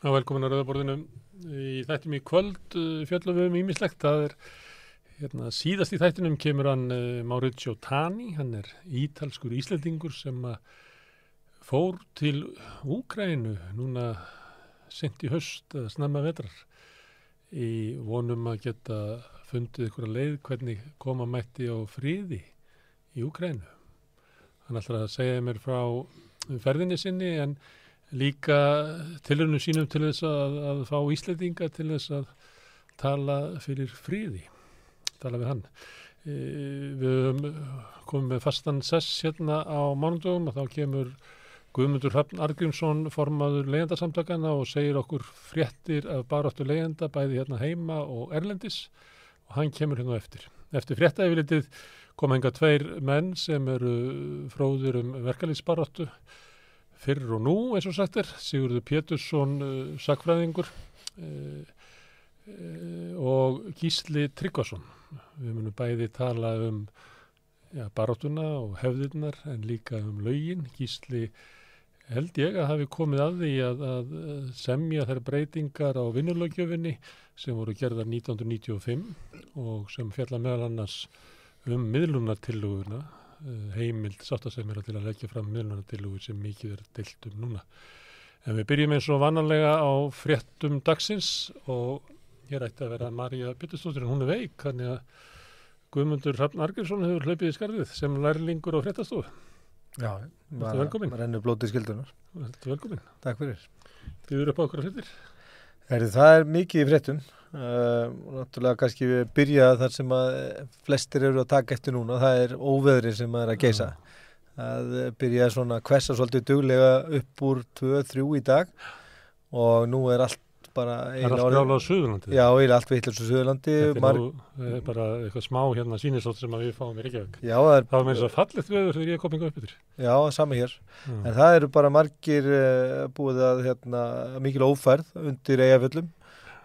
á velkomin að Rauðaborðinu. Í þættum í kvöld uh, fjöllum við um ímislegt það er hérna, síðast í þættinum kemur hann uh, Mauricio Tani. Hann er ítalskur íslendingur sem að fór til Úkrænu núna sent í höst eða snemma vetrar. Í vonum að geta fundið ykkur að leið hvernig koma mætti á fríði í Úkrænu hann ætlar að segja mér frá ferðinni sinni en líka tilhörnum sínum til þess að, að fá Íslandinga til þess að tala fyrir fríði, tala við hann. E, við komum með fastan sess hérna á mánundum og þá kemur Guðmundur Hrafn Argrímsson formaður leyendasamtakana og segir okkur fréttir af baráttu leyenda bæði hérna heima og Erlendis og hann kemur hérna eftir. Eftir fréttaefilitið kom henga tveir menn sem eru fróðir um verkalýsbaráttu fyrr og nú eins og sagt er Sigurður Pétursson uh, sakfræðingur uh, uh, og Gísli Tryggvason. Við munum bæði tala um ja, baráttuna og hefðirnar en líka um laugin Gísli held ég að hafi komið að því að, að semja þær breytingar á vinnulögjöfinni sem voru gerðar 1995 og sem fjalla meðal annars um miðlunartilluguna heimild sáttasemjara til að leggja fram miðlunartillugu sem mikið er deilt um núna. En við byrjum eins og vannanlega á fréttum dagsins og hér ætti að vera Marja Bittustóttir en hún er veik, þannig að Guðmundur Hrafn Argersson hefur hlaupið í skarðið sem lærlingur á fréttastofu. Já, velkomin. Rennur blótið skildunar. Velkomin. Takk fyrir. Þið eru upp á okkur að fréttir. Það er mikið í fréttum. Uh, náttúrulega kannski við byrja þar sem að flestir eru að taka eftir núna. Það er óveðri sem er að geisa. Það byrja svona hversa svolítið duglega upp úr 2-3 í dag. Og nú er allt bara Það er allt grála á Suðurlandi Já, eiginlega allt vittlust á Suðurlandi Þetta er Mar nú bara eitthvað smá hérna sínisótt sem við fáum í Reykjavík Já, það er Það var með þess að fallið veður þegar ég er kominga upp yfir Já, sami hér mm. En það eru bara margir uh, búið að hérna, mikil ófærð undir eigaföllum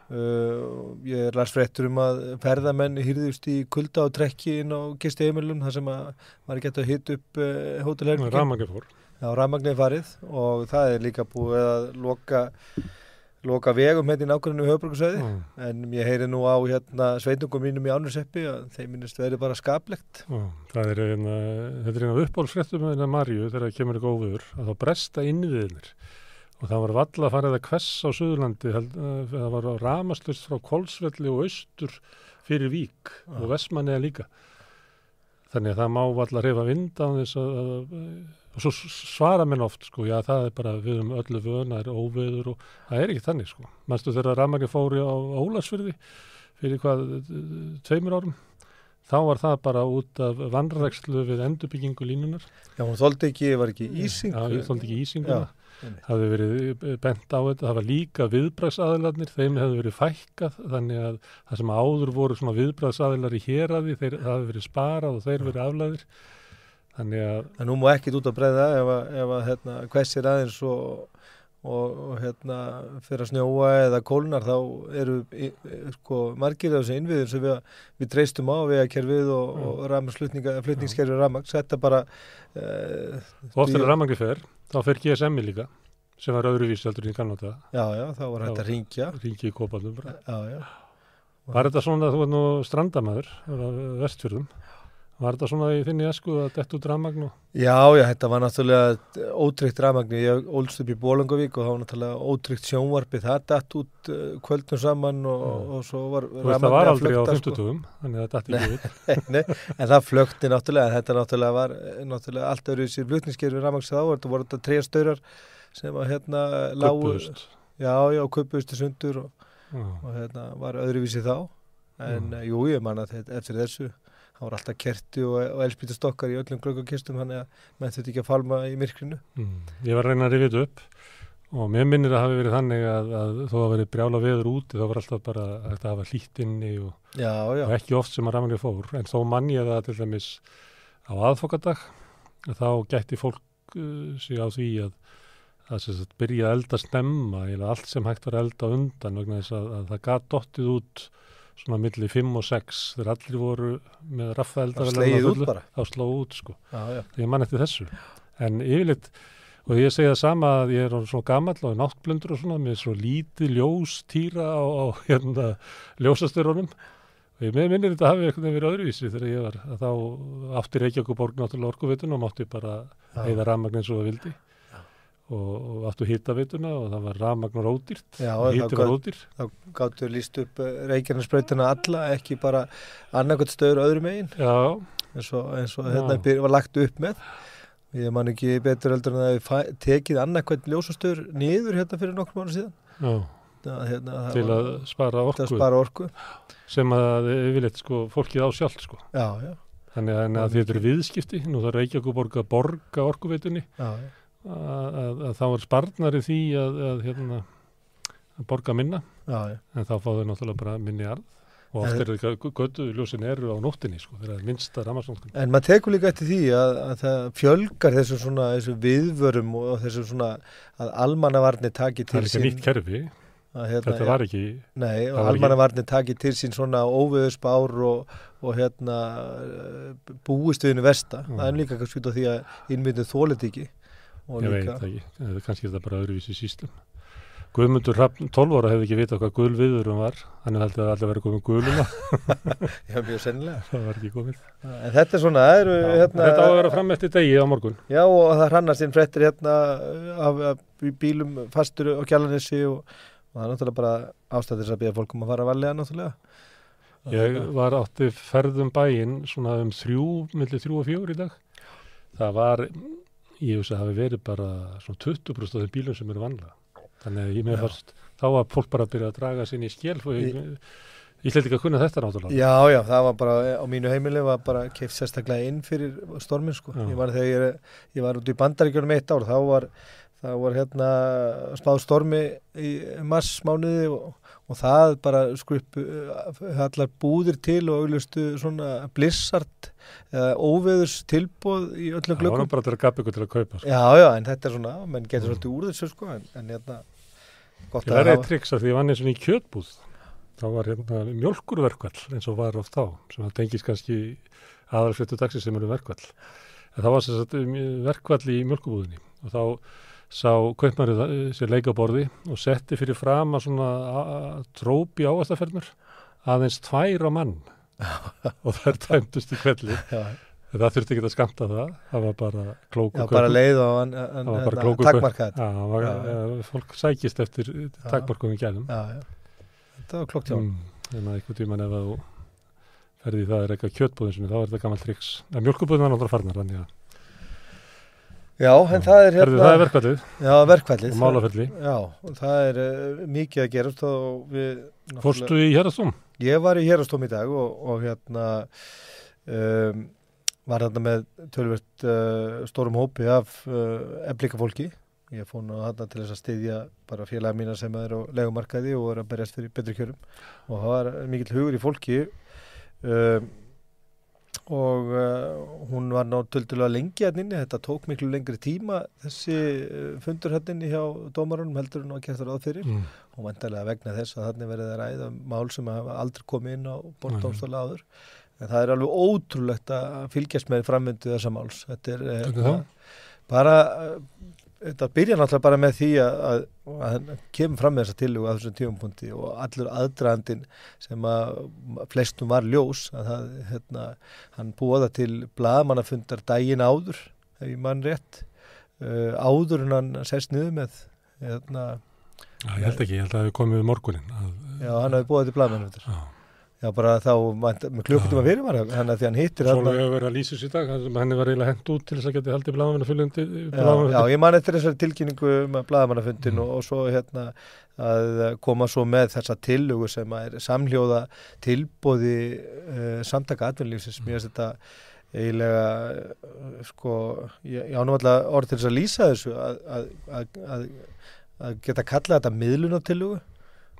Uh, ég er lars fréttur um að ferðamenn hýrðust í kulda og trekki inn á gisti heimilum þar sem að maður geta að hita upp uh, hótelherbygging. Ramagnir fór. Já, ramagnir farið og það er líka búið að loka, loka vegum hérna í nákvæmlega höfbruksvæði mm. en ég heyri nú á hérna sveitungum mínum í ánurseppi að þeim minnist verið bara skaplegt. Mm. Það er eina, þetta er eina uppbólsfréttum með eina Marju þegar það kemur eitthvað óviður að þá bresta innviðinir og það var valla að fara eða kvess á Suðurlandi, eh, það var ramaslust frá Kolsvelli og austur fyrir Vík ah. og Vestmanniða líka. Þannig að það má valla reyfa vind á þess að, og svo svara mér oft sko, já það er bara við um öllu það er óveður og það er ekki þannig sko. Mænstu þegar Ramaki fóri á Ólasfyrði fyrir hvað, tveimur árum, þá var það bara út af vandrækslu við endurbyggingu línunar. Já, hún þóldi ekki, var ekki ísing. Já, hún þóldi ekki ísinguna. Já hafi verið eh, bent á þetta, það var líka viðbræðsaðilarnir, þeim hefði verið fækkað þannig að það sem áður voru svona viðbræðsaðilar í héræði, þeir hafi verið sparað og þeir verið aflæðir þannig að... En nú má ekkit út að breyða ef að, ef að hérna, hversir aðeins og, og, og hérna fyrir að snjóa eða kólnar þá eru sko margir af þessu innviðir sem við, við treystum á við að kerfið og, mm. og flutningskerfið ramaks, þetta bara... Uh, og ofta er ramangið fer þá fer GSM-i líka sem var öðruvísi heldur í kannada Já, já, þá var þetta ringja Ringja í kópaldum bara. Já, já. Var þetta svona að þú var nú strandamæður vestfjörðum Var þetta svona í þinni esku að detta út rafmagnu? Já, já, þetta var náttúrulega ótryggt rafmagnu. Ég ólst upp í Bólangavík og það var náttúrulega ótryggt sjónvarpi. Það dætt út uh, kvöldnum saman og, og svo var rafmagnu að flökta. Það var aldrei á 50 sko. þannig að það dætt ekki út. Nei, en það flökti náttúrulega. Þetta náttúrulega var náttúrulega allt öðru í flutningskerfi rafmagns þá. Þetta voru þetta tre staurar sem var hérna lágu. Kuppust. Já, já, í og, og hérna. En jú, ég man að eftir þessu það var alltaf kerti og, og elspítastokkar í öllum glöggakistum þannig að menn þetta ekki að falma í myrkrinu mm. Ég var reyna að rifja þetta upp og mér minnir að það hafi verið þannig að, að þó að verið brjála veður úti þá var alltaf bara að hafa hlýtt inni og, já, já. og ekki oft sem að rafmæli fór en þó mann ég það til dæmis á aðfokadag þá gætti fólk uh, sig á því að að byrja að elda snemma eða allt sem hægt var að elda undan vegna þess að, að það gætt dottið út svona millir 5 og 6 þegar allir voru með raffaeldar þá slegið út bara. þá slóð út sko. Já, já. ég man eftir þessu. En yfirleitt og ég segi það sama að ég er svona gammal og náttblöndur og svona með svo lítið ljós týra á, á hérna, ljósastörunum og ég minnir þetta hafi eitthvað verið öðruvísi þegar ég var að þá átti Reykjavík borg náttúrulega orkuvitun og mátti bara heiða rafmagn eins og það vildi og, áttu hittavituna og það var rafmagn og ródýrt hitti var ródýr þá gáttu líst upp eh, Reykjavík alla ekki bara annarkot stöður öðrum eigin eins og, eins og hérna var lagt upp með Ég man ekki betur heldur en að það tekið annarkvæmt ljósastur niður hérna fyrir nokkur mánu síðan. Já, það, hérna, til að spara orku. Að spara orku. Sem að yfirleitt sko fólkið á sjálf sko. Já, já. Þannig að, að þetta eru viðskipti, nú þarf Reykjavík að borga orkuveitunni, að, að, að þá er sparnari því að hérna, borga minna, já, en þá fá þau náttúrulega bara minni arð og oft er þetta göttuðljósin eru á nóttinni sko, þegar það er minnsta ramarsnóttin. En maður tekur líka eftir því að, að það fjölgar þessu svona þessu viðvörum og þessu svona að almannavarni taki til sín. Það er ekki nýtt kerfi, hérna, þetta var ekki. Nei og almannavarni taki til sín svona óveðusbár og, og hérna búistuðinu versta. Mm. Það er líka kannski út af því að innmyndið þólet ekki. Ég veit ekki, kannski er þetta bara öðruvísi sístum. Guðmundur Raffn 12 ára hefði ekki vitað hvað gulviðurum var. Hann hefði alltaf verið komið guluna. Já, mjög sennilega. Það var ekki komið. En Þetta er svona er, Já, hérna, Þetta á að vera fram eftir degi á morgun. Já, og það hrannar sín frettir hérna af, af bílum fastur á kjallanissi og, og það er náttúrulega bara ástæðis að býja fólkum að fara að valega náttúrulega. Ég var átti ferðum bæinn svona um þrjú, millir þrjú og fjór í dag. Það var, ég veist að það hafi verið bara svona 20% af þeim bílum sem eru vanlega þannig að ég með fyrst þá var fólk bara að byrja að draga sinni í skjel og ég, ég hleti ekki að kunna þetta náttúrulega. Já, já, það var bara, á mínu heimili var bara keift sérstaklega inn fyrir stormin sko, já. ég var þegar ég, ég var út í bandaríkjörnum eitt ár, þá var það var hérna spáð stormi í marsmánuði og, og það bara skrupp allar búðir til og auðlustu svona blissart óveðurs tilbóð í öllum glöggum. Það var bara til að gapa ykkur til að kaupa. Sko. Já, já, en þetta er svona, menn getur mm. svolítið úr þessu sko, en, en hérna gott að það er eitt triks að því ég vann eins og í kjötbúð þá var hérna mjölkurverkvall eins og var oft á sem það tengis kannski aðalfjötu dagsir sem eru verkvall en það var sagt, verkvall í mjölkubúðinni og þá sá kaupmærið sér leikaborði og setti fyrir fram að svona trópi áastaferðnur aðeins tvær á mann og það er tæmtust í kvelli það þurfti ekki að skamta það. Það var bara klóku já, bara leið og takkmarkað fólk sækist eftir takkmarkum í gælum. Þetta var klokkt hjá. Mm, en að eitthvað tíman ef þú ferði það er eitthvað kjötbúðin þá er þetta gammal triks en mjölkubúðin var náttúrulega farnar þannig að Já, en það er hérna... Það er verkvallið. Já, verkvallið. Og málafelli. Já, það er uh, mikið að gerast og við... Fórstu í hérastóm? Ég var í hérastóm í dag og, og hérna um, var þarna með tölvört uh, stórum hópi af uh, eflika fólki. Ég fór nú þarna til þess að styðja bara félaga mína sem er á legumarkaði og er að berjast fyrir betri kjörum. Og það var mikill hugur í fólki um, og uh, hún var náttúrulega lengi hérna inni, þetta tók miklu lengri tíma þessi fundur hérna inni hjá dómarunum heldur hún að geta ráð fyrir. Mm. og vantarlega vegna þess að þannig verið að ræða mál sem hafa aldrei komið inn á bortámstóla áður. En það er alveg ótrúlegt að fylgjast með framöndu þessa máls. Þetta er uh, bara uh, þetta byrja náttúrulega bara með því að, að, að kemur fram með þessa tillugu að þessum tífumpunkti og allur aðdraðandin sem að flestum var ljós að það, hérna, hann búaða til blagamannafundar dægin áður ef ég mann rétt. Uh, áður en hann sest niður með hérna, Já, ég held ekki, ég held að það hefði komið morgunin að, Já, hann hefði búaði til blagamannafundar Já Já, bara þá með klukkutíma fyrir var hann að því hann hittir Svo hefur verið að lýsa sér í dag, hann var eiginlega hendt út til þess að geta haldið bladamannafundi já, já, ég man eftir þessari tilkynningu með bladamannafundin mm. og, og svo hérna að koma svo með þessa tillugu sem er samljóða tilbóði uh, samtaka atvinnlýfsins, mér finnst þetta eiginlega sko, ég ánum alltaf orð til þess að lýsa þessu að, að, að, að geta kalla þetta miðlunatillugu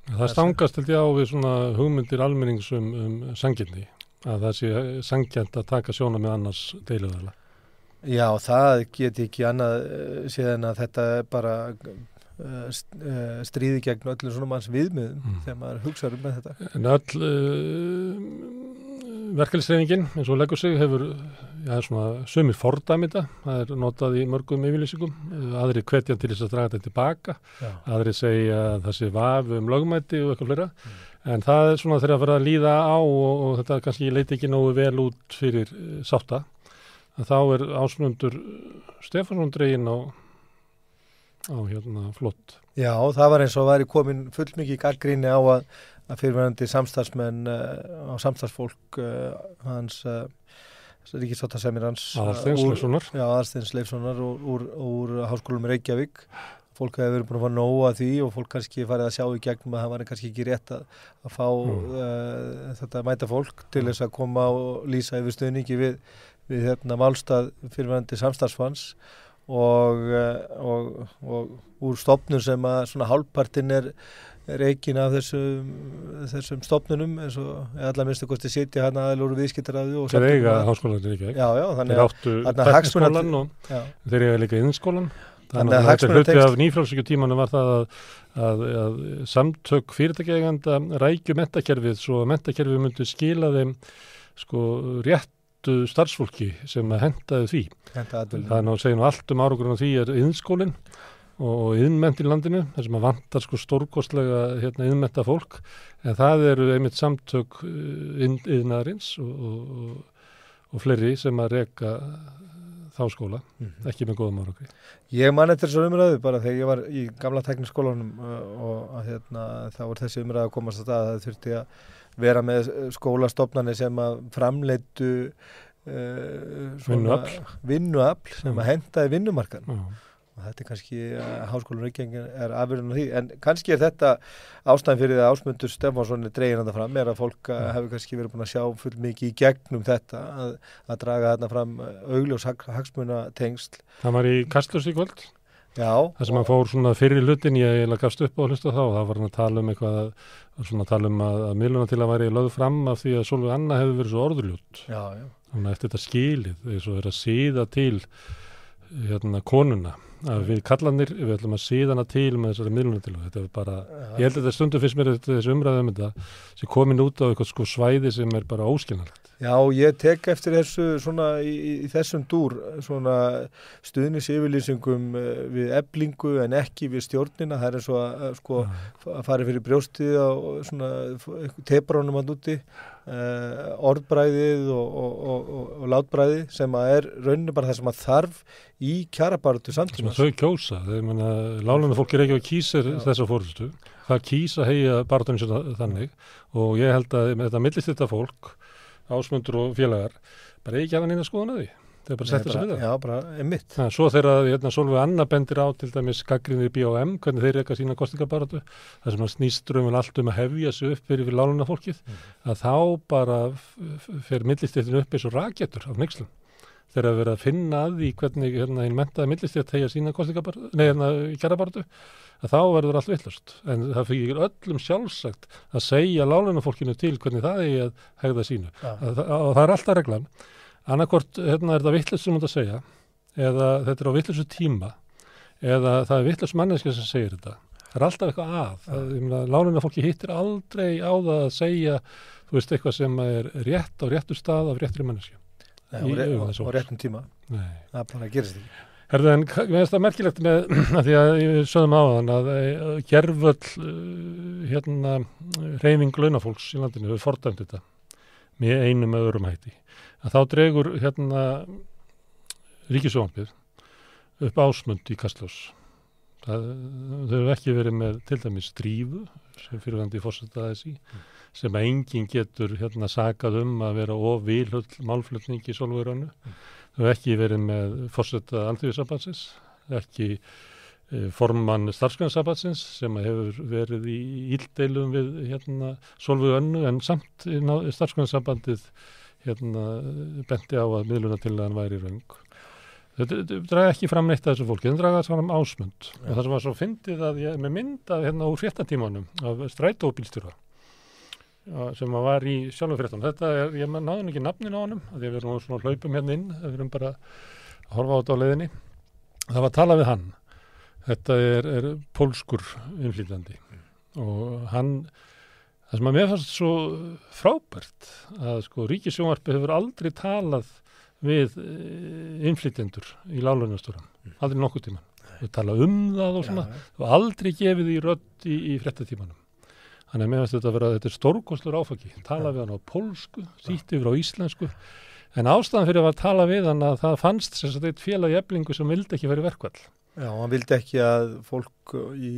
Það stangast held ég á við svona hugmyndir almennings um, um sangjarni að það sé sangjant að taka sjóna með annars deiluðala. Já, það get ekki annað eh, síðan að þetta bara uh, stríði gegn öllu svona manns viðmiðum mm. þegar maður hugsaður um þetta. En öll uh, verkefliðsreifingin eins og leggur sig hefur svona sömur fordæmita, það er notað í mörgum yfirlýsingum, aðri hvetjan til þess að draga þetta tilbaka, já. aðri segja þessi vaf um lögmæti og eitthvað flera, mm. en það er svona þegar að vera að líða á og, og þetta kannski leiti ekki nógu vel út fyrir uh, sátta, þá er ásmundur Stefansson dregin á, á hérna flott. Já, það var eins og væri komin fullmikið gaggríni á að að fyrirverandi samstagsmenn uh, og samstagsfólk uh, hans uh, ríkisváttasemir hans Aðarsteins Leifssonar úr, úr, úr háskólum Reykjavík fólk hefur verið búin að fá nóga því og fólk kannski farið að sjá í gegnum að það var kannski ekki rétt að, að fá mm. þetta mæta fólk til þess að koma og lýsa yfir stöðningi við, við hérna málstað fyrirverandi samstagsfans og, og, og úr stopnum sem að svona hálfpartin er reikin af þessum, þessum stopnunum eins og allar minnstu kosti sitja hann aðeins úr viðskiptaræðu Þeir eiga háskólan já, þannig að Þeir áttu tekniskólan og þeir eiga líka innskólan Þannig að þetta hluti af nýfrálsíkjutímanu var það að, að, að samtök fyrirtækjeganda rækju mentakerfið svo að mentakerfið myndi skila þeim sko réttu starfsfólki sem að hendaði því. Þannig að segja nú allt um árugurinn á því er innskólinn og yðnment í landinu, þar sem að vantar sko stórkostlega hérna, yðnmenta fólk en það eru einmitt samtök yðnaðarins og, og, og fleiri sem að reyka þá skóla, mm -hmm. ekki með góðum árangri. Ég man eftir þessu umræðu bara þegar ég var í gamla tekniskólanum uh, og að, hérna, þá er þessi umræðu að komast að það þurfti að vera með skólastofnani sem að framleitu uh, vinnuafl sem að hendaði vinnumarkan. Já og þetta er kannski að eh, háskólinu Reykjavík er afverðin á því, en kannski er þetta ástæðin fyrir það ásmundur Stefánsson er dregin að það fram, er að fólk ja. hefur kannski verið búin að sjá full mikið í gegnum þetta að, að draga þarna fram eh, augljós hagsmuna tengsl. Það var í Kastlurs í kvöld? Já. Það sem að fór svona fyrir hlutin, ég eiginlega gafst upp á að hlusta þá, það var hann að tala um eitthvað, svona að tala um að, að miðluna til að væri lögð fram af því að Solveig Anna hefur verið svo orðurljút. Já, já. Þannig að eftir þetta skilið, þess að vera að síða til hérna konuna að við kallanir, við ætlum að síðana til með þessari miðlunatilu, þetta er bara ja. ég held að þetta stundum fyrst mér þessi umræðum þetta sem komin út á eitthvað sko svæði sem er bara óskilnalegt. Já, ég tek eftir þessu svona í, í þessum dúr svona stuðnis yfirlýsingum eh, við eblingu en ekki við stjórnina, það er eins og að sko ja. að fara fyrir brjóstið og svona teprónum að núti Uh, orðbræðið og, og, og, og látbræðið sem að er rauninu bara það sem að þarf í kjærabartu samtíma. Þau kjósa, lálunum fólk er ekki að kýsa þessa fórhustu, það kýsa heia barðunum sem þannig og ég held að þetta millist þetta fólk, ásmundur og félagar, bara ekki hafa neina skoðan að því. Það er bara setja sig við það. Já, bara einmitt. Ja, svo þegar hérna, Solveig Anna bendir á til dæmis gaggrinni í B.O.M. hvernig þeir eitthvað sína kostingabaratu, það sem að snýströmmun um allt um að hefja sig upp fyrir við láluna fólkið, mm. að þá bara fer millistéttin upp eins og rakettur af nexlum. Þegar að vera að finna að því hvernig hérna einn mentaði millistétt hegja sína kostingabaratu, nei hérna kjærabaratu, að þá verður allt villast. En það fyrir öllum sjálfsagt að segja láluna fólkinu til hvernig það er að hegða sínu. Ja. Að, að, annarkort hérna er þetta vittlust sem hún að segja eða þetta er á vittlustu tíma eða það er vittlust manneska sem segir þetta. Það er alltaf eitthvað að, að lánuna fólki hittir aldrei á það að segja þú veist eitthvað sem er rétt á réttu stað af réttri manneska og réttum tíma. Nei. það bara gerist ekki. Herðu en mér finnst það merkilegt með því að ég sögum á þann að gerföll uh, hérna reyning launafólks í landinu hefur fordæmt þetta með einum öðrum hætti að þá dregur hérna ríkisónbið upp ásmund í Kastlós. Það, þau hefur ekki verið með til dæmis strífu sem fyrirvændi fórsetaðis í mm. sem að enginn getur hérna sagað um að vera of vilhull málflutning í solvörönu. Mm. Þau hefur ekki verið með fórsetað alþjóðisambansins, ekki e, formann starfsgrænssambansins sem hefur verið í íldeilum við hérna solvörönu en samt starfsgrænsambandið hérna benti á að miðlunatillagan væri raung. Þetta draga ekki fram neitt að þessu fólki, þetta draga fram ásmund ja. og það sem var svo fyndið að ég með mynda hérna úr fréttatímanum af strætóbílstjóra sem var í sjálfum fréttan. Þetta er, ég náðu ekki nafnin á honum, því að við erum svona hlaupum hérna inn, við erum bara að horfa á þetta á leiðinni. Það var að tala við hann. Þetta er, er pólskur innflýtandi mm. og hann það sem að mér fannst svo frábært að sko ríkisjónvarpi hefur aldrei talað við innflytjendur í lálunastóran, mm. aldrei nokkuð tíman við tala um það og svona. Ja, og aldrei gefið í rödd í, í frettatímanum þannig að mér finnst þetta að vera þetta er stórgóðslur áfaki, tala ja. við hann á polsku, þýtti yfir á íslensku. En ástæðan fyrir að tala við hann að það fannst sagt eitt félag í eblingu sem vildi ekki verið verkvall Já, hann vildi ekki að fólk í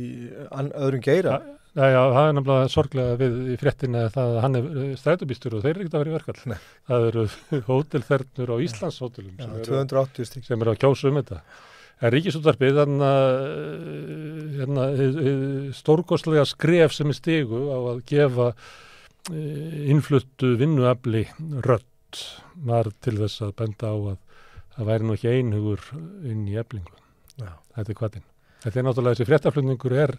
öðrum geira Já, já, það er náttúrulega sorglega við í fréttina það að hann er eh, strætubýstur og þeir eru ekkert að vera í verkall. Nei. Það eru hótelþernur á Íslandshótelum sem, eru, sem eru að kjósa um þetta. En Ríkisúttarpið, þannig að hérna, stórgóðslega skref sem er stegu á að gefa eh, innfluttu vinnuafli rött var til þess að benda á að það væri nú ekki einhugur inn í eflingu. Já. Þetta er hvaðinn. Þetta er náttúrulega þessi fréttaflutningur er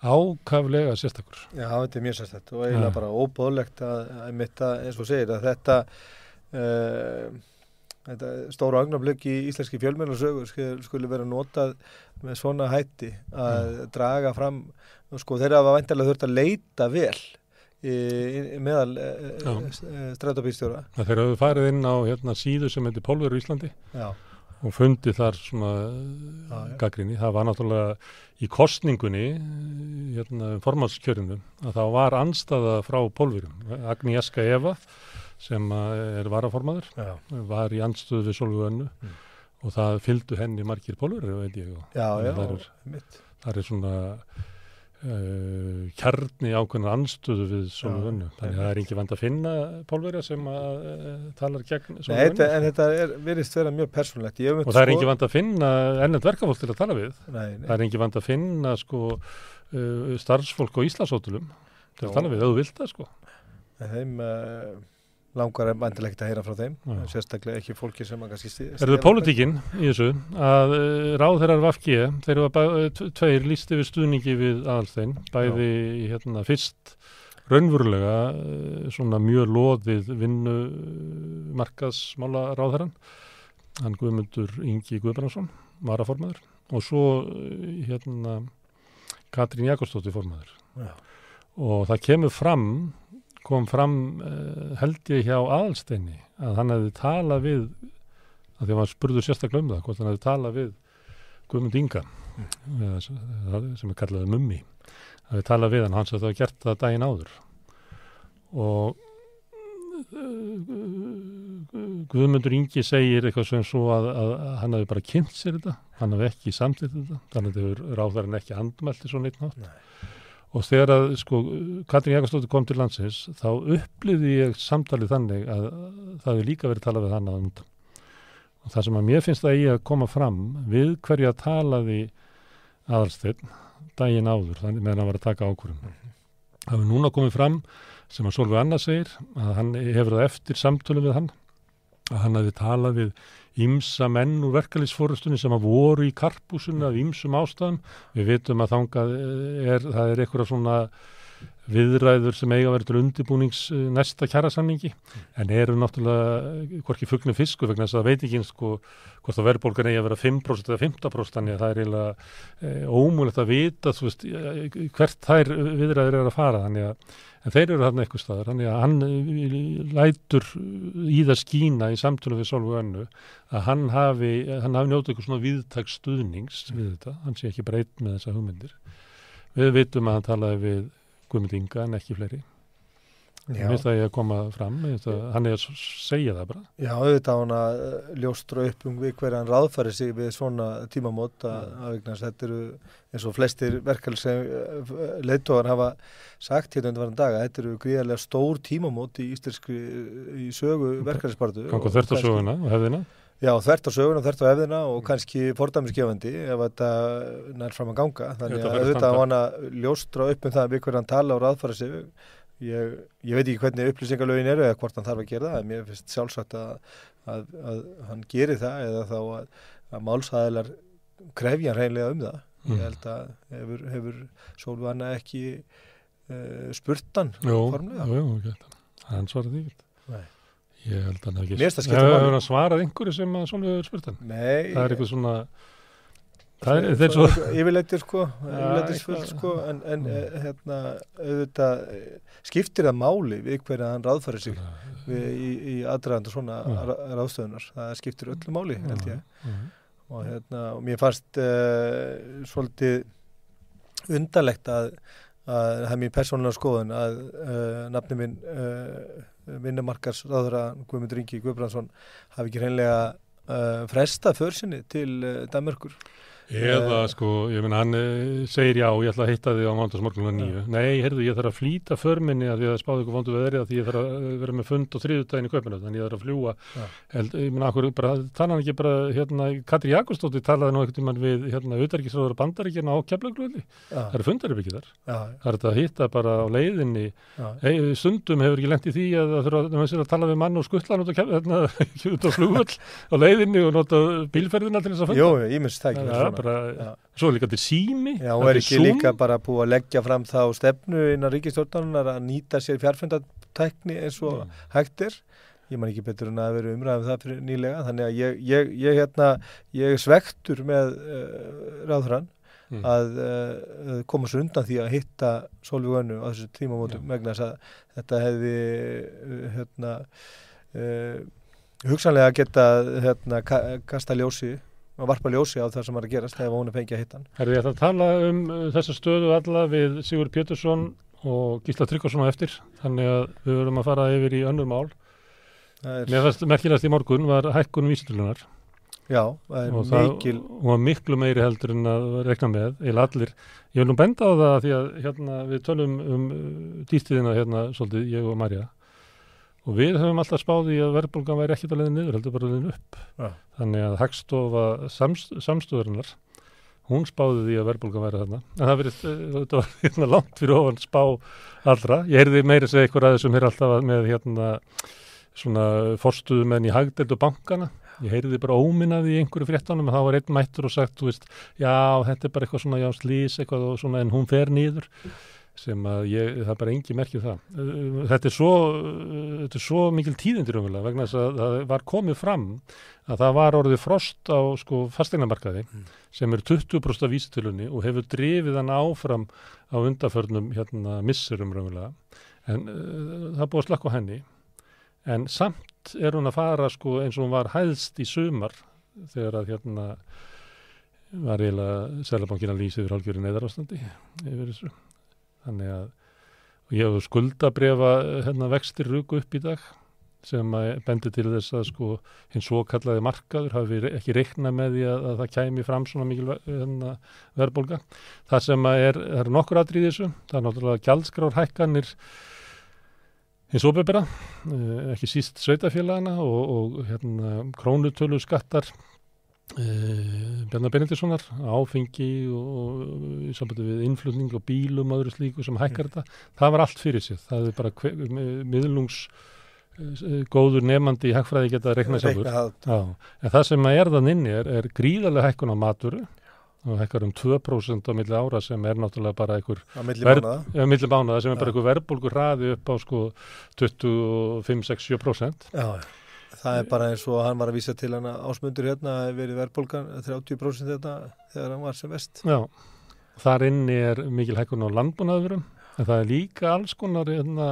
ákaflega sérstakur. Já, þetta er mjög sérstaklega og eiginlega ja. bara óbóðlegt að, að mitta eins og segir að þetta, uh, þetta stóra augnablögg í íslenski fjölmennarsögur skulle vera notað með svona hætti að ja. draga fram, sko þeirra var vantilega þurft að leita vel í, í meðal uh, strætóbýrstjóra. Þeir eru farið inn á hérna, síðu sem heitir Pólveru Íslandi. Já og fundi þar svona ah, gaggrinni. Það var náttúrulega í kostningunni, hérna, formálskjörinu, að það var anstaða frá pólfurum. Agnieszka Eva, sem er varaformaður, Já. var í anstöðu við Solveig Önnu mm. og það fylgdu henni margir pólfurur, veit ég. Já, já, það er, það er svona Uh, kjarni ákveðnar anstöðu við svona vunnu, þannig að það er ekki vand að finna pólverja sem að uh, talar gegn svona vunnu. En þetta er verist vera mjög persónlegt. Og það er sko... ekki vand að finna ennend verkafólk til að tala við. Nei, nei. Það er ekki vand að finna sko uh, starfsfólk á Íslasótulum til að tala við, vilt það sko. Þeim langar er mandilegt að heyra frá þeim Já. sérstaklega ekki fólki sem að kannski Er það pólitíkinn í þessu að uh, ráðherrar Vafki þeir eru að tveir lísti við stuðningi við aðalstein, bæði hérna fyrst raunverulega uh, svona mjög loðið vinnu markaðsmála ráðherran hann Guðmundur Ingi Guðbrandsson varaformaður og svo hérna Katrín Jakobsdóttir formaður Já. og það kemur fram kom fram uh, held ég hjá aðalsteini að hann hefði talað við að því að hann spurður sérstaklega um það hvort hann hefði talað við Guðmund Inga mm. sem er kallaðið mummi hann hefði talað við hann, hans hefði það gert það daginn áður. Og Guðmundur Ingi segir eitthvað sem svo að, að, að hann hefði bara kynnt sér þetta hann hefði ekki samtitt þetta þannig að það hefur ráðarinn ekki andmælti svo neitt nátt og þegar að sko Katrín Jakobsdóttir kom til landsins þá uppliði ég samtalið þannig að það hefur líka verið talað við hann að undan. Og það sem að mér finnst það í að koma fram við hverja talaði aðalstegn daginn áður þannig meðan hann var að taka ákvörðum það hefur núna komið fram sem að Solveig Anna segir að hann hefur það eftir samtölu við hann að hann hefði talað við ímsa menn úr verkefliðsfórustunni sem að voru í karpúsinu af ímsum ástæðum. Við vitum að þangað er, það er eitthvað svona viðræður sem eiga verið til undirbúnings eh, næsta kjærasamningi en eru náttúrulega hvorki fuggnu fisku vegna þess að veit ekki sko hvort að verðbólgan eigi að vera 5% eða 15% þannig að það er eiginlega e, ómúlegt að vita veist, hvert þær viðræður er að fara. Þannig að en þeir eru þarna eitthvað staðar. Þannig að hann eh, lætur í það skína í samtunum við Solveig Önnu að hann hafi, hann hafi njótið eitthvað svona viðtæk stuðnings við þetta, hann sé ekki breyt með þessa hugmyndir. Við vitum að hann talaði við Guðmund Inga en ekki fleiri. Mér finnst það ég að koma fram að, hann er að segja það bara. Já, auðvitað hann að eh, ljóstra upp um við hverjan ráðfæri sig við svona tímamót að aðvíknast þetta eru eins og flestir verkefæl sem eh, leittóðan hafa sagt hérna undir varan daga, þetta eru gríðarlega stór tímamót í íslenski í sögu verkefælispartu Gangu þörft á söguna og hefðina Já, þvert á söguna, þvert á efðina og mm. kannski fordæmisgefandi ef þetta nær fram að ganga. Þannig að auðvitað á hann að ljóstra upp um það við hverjan tala og raðfara sig. Ég, ég veit ekki hvernig upplýsingalögin eru eða hvort hann þarf að gera það, en mér finnst sjálfsagt að, að, að hann gerir það eða þá að, að málsæðilar krefja hann reynlega um það. Mm. Ég held að hefur, hefur Sólvanna ekki uh, spurtan formlega. Jú, jú. Hann svarði því ekki. Nei. Ég held að hann hefði ekki svarað einhverju sem að svona hefur spurt hann. Nei. Það er eitthvað svona, það er þeir svo yfirleitir sko, yfirleitisfull sko. En, en mm. hérna auðvitað skiptir það máli við hverja hann ráðfæri sig við, í, í aðdraðandu svona ráðstöðunar það skiptir öllu máli held ég. Og hérna og mér fannst uh, svolítið undarlegt að að það er mér persónulega skoðun að uh, nafni minn uh, vinnumarkars ráðra Guðmundur Ingi Guðbrandsson hafi ekki hreinlega uh, fresta försinni til Danmörkur Eða sko, ég menna hann eh, segir já, ég ætla að hitta þig á mándagsmorgunum nýju. Nei, heyrðu, ég þarf að flýta förminni að ég spáði ykkur vondu veðrið að því ég þarf að eh, vera með fund og þriðutæðin í köpinu, þannig ég þarf að fljúa. Held, ég menna, okkur bara, tala hann ekki bara, hérna, Katri Jakobsdóttir talaði nú ekkert um hann við, hérna, auðverkisráður bandaríkjana á keflaglöðli. Það eru fundarið ekki þar. Það er þetta að hitta bara á leiðinni. Hey, stundum hefur ekki lengt í því að það þurfa að, að tala við mann og skuttla út á, hérna, á flugvöld á leiðinni og nota bílferðina til þess að funda. Jó, bara, svo líka til sími Já, og er ekki zoom. líka bara búið að leggja fram þá stefnu innan ríkistjórnarunar að nýta sér fjárfundatækni eins og mm. hægtir ég man ekki betur en að vera umræðum það fyrir nýlega, þannig að ég, ég, ég, hérna, ég er svektur með uh, ráðhrann mm. að uh, koma svo undan því að hitta Solvík Önnu á þessu tímamótum megna þess að þetta hefði uh, hérna hugsanlega geta hérna, kasta ljósi að varpa ljósi á það sem er að gerast ef hún er fengið að hitta hann. Herði ég ætla að tala um uh, þessa stöðu alla við Sigur Pétursson og Gísla Tryggvarsson á eftir þannig að við verum að fara yfir í önnur mál. Er... Merkilast í morgun var hækkunum vísitölunar. Já, það er og mikil. Og það var miklu meiri heldur en að rekna með, eða allir. Ég vil nú benda á það því að hérna, við tölum um dýttiðina hérna svolítið, ég og Marja og við höfum alltaf spáði að verðbólgan væri ekkit að leiða niður, heldur bara að leiða upp. Ja. þannig að Hagstofa samst, samstöðurinnar hún spáði því að verðbólgan væri þarna. En það verið, eh, þetta var hérna langt fyrir ofan spá allra, ég heyrði meiri segja ykkur aðeins sem er alltaf með hérna svona forstuðumenn í hagdeld og bankana, ég heyrði bara óminnaði í einhverju fréttanum og það var einn mættur og sagt, þú veist, já, þetta er bara eitthvað svona já, slís eitthvað og svona en hún fer nýður sem að ég, það er bara engi merkið um það. Þetta er svo, þetta er svo mikil tíðindir umvöla vegna þess að það var komið fram að það var orðið frost á sko fasteinnamarkaði mm. sem er 20% af vísitölunni og hefur drifið hann áfram á undaförnum hérna missurum umvöla en uh, það búið að slakka henni en samt er hún að fara sko eins og hún var hæðst í sumar þegar að hérna var eiginlega Sælabankina lýsið fyrir hálfgjörði neðarástandi yfir þessu þannig að ég hef skuldabriða hérna, vextir rúku upp í dag sem bendir til þess að sko hins svo kallaði markaður hafi ekki reikna með því að, að það kæmi fram svona mikil hérna, verðbólga. Það sem er, er nokkur aðrið þessu, það er náttúrulega gjaldskrárhækkanir hins óbebera, eh, ekki síst sveitafélagana og, og hérna, krónutölu skattar Bjarnar Benediktssonar áfengi og í sambandi við innflutning og bílum og öðru slíku sem hækkar mm. þetta, það var allt fyrir sig. Það er bara miðlungs uh, góður nefandi í hækkfræði geta að rekna sjálfur. En það sem er þann inni er, er gríðarlega hækkun á maturu og hækkar um 2% á milli ára sem er náttúrulega bara einhver milli mánuða sem er bara einhver verbulgur hraði upp á sko 25-6-7% Já, já Það er bara eins og hann var að vísa til hann ásmundur hérna að verið verðbólgan 30% þetta þegar hann var sem vest. Já, þar inni er mikil hækkun á landbúnaðurum en það er líka alls konar hérna,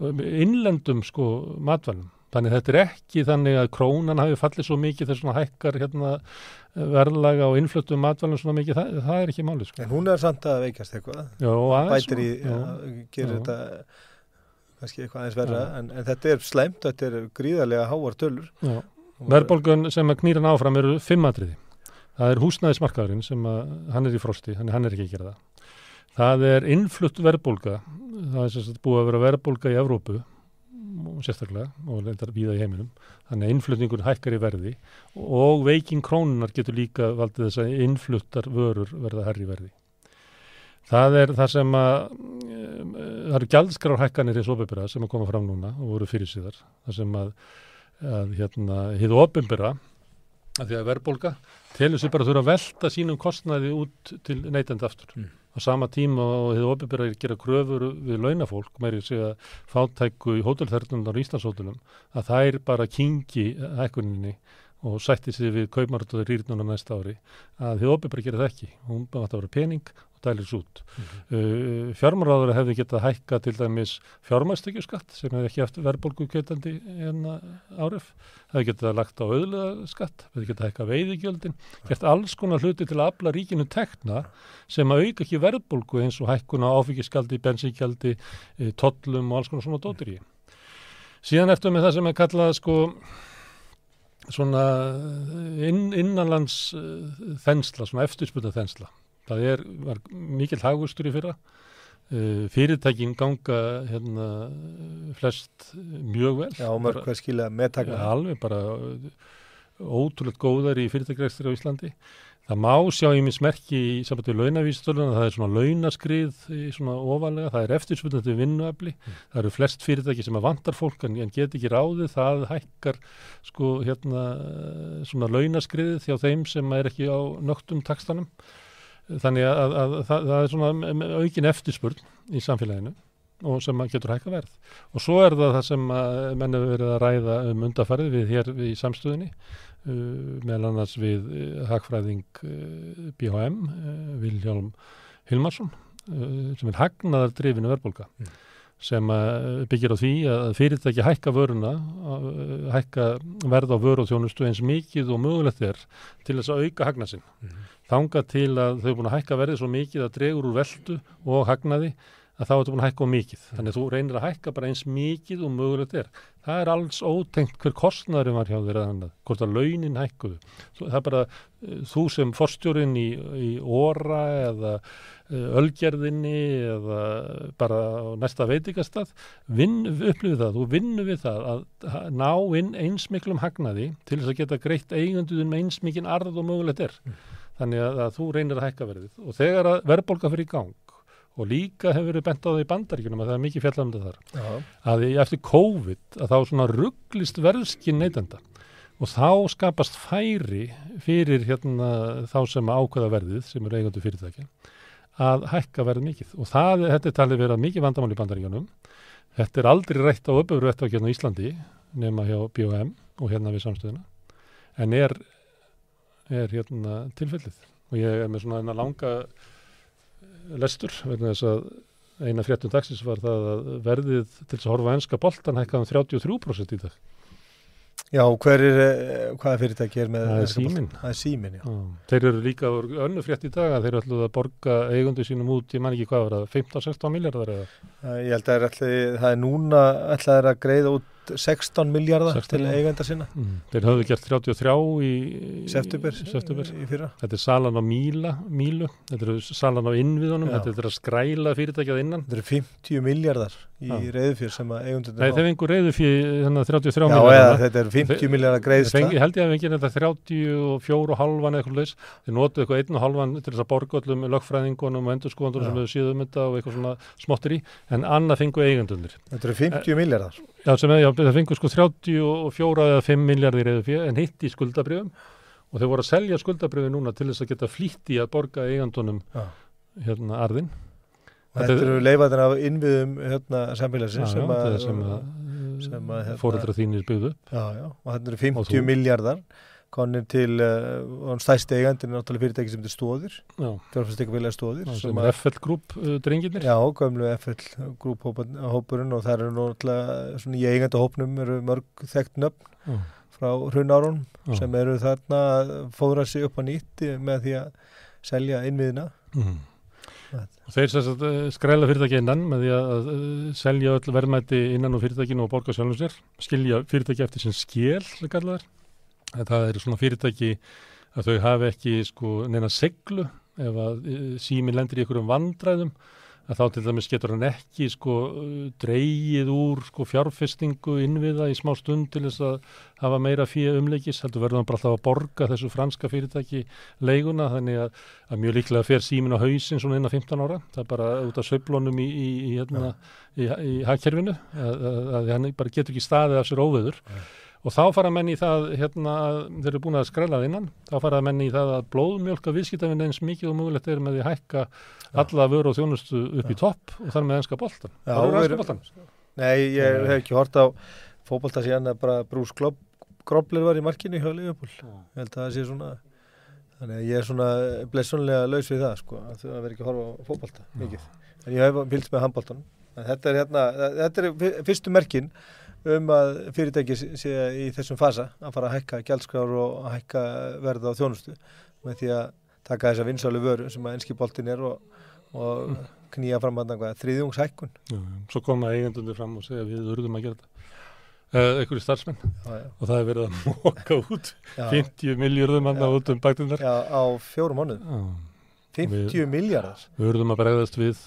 innlendum sko matvælum. Þannig þetta er ekki þannig að krónan hafi fallið svo mikið þess að hækkar hérna, verðlaga og innfluttum matvælum svona mikið, það, það er ekki málið. Sko. En hún er samt að veikast eitthvað. Já. Bætir í, já, gerir já. þetta kannski eitthvað aðeins verða en, en þetta er sleimt, þetta er gríðarlega háar tölur. Verðbólgun sem að knýra náfram eru fimmadriði það er húsnæðismarkaðurinn sem að hann er í frosti, hann er ekki að gera það. Það er innflutt verðbólga það er sagt búið að vera verðbólga í Evrópu sérstaklega og lendar víða í heiminum. Þannig að innflutningur hækkar í verði og veiking krónunar getur líka valdið þess að innfluttar vörur verða herri verði Það er það sem að, það eru gjaldskrárhækkanir hins ofinbyrra sem að koma fram núna og voru fyrir síðar. Það sem að, að hérna, hið ofinbyrra, að því að verðbólka, telur sér bara að þurfa að velta sínum kostnæði út til neytandi aftur. Mm. Á sama tíma og hið ofinbyrra að gera kröfur við launafólk, að segja fátæku í hótelþærnundar í Íslandshótelum, að það er bara kingi hækkuninni og sætti sig við kaupmarötuður rýrnuna næsta ári að þið opið bara gera það ekki hún átt að vera pening dælis út mm -hmm. uh, fjármáráður hefði getað hækka til dæmis fjármæstekjuskatt sem hefði ekki eftir verðbólgu kveitandi en árif hefði getað lagt á auðlega skatt hefði getað hækka veiðigjöldin gert alls konar hluti til að afla ríkinu tekna sem að auka ekki verðbólgu eins og hækkuna áfengiskaldi, bensíkjaldi tollum og alls konar svona dótur í síðan eftir með það sem er kallað sko svona inn, innanlands þensla, svona eftirspölda þensla það er, var mikil hagustur í fyrra. Uh, fyrirtækin ganga hérna flest mjög vel. Já, mörg hvað skilja meðtakna Alveg bara ótrúlega góðar í fyrirtækregstur á Íslandi. Það má sjá í minn smerki í sambandi við launavísstöluna, það er svona launaskrið í svona ofalega, það er eftirspilnandi vinnuafli, mm. það eru flest fyrirtæki sem að vantar fólk en get ekki ráðið, það hækkar sko hérna svona launaskrið þjá þeim sem er ekki á nögtum takstanum þannig að, að, að það, það er svona aukin eftirspurn í samfélaginu og sem getur hækka verð. Og svo er það það sem menn hefur verið að ræða um undarfarið við hér í samstöðinni uh, meðal annars við uh, hagfræðing uh, BHM uh, Viljálm Hilmarsson uh, sem er hagnaðar drifinu verðbólka mm. sem uh, byggir á því að fyrirtæki hækka vöruna hækka verð á vöru og þjónustu eins mikið og mögulegt er til þess að auka hagna sinn. Mm þanga til að þau er búin að hækka verðið svo mikið að dregur úr veldu og hagnaði að þá er þetta búin að hækka á mikið. Þannig að þú reynir að hækka bara eins mikið og mögulegt er. Það er alls ótengt hver kostnæðurinn var hjá þér eða annað, hvort að launin hækkuðu. Það er bara uh, þú sem forstjórin í, í óra eða uh, ölgerðinni eða bara næsta veitikastað, upplifið það, þú vinnu við það að ná inn eins miklum hagnaði til þess að geta greitt eiganduðin með eins mikinn arð og mögulegt er. Mm þannig að, að þú reynir að hækka verðið. Og þegar að verðbólka fyrir í gang og líka hefur verið bent á það í bandaríkunum að það er mikið fjallamöndið þar Já. að eftir COVID að þá svona rugglist verðskinn neytenda. Og þá skapast færi fyrir hérna þá sem ákveða verðið sem eru eigandu fyrirtækja að hækka verðið mikið. Og það, þetta er talið verið mikið vandamál í bandaríkunum þetta er aldrei rætt á uppöfru eftir að hérna Íslandi nema hjá BOM og hérna við samstöðuna. En er er hérna tilfellið. Og ég er með svona eina langa lestur vegna þess að eina fréttum dagsins var það að verðið til þess að horfa enska boltan hækkaðum 33% í dag. Já, hver er, eh, hvaða fyrirtæki er með það er símin, það er símin já. Já. þeir eru líka önnu frétt í dag að þeir eru alltaf að borga eigundu sínum út, ég man ekki hvað var það 15-16 miljardar eða? Ég held að það er, alltaf, það er núna alltaf að greiða út 16 miljardar til eigenda sinna. Mm. Þeir höfðu gert 33 í september, Þetta er salan á míla, mílu. Þetta er salan á innviðunum, Já. þetta er að skræla fyrirtækjað innan. Þetta eru 50 miljardar í reyðufjör sem að eigundur Nei, þeir fengur reyðufjör þannig að 33 Já, miljardar þetta eru 50 miljardar greiðsla. Ég held ég að við fengið þetta 34 og halvan eitthvað leys, þeir notu eitthvað einn og halvan til þess að borga öllum lögfræðingunum og endurskóðandur sem hefur síðum þetta og eitthvað svona smottir í, en annað fengu eigundunir Þetta eru 50 miljardar Já, sem er, já, það fengur sko 34 eða 5 miljardir eða fyrir en hitt í skuldabrjöfum og þau voru að selja skuldabrjöfi núna til þess að geta flýtt í að borga eigandunum ja. hérna arðin. Þetta eru leifaðin af innviðum hérna samfélagsins sem að, sem að, að hérna, fóreldra þínir byggðu upp. Já, já, og þetta eru 50 miljardar konir til uh, stæsti eigandi náttúrulega fyrirtæki sem er stóðir fjárfæstekafélag stóðir sem er FL Group uh, drengirnir. Já, gömlu FL Group hópurinn og það eru náttúrulega svona í eigandi hópnum eru mörg þekkt nöfn frá hrunárun sem eru þarna að fóðra sig upp á nýtt með því að selja innviðina. Mm. Og þeir uh, skræla fyrirtæki innan með því að uh, selja öll verðmætti innan og fyrirtækinu og borga sjálfum sér skilja fyrirtæki eftir sem skil það er svona fyrirtæki að þau hafi ekki sko neina seglu ef að e, símin lendir í einhverjum vandræðum að þá til dæmis getur hann ekki sko dreyið úr sko fjárfestingu innviða í smá stund til þess að hafa meira fyrir umleikis, heldur verður hann bara alltaf að borga þessu franska fyrirtæki leiguna þannig að, að mjög líklega fer símin á hausin svona inn á 15 ára, það er bara út af söblónum í, í, í, hérna, í, í hagkerfinu að, að, hann bara getur ekki staðið af sér óveður. Nei og þá fara menn í það, hérna, þeir eru búin að skrella það innan, þá fara menn í það að blóðmjölka viðskiptafinn eins mikið og mögulegt er með því hækka alla vöru og þjónustu upp í topp og þar með ennska boltan. Já, er, boltan. Nei, ég hef ekki hort á fókbalta síðan að bara Bruce Grobler var í markinu hjá Liverpool. Ég held að það sé svona þannig að ég er svona blessunlega laus við það sko, að það veri ekki að horfa á fókbalta mikið, en ég hef fylgst með handbóltan þetta er hérna, þetta er fyrstu merkin um að fyrirtæki sé í þessum fasa að fara að hækka gældskrár og að hækka verða á þjónustu með því að taka þessa vinsálu vöru sem að enski boltin er og, og mm. knýja fram að þriðjungshækkun. Svo koma eigendunir fram og segja við urðum að gera þetta. Uh, einhverju starfsmenn. Já, já. og það er verið að móka út já. 50 miljardum annað út um baktinnar á fjórum mánuð 50 miljardar við verðum að bregðast við.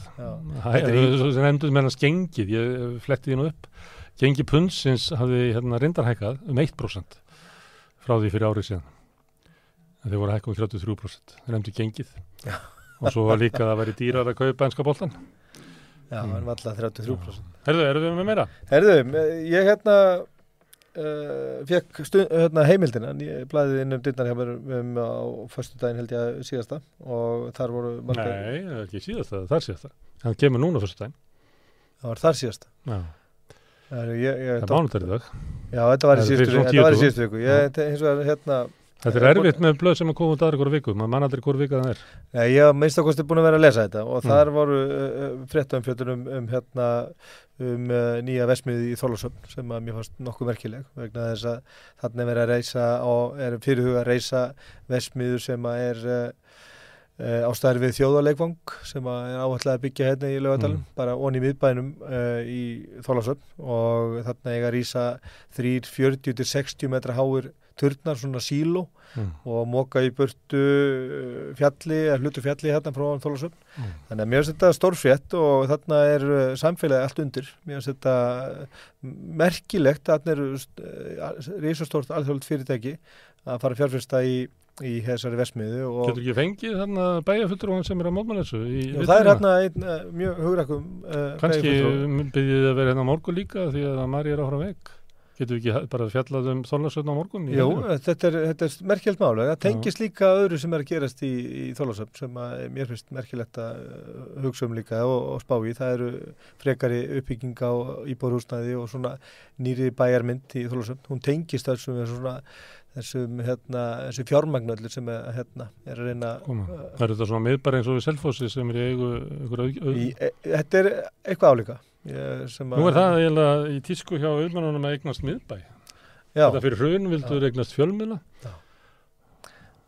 Sem endur með hans gengið ég fletti því nú upp. Gengi punnsins hafði hérna reyndarhækkað um 1% frá því fyrir árið síðan. En þeir voru hækkað um 33% þeir endur gengið og svo var líka að það væri dýrar að kaupa ennska bóltan Já, hann var alltaf 33% Herðu, eru við með meira? Herðu, ég hérna uh, fekk hérna, heimildina ég blæði inn um dyrnar hjá mér um á förstu daginn held ég að síðasta. Og þar voru margar... Nei, það er ekki síðasta, það er síðasta. Hann kemur núna förstu daginn Það var þar síðasta. Já. Það er mánudag í dag. Já, þetta var í síðustu viku Ég hins vegar hérna Þetta er erfitt með blöð sem að koma út aðra hverju viku, maður mann aldrei hverju vika það er. Ja, ég haf meist ákvæmst búin að vera að lesa þetta og mm. þar voru uh, fréttumfjöldunum um, um, hérna, um uh, nýja vesmiði í Þólasöfn sem að mér fannst nokkuð merkileg vegna þess að þarna er verið að reysa og er fyrirhuga að reysa vesmiður sem að er uh, á staðir við þjóðarleikvang sem að er áhættilega að byggja hérna í lögadalum, mm. bara onni miðbænum í Þólasöfn og þarna er að reysa 340-60 metra háur turnar svona síló mm. og móka í burtu uh, fjalli, hlutu fjalli hérna frá Þólasöfn. Mm. Þannig að mér finnst þetta stórfjett og þarna er uh, samfélagi allt undir. Mér finnst þetta uh, merkilegt, þarna er risastórt alþjóðlut fyrirtæki að fara fjárfyrsta í í þessari vesmiðu Getur ekki fengið þarna bæjarfullur sem er á mótmælesu? Það er hérna einn mjög hugrakum uh, Kanski byrjið að vera hérna morgu líka því að Mari er áfram vekk Getur við ekki bara fjallað um Þólasöfn á morgun? Jú, þetta er, þetta er merkjöld mála. Það tengis líka öðru sem er að gerast í, í Þólasöfn sem að mér finnst merkjölegt að uh, hugsa um líka og, og spá í. Það eru frekari uppbygging á íbórhúsnaði og svona nýri bæjarmynd í Þólasöfn. Hún tengist þessum, þessum hérna, fjármagnöldur sem er, hérna, er að reyna... Uh, það eru þetta svona miðbæri eins og við selfossi sem er í eigu... Í, e, þetta er eitthvað álíka. Nú er það eiginlega í tísku hjá auðmannunum að eignast miðbæ. Já. Þetta fyrir hrun vildur eignast fjölmiðla. Já.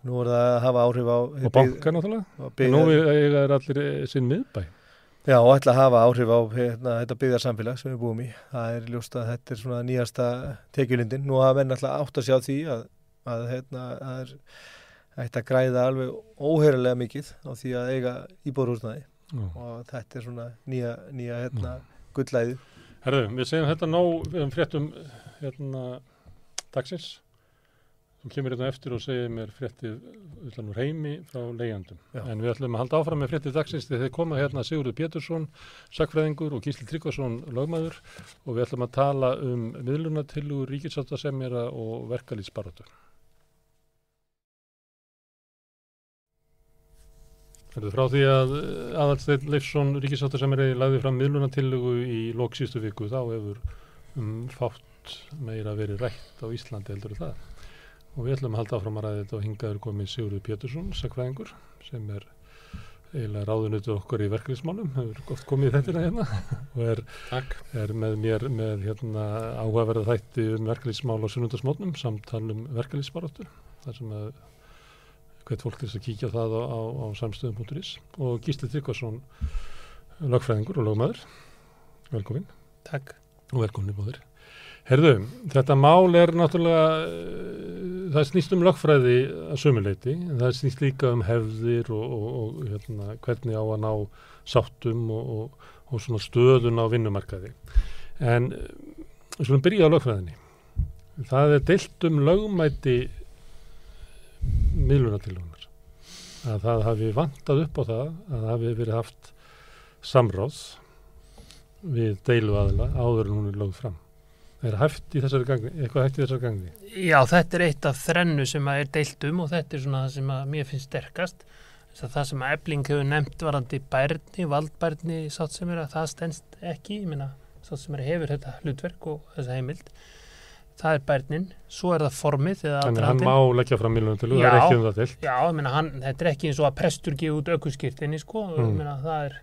Nú er það að hafa áhrif á Og banka náttúrulega. Nú er allir eh, sinn miðbæ. Já og ætla að hafa áhrif á hérna, þetta byggðarsamfélag sem við búum í. Það er ljóst að þetta er svona nýjasta tekjulindin, nú hafa menn alltaf átt að sjá því að, að hérna, það er ætti að græða alveg óheirilega mikið á því að eiga íbórhúsnaði og þetta er svona nýja, nýja hérna, gullæði Herðu, við segjum þetta nóg við um fréttum hérna dagsins. Þú kemur hérna eftir og segir mér fréttið úr heimi frá leiðandum en við ætlum að halda áfram með fréttið dagsins þegar þeir koma hérna Sigurður Pétursson sakfræðingur og Gísli Tryggvason lögmaður. Og við ætlum að tala um miðlunatillugur, ríkisáttasemmjara og verkalýtsbarótu frá því að aðalsteinn Leifsson Ríkisáttar sem er eða lagði fram miðlunatillögu í lók sístu viku þá hefur um, fátt meira verið rætt á Íslandi heldur það. Og við ætlum að halda áfram að ræða þetta og hingaður komið Sigurður Pétursson, sakvæðingur sem er eiginlega ráðunutu okkur í verkefnismálum, hefur gott komið þetta hérna og er, er með mér með hérna, áhugaverða þætti um verkefnismál og sunnundasmótnum samtalum verkefnisbaróttur þar sem að hvert fólk til þess að kíkja það á, á, á samstöðum.is og Gísli Tryggvarsson lagfræðingur og lagmaður velkomin Takk. Og velkomin í bóðir Herðu, þetta mál er náttúrulega uh, það snýst um lagfræði að sömuleiti, það snýst líka um hefðir og, og, og hérna, hvernig á að ná sáttum og, og svona stöðun á vinnumarkaði. En við slumum byrja á lagfræðinni það er deilt um lögmæti miðlunatilugunar að það hafi vantað upp á það að það hafi verið haft samráð við deilu aðila áður en hún er lögð fram. Er hæft í þessari gangi, eitthvað hæft í þessari gangi? Já, þetta er eitt af þrennu sem er deilt um og þetta er svona það sem að mér finnst sterkast. Það sem að ebling hefur nefnt varandi bærni, valdbærni sátt sem er að það stennst ekki, ég minna sátt sem er hefur þetta hlutverk og þessa heimild það er bærnin, svo er það formið Þannig hann má leggja fram miljónum til það er ekki um það til Já, meina, hann, þetta er ekki eins og að prestur gefa út aukurskirtinni sko, mm. meina, er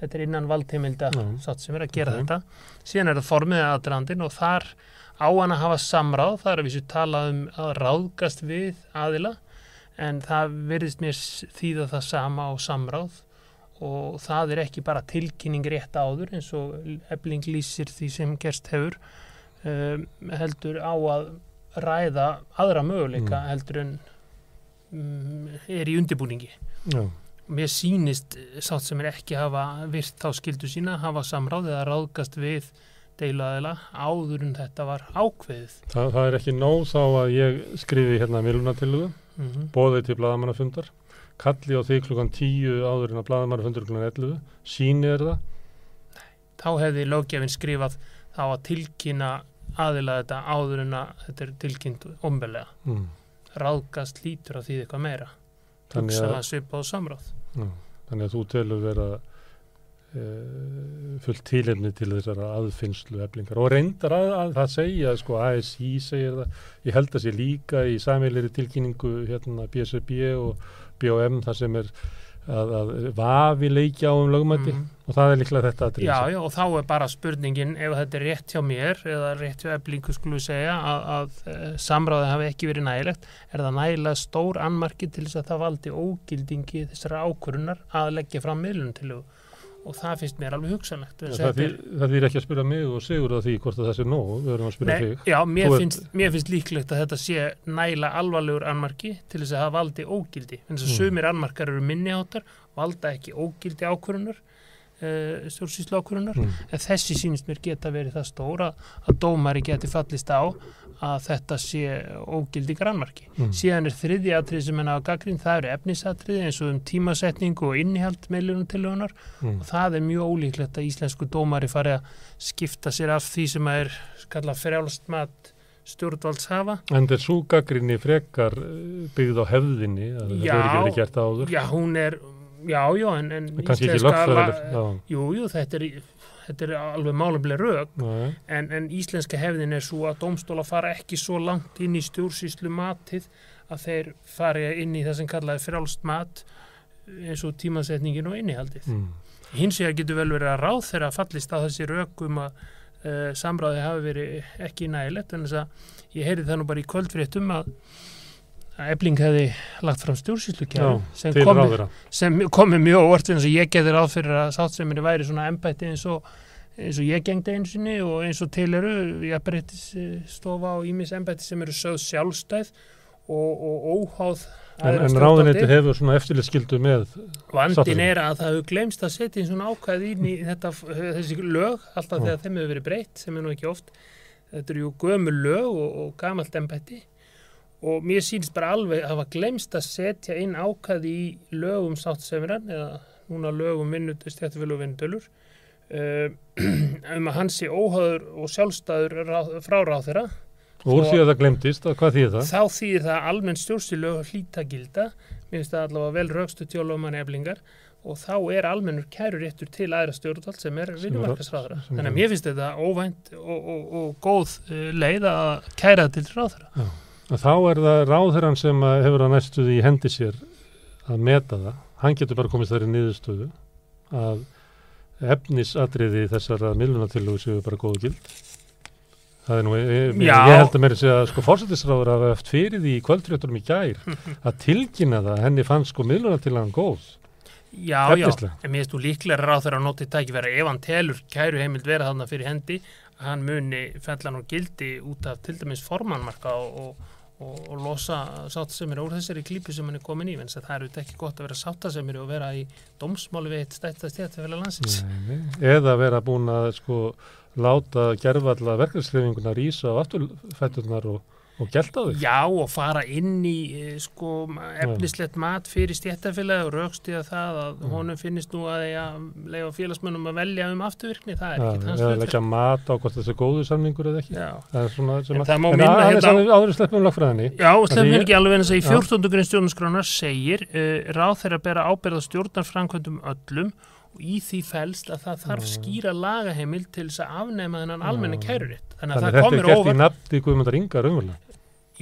þetta er innan valdheimilda mm. sem er að gera okay. þetta síðan er það formið aðdrandin og þar á hann að hafa samráð, það er að við séum talað um að ráðgast við aðila en það verðist mér þýða það sama á samráð og það er ekki bara tilkynning rétt áður eins og ebling lýsir því sem gerst hefur um, heldur á að ræða aðra möguleika mm. heldur en um, er í undirbúningi Já. mér sínist sátt sem er ekki hafa virt þá skildu sína hafa samráð eða ráðgast við deilaðila áður en þetta var ákveðið Þa, Það er ekki nóg þá að ég skrifi hérna milunatillugu mm -hmm. bóðið til bladamannafundar kalli á því klukkan tíu áður en að bladamannafundar klukkan 11 sínir það Þá hefði löggefinn skrifað þá að tilkynna aðila þetta áður en að þetta er tilkynnt ombelega mm. ráðgast lítur að því eitthvað meira. Hugsaða svipa á samráð. Já, Þannig að þú telur vera e, fullt tílefni til þessara aðfinnslu eflingar og reyndar að, að það segja sko ASI segir það, ég held að sé líka í samveilir tilkynningu hérna BSB og BOM það sem er að, að vafi leikja á um lögmætti mm. og það er líklega þetta að drýsa. Já, já, og þá er bara spurningin ef þetta er rétt hjá mér eða rétt hjá eblingu við segja að, að eh, samráði hafi ekki verið nægilegt er það nægilega stór anmarki til þess að það valdi ógildingi þessara ákvörunar að leggja fram miðlunum til þú og það finnst mér alveg hugsanlegt ja, það, þýr, það þýr ekki að spyrja mig og segur að því hvort að það sé nóg, við verðum að spyrja Nei, þig Já, mér finnst, er... mér finnst líklegt að þetta sé næla alvarlegur anmarki til þess að það valdi ógildi en þess að mm. sumir anmarkar eru minniháttar valda ekki ógildi ákvörunar uh, stjórnsýslu ákvörunar mm. en þessi sínist mér geta verið það stóra að dómari geti fallist á að þetta sé ógildi grannmarki. Mm. Síðan er þriði atrið sem hennar á gaggrín, það eru efnisatrið eins og um tímasetningu og innihald meilunum til höfunar mm. og það er mjög ólíklegt að íslensku dómari fari að skipta sér af því sem er skallað frjálst mat stjórnvalds hafa. En er svo gaggrinni frekar eh, byggð á hefðinni áður? Já, hún er, já, já, en, en íslenska, jú, jú, þetta er þetta er alveg málumlega raug en, en íslenska hefðin er svo að domstóla fara ekki svo langt inn í stjórnsýslu matið að þeir fari inn í það sem kallaði frálst mat eins og tímasetningin og innihaldið mm. hins vegar getur vel verið að ráð þeirra fallist að þessi raugum að uh, samráði hafi verið ekki nægilegt en þess að ég heyri það nú bara í kvöldfréttum að Ebling hefði lagt fram stjórnsýslu sem komi, mjög óvart eins og ég getur á fyrir að sáttseminni væri svona ennbætti eins og eins og ég gengdi einsinni og eins og til eru ég breytis stofa á ímis ennbætti sem eru sögð sjálfstæð og, og óháð En, en ráðinni hefur svona eftirlitskildu með Vandin er að það hefur glemst að setja svona ákvæð ín í þetta, þessi lög alltaf Ó. þegar þeim hefur verið breytt sem er nú ekki oft. Þetta eru jú gömu lög og, og gamalt ennbætti og mér sýnist bara alveg að hafa glemst að setja inn ákæði í lögum sáttsefnirann eða núna lögum vinnutistjættifölu og vinnutölur uh, um að hans sé óhagður og sjálfstæður frá ráð þeirra Og úr því að það glemtist, hvað þýðir það? Þá þýðir það almenn stjórnstilög hlítagilda, mér finnst það allavega vel raukstu tjólumann eflingar og þá er almennur kæruréttur til aðra stjórnvald sem er vinnumarkasráðara. Þannig að mér finnst þetta óvænt og, og, og góð uh, leið að kæra þetta til ráðara. Já. Þá er það ráðherran sem hefur að næstuði í hendi sér að meta það. Hann getur bara komist þar í niðurstöðu að efnisadriði þessara millunatillugu séu bara góðu gild. Það er nú, ég, ég held að mér sé að sko fórsættisráður hafa eftir fyrir því í kvöldfréttunum í gær að tilkynna það henni fann sko millunatillugan góð. Já, Efnislega. já, en mér finnst þú líklega ráð þegar að notið tæki vera ef hann telur kæru heimild vera þarna fyrir hendi hann muni fellan og gildi út af til dæmis formannmarka og, og og, og losa sáttasemir úr þessari klípu sem hann er komin í en það er auðvitað ekki gott að vera sáttasemir og vera í domsmáli við eitt stættast téttafélag landsins. Nei, eða vera búin að sko láta gerfalla verkefnslefingunar ísa á afturfætturnar og Og gælt á því? Já, og fara inn í eh, sko, efnislegt mat fyrir stjættafélagi og raukst í að það að honum finnist nú að lega félagsmönnum að velja um afturvirkni, það er ja, ekkit hans hlutur. Eða leggja mat á hvort þessi góðu samningur eða ekki. Já. Það er svona sem að, en það er hérna, áður sleppum lagfræðinni. Já, sleppum ekki alveg en þess að í 14. grunn stjórnarskránar segir uh, ráð þeirra að bera ábyrða stjórnarfrankvöndum öllum og í því fælst að það þarf skýra lagaheimil til þess að afnema þennan almenna kæruritt þannig að Þannig það þetta er gert í óvart nafni Guðmundar Inga raunverulega.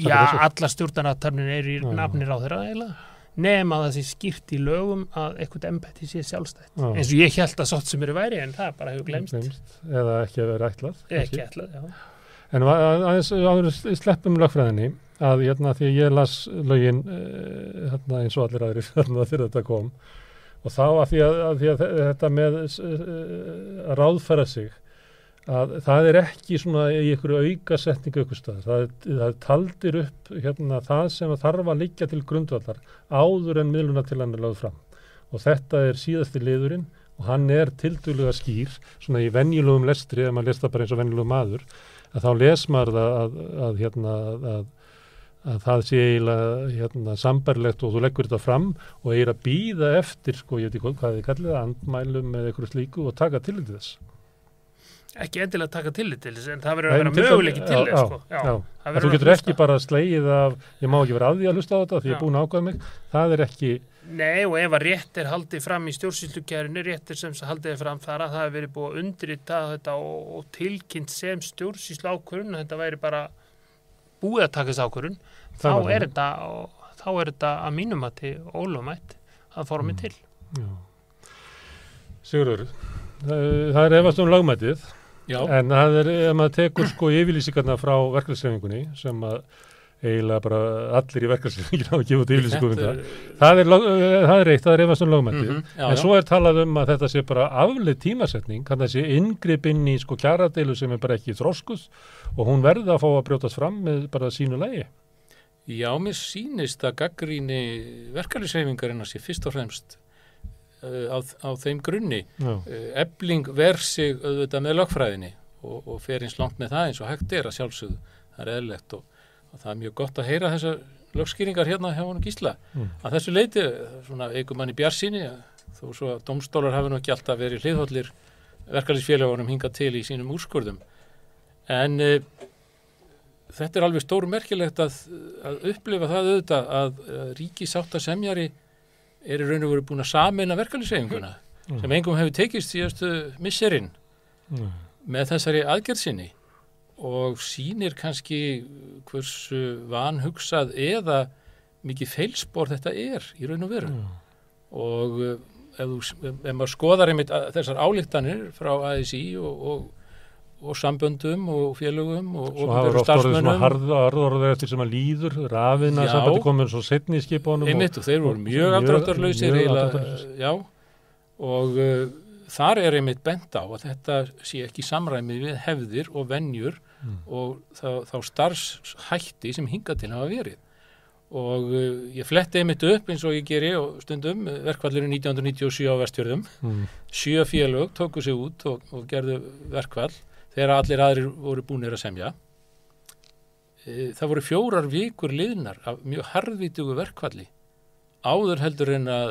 Já, alla stjórnarnattarnir eru í Já. nafnir á þeirra eiginlega nema að það sé skýrt í lögum að eitthvað embætti sé sjálfstætt Já. eins og ég held að sátt sem eru væri en það bara hefur glemst. Eða ekki að vera ætlað. ekki ætlað, já En að- að- aðeins áður sleppum lögfræðinni að hérna því ég las lögin uh, hérna eins og allir aðrir hérna þegar þetta kom og þá að því að, að, því að þe- þetta með uh, að ráðfæra sig að það er ekki svona í einhverju aukasetningu ykkur stað. Það, það taldir upp hérna það sem að þarf að liggja til grundvallar áður en miðluna til hann er lögð fram og þetta er síðasti liðurinn og hann er tildulega skýr svona í venjulegum lestri, ef maður lesta bara eins og venjulegum maður að þá les maður það að, að, hérna, að, að það sé eiginlega hérna, sambarlegt og þú leggur þetta fram og eigir að býða eftir, sko, ég veit ekki hvað þið kallið það, andmælum eða eitthvað slíku og taka til þess. Ekki endilega taka tillit til þess en það verður að vera möguleiki til þess sko. Verður þú getur ekki bara slegið af, ég má ekki vera að því að hlusta á þetta því ég Já. er búin að ákvæða mig, það er ekki, Nei og ef að rétt er haldið fram í stjórnsýslukjærinu, rétt er sem haldið fram þar að það hefur verið búið að undrita þetta og, og tilkynnt sem stjórnsýslu ákvörun, þetta væri bara búið að taka þessu ákvörun, þá er þetta, þá er þetta að mínum að til ólumætt að formi Mm. til. Sigurður, það er efast um lagmætið, Já, En það er, ef maður tekur sko yfirlýsingarna frá verkefnisreifingunni sem að eiginlega bara allir í verkefnisreifingin hafa gefið út yfirlýsingum um þetta það. er- Það er, lög- eh, það er eitt, það er efast um lögmættið. Mhm, já, En svo er talað um að þetta sé bara afleið tímasetning, kann það sé inngrip inn í sko kjaradeilu sem er bara ekki þróskuð og hún verði að fá að brjótast fram með bara sínu lægi. Já, mér sýnist að gaggríni verkefnisreifingarinn sé fyrst og fremst á, á þeim grunni. Ebling ver sig auðvitað með lögfræðinni og, og fer eins langt með það eins og hægt er að sjálfsögðu. Það er eðlegt og, og það er mjög gott að heyra þessar lögskýringar hérna hjá honum Gísla. Mm. Að þessu leiti, svona eigur mann í bjarsýni, þó svo að domstólar hafi nú ekki alltaf verið hliðhóllir verkefnisfélagunum hingað til í sínum úrskurðum. En uh, þetta er alveg stóru merkilegt að, að upplifa það auðvitað að, að ríkisáttasemjari er í raun og veru búin að samina verkefnisreifinguna Mm. sem engum hefur tekist síðastu misserinn já, með þessari aðgerðsinni og sýnir kannski hversu vanhugsað eða mikið feilspor þetta er í raun og veru já. og uh, ef, þú, ef maður skoðar einmitt þessar álíktanir frá ASI og, og, og samböndum og félögum og Svo hafa oft orðið svona starfsmönnum harða orður eftir sem að líður, rafina Já. sambandi komin svo setni í skipunum og, einmitt og þeir voru og- mjög afdráttarlausir. já og uh, þar er einmitt bent á að þetta sé ekki samræmið við hefðir og venjur Mm. og þá, þá starfshætti sem hinga til hafa verið og uh, ég fletti einmitt upp eins og ég geri og stundum verkvallurinn 1997 á vestjörðum Mm. sjö félög tóku sig út og, og gerðu verkvall þegar allir aðrir voru búinir að semja. E, það voru fjórar vikur liðnar af mjög harðvítugu verkvalli áður heldur en að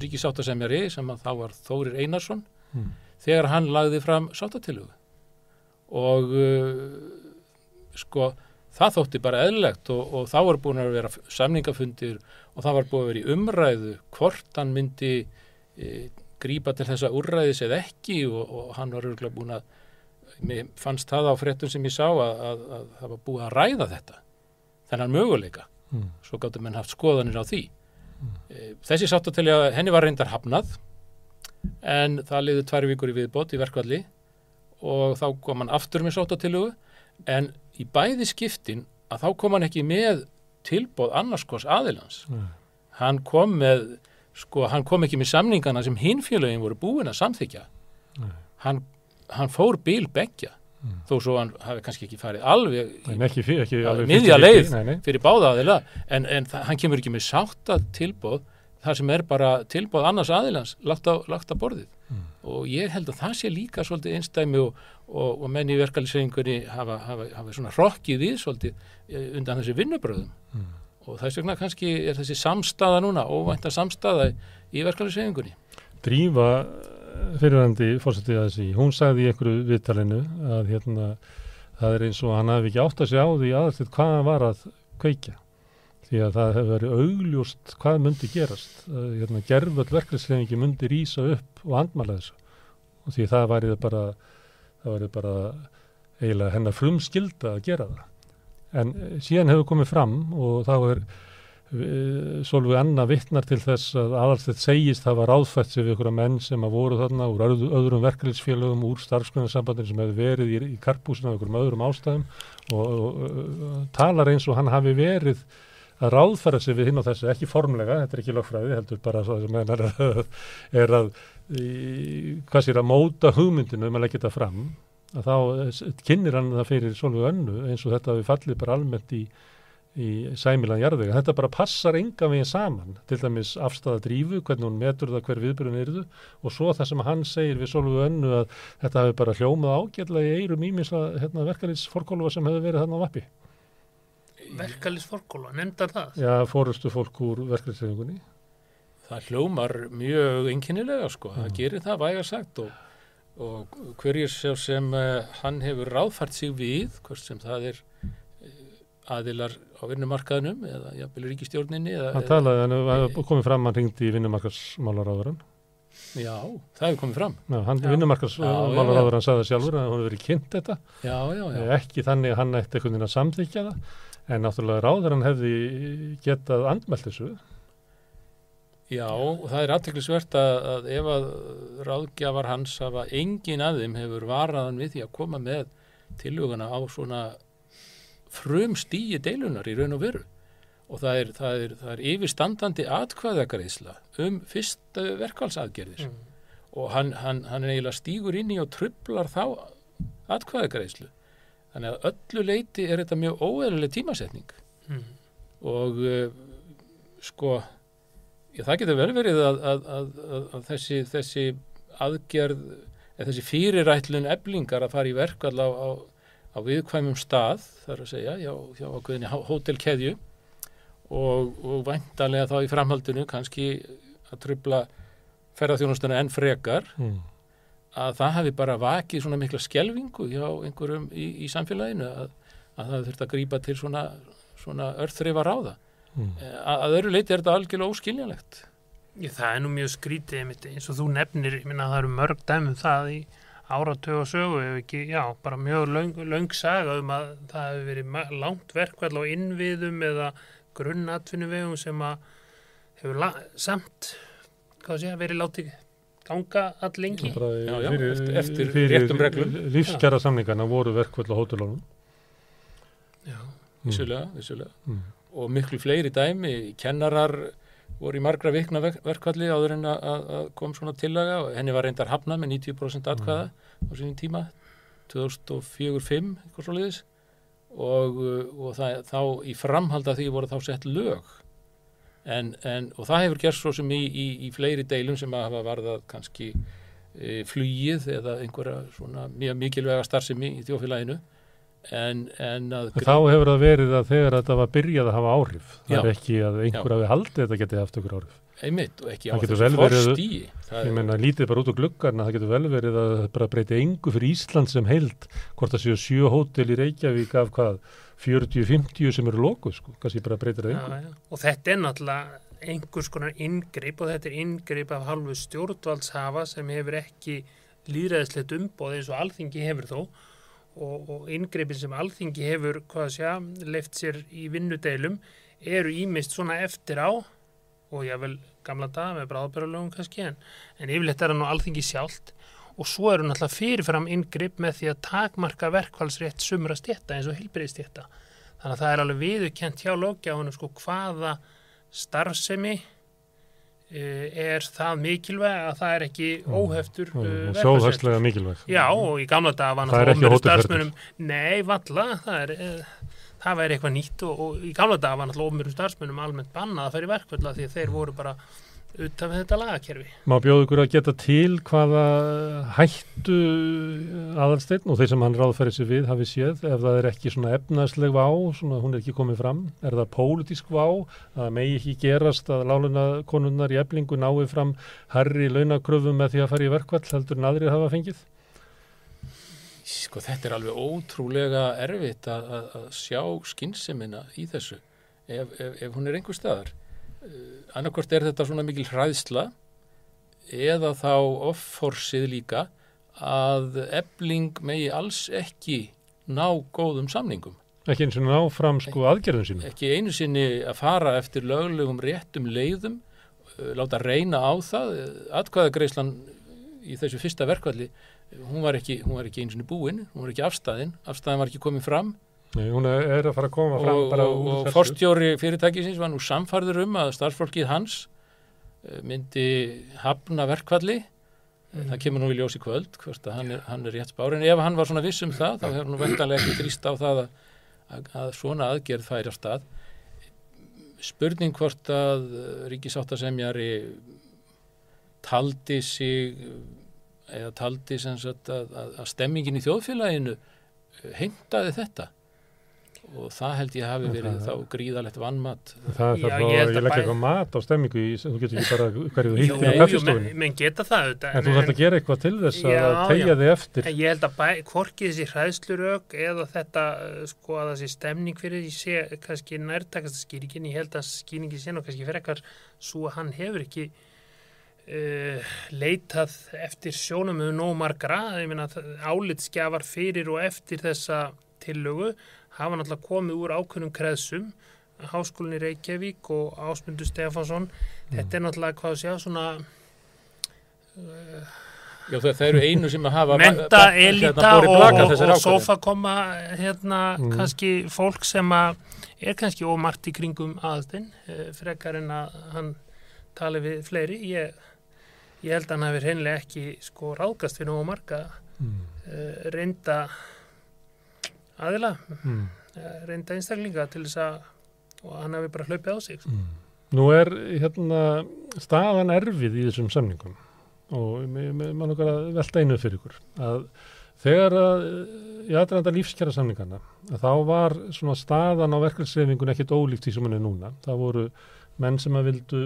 ríkisáttasemjari sem að þá var Þórir Einarsson Mm. þegar hann lagði fram sáttatilugu og uh, sko það þótti bara eðlilegt og, og þá var búin að vera samningafundir og það var búin að vera í umræðu hvort hann myndi e, grípa til þessa úrræðis eða ekki og, og hann var örgulega búin að mér fannst það á fréttum sem ég sá að, að, að það var búið að ræða þetta þennan möguleika. Mm. svo gáttu menn haft skoðanir á því. E, þessi sáttatelja henni var reyndar hafnað en það liði tvær vikur í viðbót í verkvalli og þá kom hann aftur með sáttatilugu en í bæði skiptin að þá kom hann ekki með tilbóð annarskos aðilans. Mm. hann kom með sko, hann kom ekki með samningana sem hinfélögin voru búin að samþykja hann, hann fór bíl beggja Mm. þó svo hann hafi kannski ekki farið alveg ekki, fyr- ekki alveg miðja 50-50, leið. nei, nei. fyrir báða aðila en, en hann kemur ekki með sátta tilbóð þar sem er bara tilbóð annars aðilans lagt á, lagt á borðið Mm. og ég held að það sé líka svolítið einstæmi og, og, og menn í verkeflisefingunni hafa, hafa, hafa svona rokkið við svolítið eh, undan þessi vinnubröðum Mm. og þess vegna kannski er þessi samstaða núna, óvænta samstaða í verkeflisefingunni Drífa fyrirvændi fórsetið að þessi, hún sagði í einhverju viðtalinu að hérna, það er eins og hann hafi ekki átt að segja á því aðalstitt hvað hann var að kveikja. því að það hefur verið augljóst hvað myndi gerast. Hérna, gerföld verkefnislefingi myndi rýsa upp og andmala þessu og því það værið bara, það værið bara eiginlega hennar frumskilda að gera það. En síðan hefur komið fram og þá er Solveig Anna vittnar til þess að aðalstætt segist það var áðfætt sem við ykkur að menn sem að voru þarna úr öðru, öðrum verkefliðsfélögum, úr starfsgrunnarsambandin sem hefur verið í, í karpúsinu af ykkur öðrum ástæðum og, og, og talar eins og hann hafi verið að ráðfæra sig við hinn á þessu, ekki formlega, þetta er ekki lögfræði, heldur bara svo sem er að, er að í, hvað sér að móta hugmyndinu um að leggja þetta fram, að þá kynir hann það fyrir svolítið önnu eins og þetta við fallið bara almennt í, í sæmilan jarðvega. Þetta bara passar enga veginn saman, til dæmis afstæða drífu, hvernig hún metur það hver viðbyrjun eruðu og svo það sem hann segir við svolítið önnu að þetta hefur bara hljómað ágjörlega í eirum ímisla hérna, verkanins sem hefur verið þarna á vappi verkefælisforkóla, nefndar það? Já, fórustu fólk úr verkefælisforkólinni. Það hljómar mjög enginnilega sko, mm. það gerir það vægar sagt og, og hverjir sem uh, hann hefur ráðfært sig við, hvort sem það er aðilar á vinnumarkaðnum eða jafnvel ríkistjórninni. Það talaði, en það hefur komið fram, hann ringdi í vinnumarkaðsmálaráðurann. Já, það hefur komið fram. Vinnumarkaðsmálaráðurann sagði sjálfur að hann hefur verið kynnt þetta. Já, já, já. Ekki þannig að hann ætti einhvern veginn að samþykja það En náttúrulega ráður hann hefði getað andmælt þessu. Já, það er aðteklisvert að, að ef að ráðgjafar hans hafa engin aðeim hefur varaðan við því að koma með tilhugana á svona frum stíi deilunar í raun og veru. Og það er, það er, það er yfirstandandi atkvæðagarísla um fyrst verkvælsaðgerðis. Mm. Og hann, hann, hann er eiginlega stígur inn í og trublar þá atkvæðagaríslu þannig að öllu leiti er þetta mjög óeðluleg tímasetning mm. og uh, sko já, það getur vel verið að, að, að, að þessi, þessi aðgerð eða þessi fyrirætlun eblingar að fara í verk allavega á, á, á viðkvæmum stað þar að segja, hjá, hjá ákveðinni hótelkeðju og, og væntalega þá í framhaldinu kannski að trubla ferðarþjónustuna enn frekar mm að það hafi bara vakið svona mikla skjelvingu hjá einhverjum í, í samfélaginu að, að það þurft að grýpa til svona, svona örþrifa ráða. Mm. Eh, að, að öru leiti er þetta algjörlega óskiljanlegt. Ég, það er nú mjög skrítið eins og þú nefnir, ég minna að það eru mörg dæmum það í áratögu og sögu ef ekki, já, bara mjög löng, löng saga um að það hefur verið langt verkvall á innviðum eða grunnatvinnuvegum sem að hefur samt, hvað sé, verið látið ganga all lengi já, já, fyrir, eftir, eftir réttum reglum lífskjara samningarna voru verkvöld á hótelónum já, vissulega, vissulega. Mm. og miklu fleiri dæmi kennarar voru í margra vikna verkvalli áður en að kom svona tillaga og henni var reyndar hafnað með 90% atkvæða mm. á sínum tíma 2004-05 eitthvað svo leiðis og, og það, þá í framhald af því voru þá sett lög. En, en, og það hefur gerst svo sem í, í, í fleiri deilum sem að hafa varðað kannski e, flugið eða einhverja svona mjög mikilvæga starfsemi í þjófélaginu en, en að Þá hefur það verið að þegar þetta var byrjað að hafa áhrif það já, er ekki að einhver hafi haldið þetta getið haft okkur áhrif. Einmitt og ekki á þessu forstíi ég menna lítið bara út á gluggarna það getur vel verið að bara breyti engu fyrir Ísland sem heild hvort það séu sjö hótel í Reykjavík af hvað 40-50 sem eru lókuð sko, kannski bara breytir það einhver. Og þetta er náttúrulega einhvers konar yngripp og þetta er yngripp af halvu stjórnvaldshafa sem hefur ekki líðræðislegt umbóð eins og alþingi hefur þó og, og yngrippin sem alþingi hefur, að, left sér í vinnudeilum eru ímist svona eftir á og ég vel gamla dag með bráðbjörnulögum kannski en, en yfirleitt er það nú alþingi sjálft og svo eru náttúrulega fyrirfram yngripp með því að takmarka verkvælsrétt sumra stjætta eins og hilbriðstjætta. Þannig að það er alveg viðukent hjá lókjáðunum sko hvaða starfsemi er það mikilvæg að það er ekki mm. óheftur uh, verkvælsrétt. Sjóðhagslega mikilvæg. Já og í gamla dag var náttúrulega ofnverðu starfsmunum, nei valla, það er... Uh, það væri eitthvað nýtt og, og í gamla dag var náttúrulega ofnverðu starfsmunum almennt bannað að fara í verkvælda því að þeir voru bara utan við þetta lagakerfi. Má bjóðu ykkur að geta til hvaða hættu aðalsteinn og þeir sem hann ráðferði sér við hafi séð ef það er ekki svona efnaðsleg vá, svona hún er ekki komið fram, er það pólitísk vá, að megi ekki gerast að láluna konunnar í eflingu náið fram herri launakröfum með því að fara í verkvall heldur en aðrið hafa fengið? Sko þetta er alveg ótrúlega erfitt að, að, að sjá skynnsemina í þessu ef, ef, ef hún er einhver staðar annarkort er þetta svona mikil hræðsla eða þá offorsið líka að ebling megi alls ekki ná góðum samningum. Ekki eins og ná fram sko aðgerðum sínum. ekki einu sinni að fara eftir löglegum réttum leiðum uh, láta reyna á það. Atkvæðagreislan í þessu fyrsta verkvalli hún var ekki, hún var ekki eins og búin, hún var ekki afstæðin afstæðin var ekki komið fram Nei, hún er að fara að koma fram og, og, og forstjóri fyrirtækisins var nú samfarður um að starfsfólkið hans eh, myndi hafna verkvalli mm. það kemur nú í ljósi kvöld hann er, hann er rétt spár, en ef hann var svona viss um það þá hefur nú vendanlega ekki trýst á það að, að, að svona aðgerð færi á stað. Spurning hvort að ríkisáttasemjari taldi sig eða taldi sagt, að, að, að stemmingin í þjóðfélaginu heimtaði þetta og það held ég hafi verið það, þá gríðalegt vannmatt Það er það að ég legg eitthvað mat á stemmingu í, þú getur ekki bara hverju þú hýttir á kaffestofunni menn geta það auðvitað, en, þú þarf að gera eitthvað til þess já, að tegja þig eftir. En Ég held að bæ, hvorki þessi hræðslurög eða þetta sko að þessi stemning fyrir því sé kannski nærtakast skýringin, ég held að skýringin sé nú kannski fyrir ekkar svo að hann hefur ekki Uh, leitað eftir sjónum með nóg margra, ég meina álitskjafar fyrir og eftir þessa tillögu hafa náttúrulega komið úr ákveðnum kreðsum Háskólinni Reykjavík og Ásmundur Stefansson mm. þetta er náttúrulega hvað að segja svona uh, Já það, það eru einu sem að hafa menta, elita og, og, og sofa koma hérna mm. kannski fólk sem að er kannski ómart í kringum aðstinn uh, frekar en að hann tali við fleiri ég ég held að hann hefur hennilega ekki sko ráðgast fyrir nógu marga mm. uh, reynda aðila mm. uh, reynda einstaklinga til þess að og hann hefur bara hlaupið á sig sko. mm. Nú er hérna staðan erfið í þessum samningum og mann okkar að velta einu fyrir ykkur að þegar að í aðranda lífskjara samningana að þá var svona staðan á verkefnsreifingun ekkit ólíkt því sem hann er núna það voru menn sem að vildu,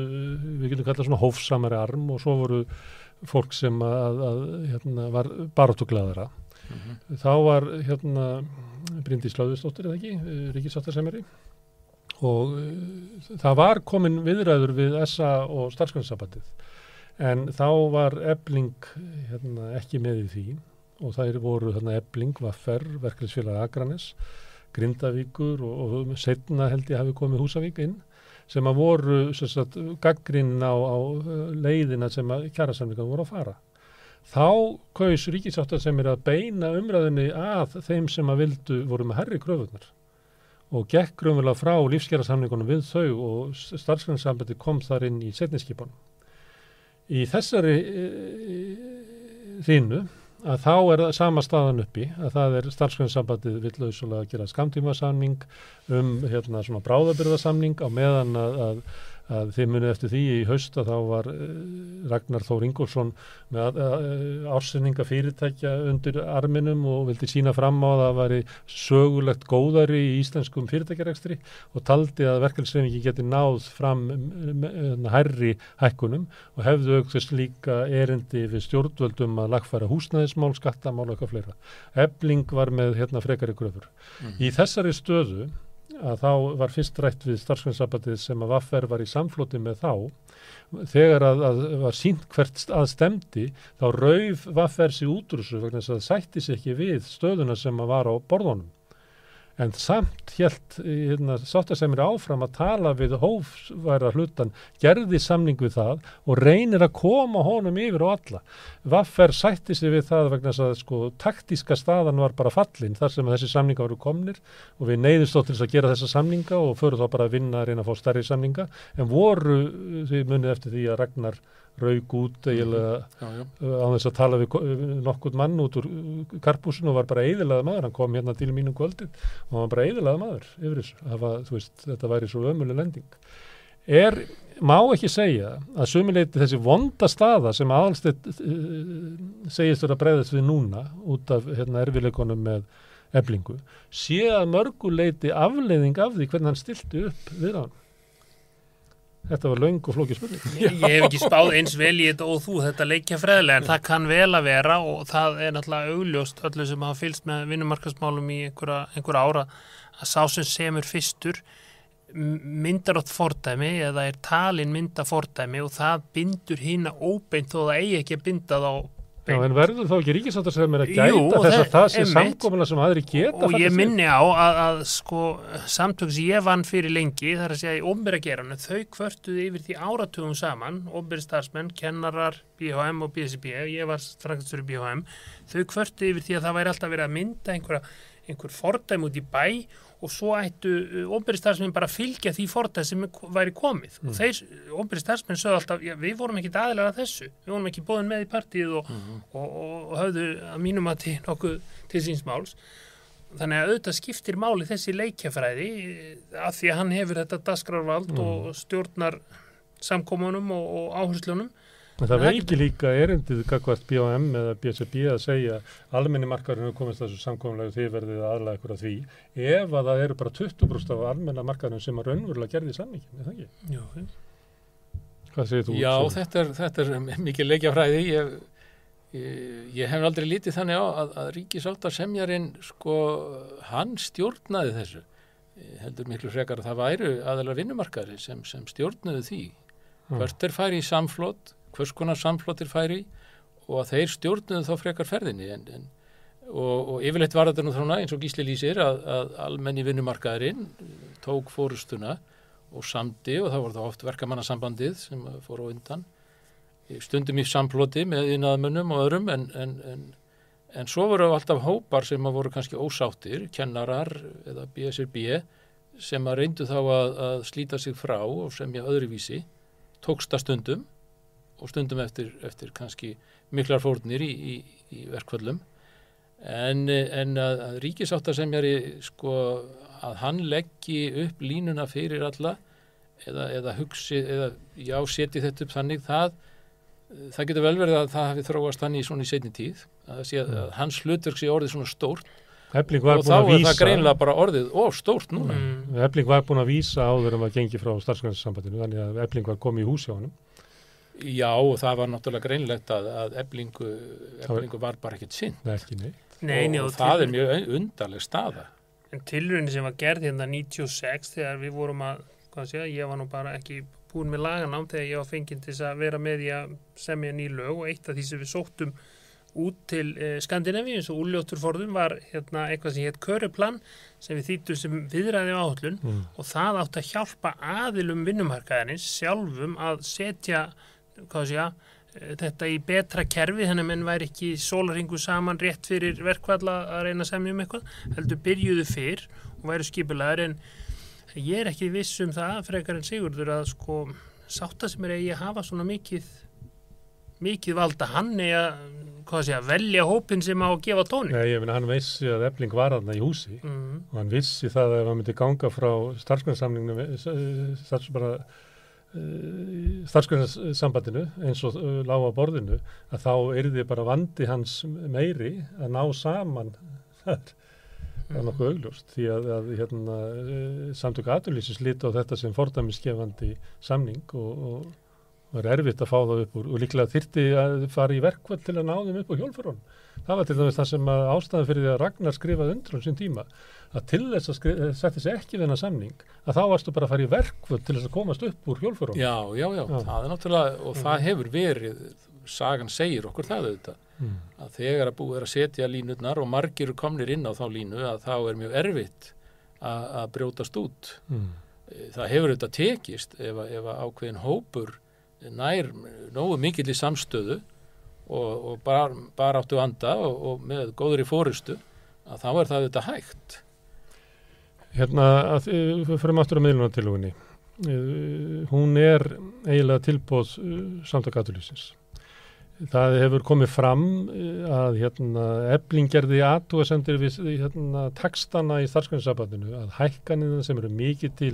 við getum kallað svona hófsamari arm og svo voru fólk sem að, að hérna, var baráttuglaðara. Mm -hmm. Þá var hérna Bryndi Slauðustóttir, eða ekki, Ríkisáttarsemeri og uh, það var komin viðræður við SA og starfsgrunnsabatið en þá var ebling hérna, ekki með í því og það voru hérna, ebling, vaffer, verkefnisfélag Akranes, Grindavíkur og, og setna held ég hafi komið Húsavík inn sem að voru gaggrinn á, á uh, leiðina sem að kjærasamlingar voru að fara. Þá kaus ríkisáttar sem er að beina umræðinni að þeim sem að vildu voru með herri kröfunar og gekk grunverulega frá lífskjærasamlingunum við þau og starfsgrannsambandi kom þar inn í setniskipunum. Í þessari þínu e, að þá er það sama staðan uppi að það er starfsgrænsambandið villauðsóla að gera skamtímasamning um hérna svona bráðabyrðasamning á meðan að, að að þið munið eftir því í haust að þá var eh, Ragnar Þór Ingólfsson með ársenninga fyrirtækja undir arminum og vildi sína fram á að það væri sögulegt góðari í íslenskum fyrirtækjarekstri og taldi að verkefnsreiningi geti náð fram hærri hækkunum og hefðu aukþess líka erindi við stjórnvöldum að lagfæra húsnæðismál, skattamál og eitthvað fleira. Ebling var með hérna frekari gröfur. Mm. Í þessari stöðu að þá var fyrst rætt við starfsgrænsabbatið sem að Vaffer var í samflóti með þá. Þegar að, að var sínt hvert að stemdi þá rauf Vaffer sér útrúsu vegna þess að það sætti sér ekki við stöðuna sem að var á borðunum en samt helt hérna, sáttasemir áfram að tala við hófsværa hlutan, gerði samning við það og reynir að koma honum yfir og alla. Vaffer sætti sig við það vegna þess að sko taktíska staðan var bara fallin þar sem þessi samninga voru komnir og við neyðist þó til þess að gera þessa samninga og förum þá bara að vinna að reyna að fá stærri samninga en voru því munið eftir því að Ragnar raug út eiginlega mm -hmm. á þess að tala við nokkur mann út úr karpúsinu og var bara eðilaða maður, hann kom hérna til mínum kvöldin og hann var bara eðilaða maður yfir þessu, var, veist, þetta væri svo ömuleg lending. Er, má ekki segja að sumileiti þessi vonda staða sem aðalstett uh, eh, segist vera breyðast við núna út af hérna, erfileikonum með eblingu, sé að mörguleiti afleiðing af því hvernig hann stilti upp við hann. Þetta var laung og flókið spurning. Ég, hef ekki spáð eins vel í þetta og þú, þetta leikja freðlega, en það kann vel að vera og það er náttúrulega augljóst öllu sem hafa fylst með vinnumarkasmálum í einhverja, einhverja ára að sá sem semur fyrstur myndar átt fordæmi eða er talin mynda fordæmi og það bindur hína óbeint þó það eigi ekki að binda þá Já, en verður þá ekki ríkisáttar sem er að gæta Jú, þess að það sé samkomuna sem aðri geta og ég minni á að, að sko samtöks ég vann fyrir lengi þar að segja í ómberageranu þau kvörtuði yfir því áratugum saman ómberastarsmenn, kennarar, BHM og BSB ég var frækastur í BHM þau kvörtuði yfir því að það væri alltaf verið að mynda einhver fordæm út í bæ og svo ættu óbyrri uh, bara að fylgja því fórtæð sem væri komið mm. og þeir, óbyrri starfsmenn sögðu alltaf já, við vorum ekki aðlega þessu, við vorum ekki bóðin með í partíð og, mm. og, og, og höfðu að mínum að til nokkuð til síns máls þannig að auðvitað skiptir máli þessi leikjafræði að því að hann hefur þetta dasgrarvald mm. og stjórnar samkómanum og áherslunum En það veiki líka erindið kakvart BOM eða BSB að segja almenni markaðurinn hefur komist þessu samkómulegu því verðið aðlæða ykkur að því ef að það eru bara 20% af almenna markaðurinn sem er raunverulega gerði í samningin, er það ekki? Já, Hvað segir þú? Já, þetta er, þetta er mikið leikjafræði. Ég, ég, ég hef aldrei lítið þannig á að, að ríkisáltarsemjarinn sko, hann stjórnaði þessu. Heldur miklu frekar að það væru aðalega vinnumarkaðri sem, sem stjórnuði því. Hvert er færi í samflót hvers konar samflottir færi og að þeir stjórnuðu þá frekar ferðinni en, en, og, og yfirleitt var þetta nú þána eins og Gísli lýsir að, að almenni vinnumarkaðurinn tók fórustuna og samdi og það voru þá oft verkamannasambandið sem fór á undan. Stundum í samfloti með innadmönnum og öðrum en, en, en svo voru alltaf hópar sem voru kannski ósáttir, kennarar eða BSRB sem að reyndu þá að, að slíta sig frá og semja öðruvísi tóksta stundum og stundum eftir, eftir kannski miklar fórnir í, í, í verkvöldum en, en að, að ríkisáttarsemjari sko að hann leggji upp línuna fyrir alla eða, eða hugsi eða já seti þetta upp þannig það, það getur vel verið að það hafi þróast hann í svona í setni tíð að, að, að mm. hans hlutverk sé orðið svona stórt og þá er það greinlega bara orðið of stórt núna. Mm. Ebling var búin að vísa áður en um var gengið frá starfsgrænsambandinu þannig að Ebling var komið í húsi á hann Já, og það var náttúrulega greinlegt að, að eblingu, eblingu var bara ekkert sinn. Nei, ekki neitt. Nei, og, og það er mjög undarleg staða. En tilröðinni sem var gerð hérna 96 þegar við vorum að, hvað sé ég, ég var nú bara ekki búin með laganám þegar ég var fenginn til að vera með í að semja nýlög og eitt af því sem við sóttum út til eh, Skandinavíu eins og úrljótturforðum var hérna eitthvað sem hétt Köruplan sem við þýttum sem viðræði á áhullun mm. og það átt að hjálpa aðilum vinnumarkaðarins sjálfum að setja sé, eh, þetta í betra kerfi þannig að menn væri ekki sólaringu saman rétt fyrir verkvalla að reyna að semja um eitthvað heldur byrjuðu fyrr og væri skipilaður en ég er ekki viss um það frekar en Sigurður að sko sátta sem er að hafa svona mikið mikið valda hann eða að velja hópin sem á að gefa tóni Nei, ég finna hann vissi að efling var aðna í húsi mm. og hann vissi það að hann myndi ganga frá starfsgrunnsamlinginu starfs bara Eh, starfsgrunarsambandinu eins og uh, lág á borðinu að þá er þið bara vandi hans meiri að ná saman það er nokkuð augljóst því að, að hérna, uh, samtök aðurlýsins líti á þetta sem fordæmiskefandi samning og, og það er erfitt að fá það upp úr. Og líklega þyrti að fara í verkvall til að ná þeim upp á hjólfurón það var til dæmis það sem ástæðan fyrir því að Ragnar skrifaði undir á sín tíma að til þess að eh, setja þessi ekki þennan samning að þá varstu bara að fara í verkvöld til þess að komast upp úr hjólfurum Já, já, já, já. það er náttúrulega og mm. það hefur verið, sagan segir okkur það auðvitað, mm. að þegar að búið er að setja línutnar og margir komnir inn á þá línu að þá er mjög erfitt að brjótast út mm. það hefur auðvitað tekist ef, ef ákveðin hópur nær nógu mikill í samstöðu og, og bara, bara áttu anda og, og með góður í fórustu að þá er það auðvitað hægt Hérna, að, við fyrir aftur á meðlunartilugunni. Hún er eiginlega tilbóð uh, samtakaturlýsins. Það hefur komið fram að hérna, ebling gerði aðtúasendir við hérna, takstana í starfsgrænsabandinu að hækkanina sem eru mikið til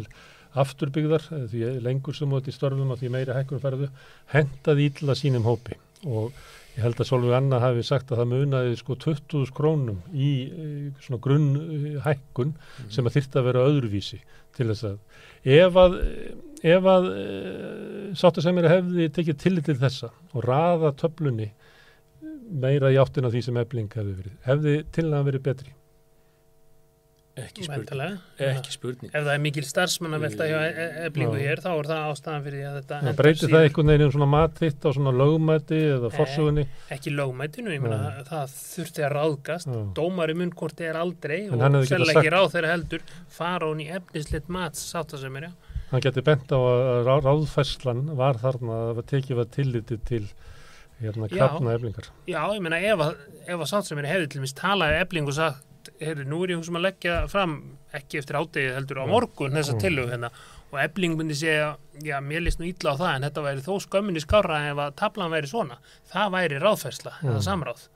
afturbyggðar, því lengur sem átt í störfum að því meiri hækkun ferðu, hendaði ílla sínum hópi og Ég held að Solveig Anna hafi sagt að það munaði sko 20.000 krónum í svona grunnhækkun mm. sem að þyrta að vera öðruvísi til þess að ef að, ef að sáttasemjari hefði tekið tillit til þessa og raða töflunni meira í áttin á því sem efling hefði verið, hefði til að verið betri? Ekki spurning. Væntanlega. Ekki spurning. Ef það er mikil starfsmann að velta hjá eblingu Já. hér, þá er það ástæðan fyrir því að þetta Það breytir það einhvern veginn um svona matþitt á svona lögmæti eða Nei. forsögunni. Ekki lögmætinu, ég meina Nei. það þurfti að ráðgast, Já. dómari munnkorti er aldrei og sennilega ekki ráð þeirra heldur fara hún í efnisleitt mats sátta sem er, já. Hann geti bent á að rá, ráðfærslan var þarna að tekið var tilliti til hérna krafna eflingar. Já, ég meina ef að, ef að sátt sem er hefði til ebling heyrðu, nú er ég húsum að leggja fram ekki eftir ádegið heldur á Já. morgun þessa Mm. tillögu hérna og ebling myndi segja, já, mér líst nú illa á það en þetta væri þó skömminni skára ef að tablan væri svona, það væri ráðfersla eða Mm. samráð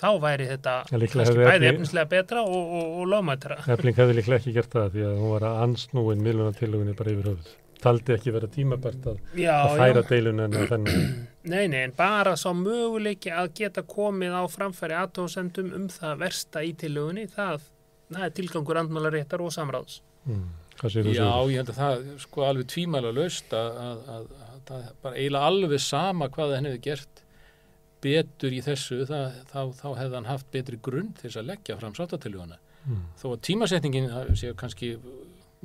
þá væri þetta bæði efnislega betra og, og, og lögmættra Efling hefði líklega ekki gert það því að hún var að ansnúin miðlunartillugunni bara yfir höfuð. Taldi ekki vera tímabært að, já, að færa deilun en þennan. nei, nei, en bara sá möguleiki að geta komið á framfæri aðtóðsendum um það versta í tillögunni það, það er tilgangur andmálaréttar og samráðs. Mm, hvað séu þú Já, ég held að það sko alveg tvímæla laust að, að, að, að það er bara eiginlega alveg sama hvað henni hefði gert betur í þessu það, þá, þá hefði hann haft betri grunn til þess að leggja fram sáttatiluguna Mm, þó að tímasetningin sé kannski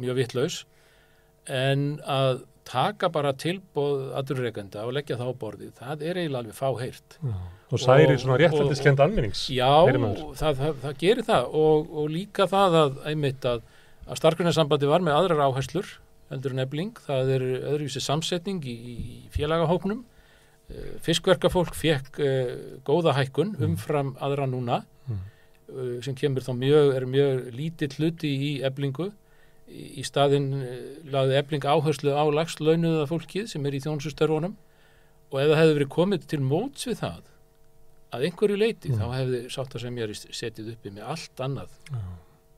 mjög vittlaus en að taka bara tilbóð aðurreikenda og leggja það á borðið það er eiginlega alveg fáheyrt já. Og særi svona réttlættiskend almennings. Já, það, það, það gerir það og, og líka það að einmitt að, að starfgrunarsambandi var með aðrar áherslur heldur en ebling, það er öðruvísi samsetning í, í félagahóknum Eh, fiskverkafólk fekk uh, góða hækkun umfram aðra núna Mm. uh, sem kemur þá mjög, er mjög lítill hluti í eblingu í, staðinn uh, laði ebling áherslu á lagslaunuða fólkið sem er í þjónsustarfunum og ef það hefði verið komið til móts við það að einhverju leiti Mm. þá hefði sátt að sem ég er setið uppi með allt annað Já.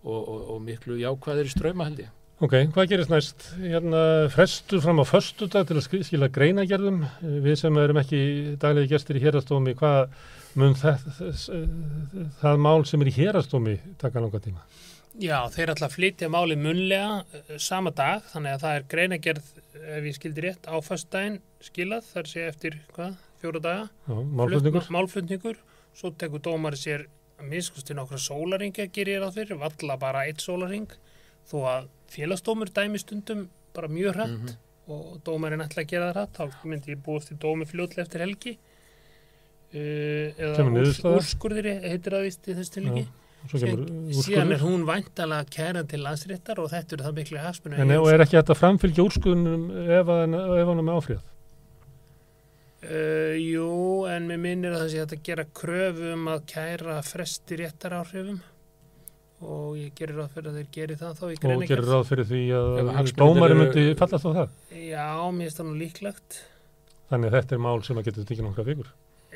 og, og, og miklu jákvæðir í ströyma held ég. Ok, hvað gerist næst? Hérna frestur fram á föstudag til að skila greinagerðum. Eh, Við sem erum ekki daglegi gestir í hérastómi, hvað mun það, það, það mál sem er í hérastómi taka langa tíma? Já, þeir ætla að flytja máli munlega eh, sama dag, þannig að það er greinagerð ef ég skildi rétt á föstudaginn skilað, þar sé eftir hvað, fjóra daga? Málflutningur? Málflutningur, svo tekur dómari sér að miskusti nokkra sólaringa gerir ráð fyrir, valla bara eitt sólaring þó að félagsdómur dæmi stundum bara mjög hrætt Mhm. og dómarinn ætla að gera það hrætt þá myndi ég búast til dómi fljótlega eftir helgi. Uh, eða úrskurðir heitir það vist í þess tilviki. Kemur síðan er hún væntalega kæran til landsréttar og þetta eru það miklu hagsmunni En og er ekki þetta framfylgja úrskurðunum ef, hann- er með áfríð? Uh, jú, en mér minnir að það sé að gera kröfu um að kæra fresti réttar áhrifum og ég gerir ráð fyrir að þeir geri það þá í Og gerir ráð fyrir því að eru- myndi fallast á það. Já, mér finnst það nú líklegt. Þannig að þetta er mál sem að getur tekið nokkra vikur.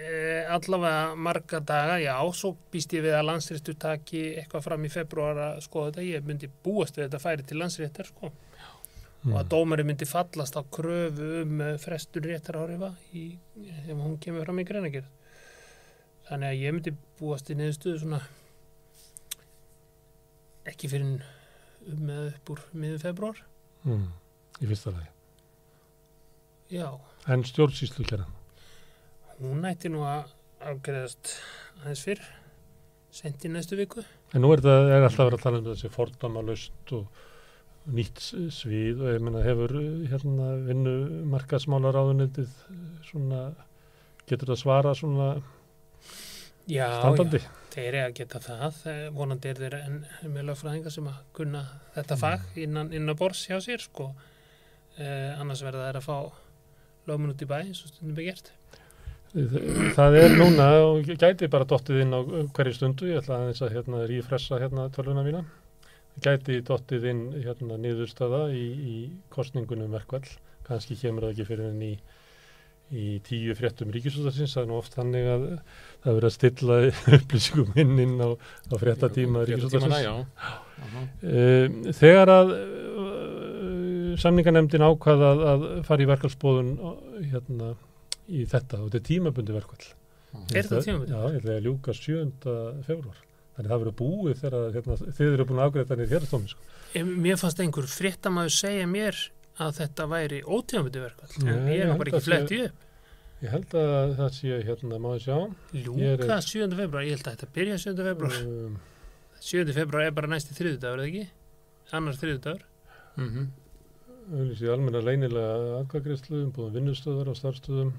Uh, allavega marga daga, já, svo býst ég við að landsréttur taki eitthvað fram í februar að skoða þetta. Ég myndi búast við þetta færi til landsréttar, sko. Og að Mm. dómari myndi fallast á kröfu um uh, frestun réttar áhrifa í, ef hún kemur fram í greinagerð. Þannig að ég myndi búast í niðurstöðu svona ekki fyrir um með upp úr miður februar. Mm. Í fyrsta lagi. Já, En stjórnsýslu kæra. Hún ætti nú að afgreðast aðeins fyrr, sent í næstu viku. En nú er, það, er alltaf verið að tala um þessi fordæmalust og nýtt svið og ég meina hefur uh, hérna vinnu markasmálar áðunitið svona, getur það svara svona Já, standandi? já, þeir eru að geta það. Eh, Vonandi er þeir en með lögfræðinga sem að kunna þetta fag innan, innan bors hjá sér, sko. Eh, annars verða þær að fá lögmun út í bæ, og stundum er gert. Það er núna og gæti bara dottið inn á hverju stundu, ég ætla aðeins að hérna rífressa hérna tölvuna mína. Gæti dottið inn hérna niðurstöða í, í kostningunum verkvall, kannski kemur það ekki fyrir enn í, í tíu fréttum ríkisútarsins, það er nú oft þannig að það verið að stilla upplýsingum inn inn á, á fréttatíma. Aha. Um, þegar að uh, samningarnemdin ákvað að, að fara í verkvallsbóðun hérna, í þetta og þetta er tímabundi verkvall Er þetta tímabundið? Já, ég ætla að ljúka 7. februar þannig að það verður búið þegar hérna, þið eru búin að afgreita þannig hérastómi sko. Mér fannst einhver fréttamaður segja mér að þetta væri ótíðanbyrdi verkvall. En Nei, ég ég er bara ekki sé- fletti upp. Ég held að það sé hérna, má ég sjá Ljúka er- 7. februar, ég held að þetta byrja 7. februar. um, 7. februar er bara næsti þriðudagur, eða ekki? Annar þriðudagur. Mm -hmm. Í almenna leinilega aðkvæðgreyslu, búin vinnustöðar á starfstöðum,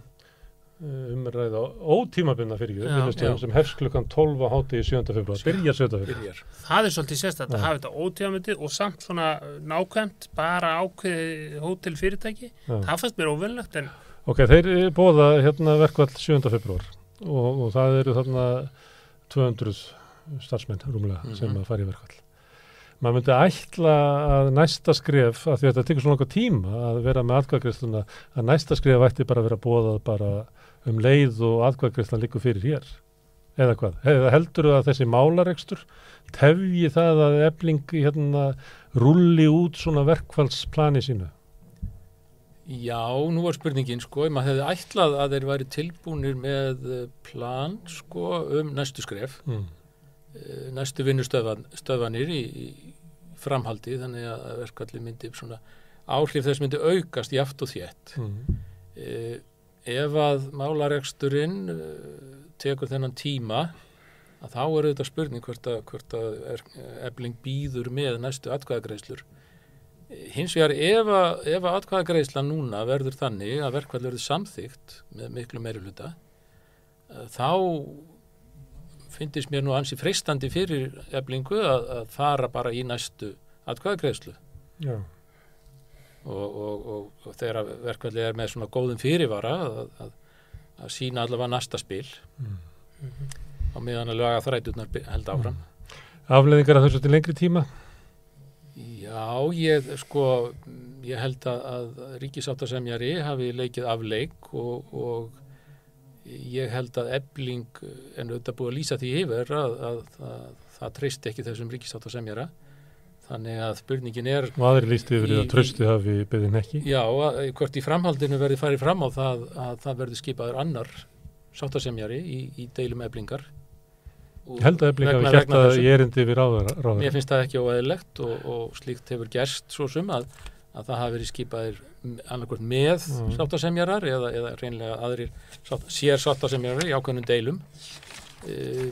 umræða ótímabinna fyrir já. sem hefst klukkan 12 á hátti í 7. februar, byrja 7. februar. Byrjar. Það er svolítið sérstætt að hafa þetta ótíðamöndið og samt svona nákvæmt bara ákveði hótelfyrirtæki. Já. Það fannst mér óvinnlegt en Ok, þeir bóða hérna verkvall 7. februar og, og það eru þarna 200 starfsmenn rúmlega Mhm. sem að fara í verkvall. Maður myndi ætla að næsta skref, að því að þetta tekur svona okkur tíma að vera með atkvæðgreifsluna, að næsta skref ætti bara að vera bóðað bara um leið og atkvæðgreifslan líkur fyrir hér. Eða hvað? Eða heldur að þessi málarekstur tefji það að ebling hérna rulli út svona verkfallsplani sínu? Já, nú var spurningin sko, ef maður hefði ætlað að þeir væri tilbúnir með eh, plan sko um næstu skref, Mm. eh, næstu vinnustöðvanir í, í framhaldi þannig að verkvalli myndi svona áhrif þess myndi aukast jaft og þétt. Mm. Eh, ef að málareksturinn eh, tekur þennan tíma að þá er þetta spurning hvort að, hvort að er, ebling býður með næstu atkvæðagreislur. Hins vegar ef að, að atkvæðagreisla núna verður þannig að verkvall verður samþygt með miklu meiri hluta eh, þá finnist mér nú ansi freistandi fyrir eblingu að, að fara bara í næstu atkvæðagreislu Já. Og, og, og, þegar verkvalli er með svona góðum fyrirvara að, að, að sína allavega næsta spil Mm. á meðan að laga þræturnar by- held áfram Afleðingar að þessu til lengri tíma? Já, ég sko ég held að, að ríkisáttasemjari hafi leikið afleik og, og ég held að ebling en auðvitað búið að lýsa því yfir að, að, að það treysti ekki þessum ríkisáttasemjara þannig að spurningin er Og aðri lísti yfir að trösti hafi beðin ekki. Já, að, hvort í framhaldinu verði farið fram á það að það verði skipaður annar sáttasemjari í, í deilum eblingar. Ég held að Ebling hafi vegna- gert það þessu. í erindi ráður. ráður. Mér finnst það ekki óæðilegt og, og slíkt hefur gerst svo sum að, að það hafi verið skipaðir annarkvort með Mm. sáttasemjarar eða, eða reynlega aðrir sátt, sér sáttasemjarar í ákveðnum deilum. E,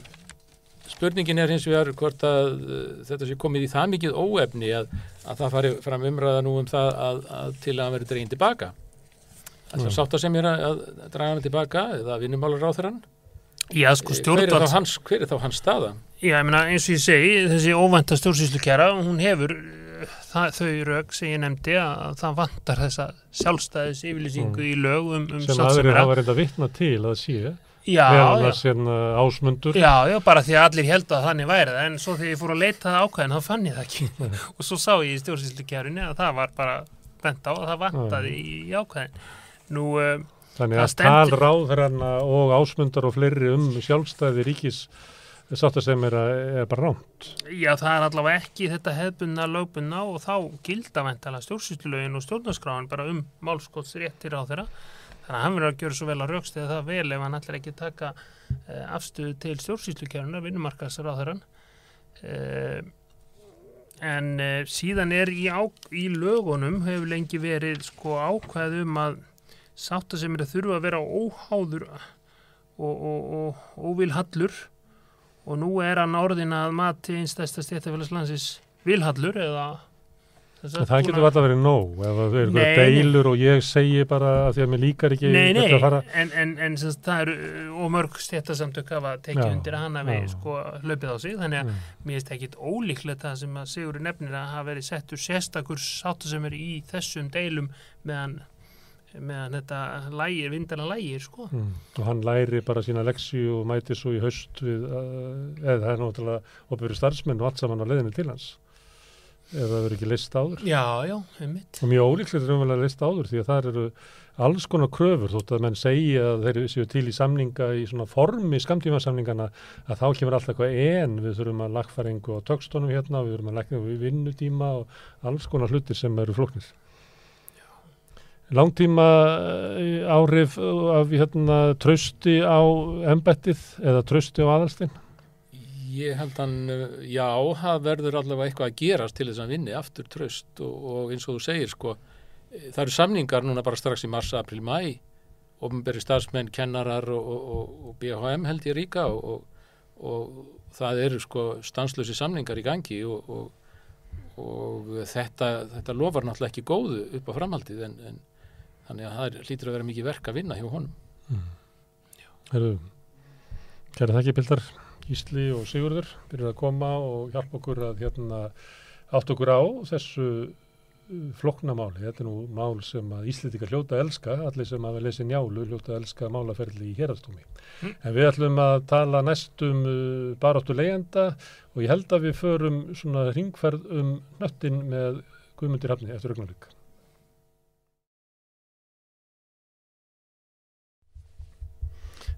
spurningin er hins vegar hvort að uh, þetta sé komið í það mikið óefni að, að það fari fram umræða nú um það að, að til að hann verið dreginn tilbaka. Þess að Mm. sáttasemjara að draga hann tilbaka eða vinnumálar á þeirra. já, sko Hver er stjórnvald þá hans, hver er þá hans staða? Já, ég meina, eins og ég segi, þessi óvænta stjórnsýslukjara, hún hefur uh, það, þau rauk sem ég nefndi að það vantar þessa sjálfstæðis yfirlýsingu Mm. í lög um, um sem aðrir sáttsemjara. hafa reynda vittna til að sé. Já, Meðal já, annars hérna ásmundur. já, já, bara því að allir held að þannig væri það, en svo þegar ég fór að leita það ákvæðin, þá fann ég það ekki. og svo sá ég í stjórnsýslukjarinu að það var bara bent á að það vantaði í, í ákvæðin. Nú, uh, Þannig að stendur- tal ráðherrana og ásmundar og fleiri um sjálfstæði ríkis sáttasemir er bara rámt. Já, það er allavega ekki þetta hefbunna lögbunna og þá gilda vantala stjórnsýslulögin og stjórnarskráin bara um málskottsréttir á þeirra. Þannig að hann verður að gjöra svo vel að raukst eða það vel ef hann ætlar ekki taka uh, afstöðu til stjórnsýslukjöruna, vinnumarkaðsar á þeirran. Uh, en uh, síðan er í, á, í lögunum hefur lengi verið sko ákvæð um að sátta sem er að þurfa að vera óháður og, og, og óvilhallur og nú er hann orðin að mati einstæsta stéttafélagslandsins vilhallur eða að En það getur að- alltaf verið nóg ef það er eitthvað deilur og ég segi bara að því að mér líkar ekki Nei, nei, að en, en, en sem sagt, það eru uh, og mörg stéttasamtök hafa tekið Já, undir að hafi já. sko hlaupið á sig þannig að Mm. mér finnst ekkit ólíklegt það sem að Sigurður nefnir að hafa verið settur sérstakur sáttasemur í þessum deilum meðan, meðan þetta lægir, vindana lægir sko. Mm. Og hann læri bara sína leksju og mæti svo í haust við, uh, eða það er náttúrulega opið starfsmenn og allt saman á leiðinu til hans. Ef það verður ekki list áður. Já, já, einmitt. Og mjög ólíklegt er umvel að list áður því að það eru alls konar kröfur þótt að menn segi að þeir séu til í samninga í svona formi skamtímasamningana að þá kemur alltaf eitthvað en við þurfum að lagfæringu á tökstónum hérna, við þurfum að lagfæringu í vinnutíma og alls konar hlutir sem eru flóknir. Langtíma eh, áhrif af hérna trösti á embettið eða trösti á aðalstinn? Ég held hann, uh, já, það verður allavega eitthvað að gerast til þess að vinni aftur tröst og, og eins og þú segir, sko, eh, það eru samningar núna bara strax í mars, april, mæ, ofnberi starfsmenn, kennarar og, og, og, BHM held ég ríka og, það eru sko stanslösi samningar í gangi og, þetta, þetta lofar náttúrulega ekki góðu upp á framhaldið en, en þannig að það lítur að vera mikið verk að vinna hjá honum. Mm. Herru, kæra þakki Pildar, Ísli og Sigurður fyrir að koma og hjálpa okkur að hérna átt okkur á þessu floknamáli, þetta er nú mál sem að Íslitika hljóta að elska, allir sem að við lesið njálu hljóta að elska málaferli í hérastómi. Mm. En við ætlum að tala næstum uh, baráttu leyenda og ég held að við förum svona ringferð um nöttin með Guðmundir Hafni eftir augnalík.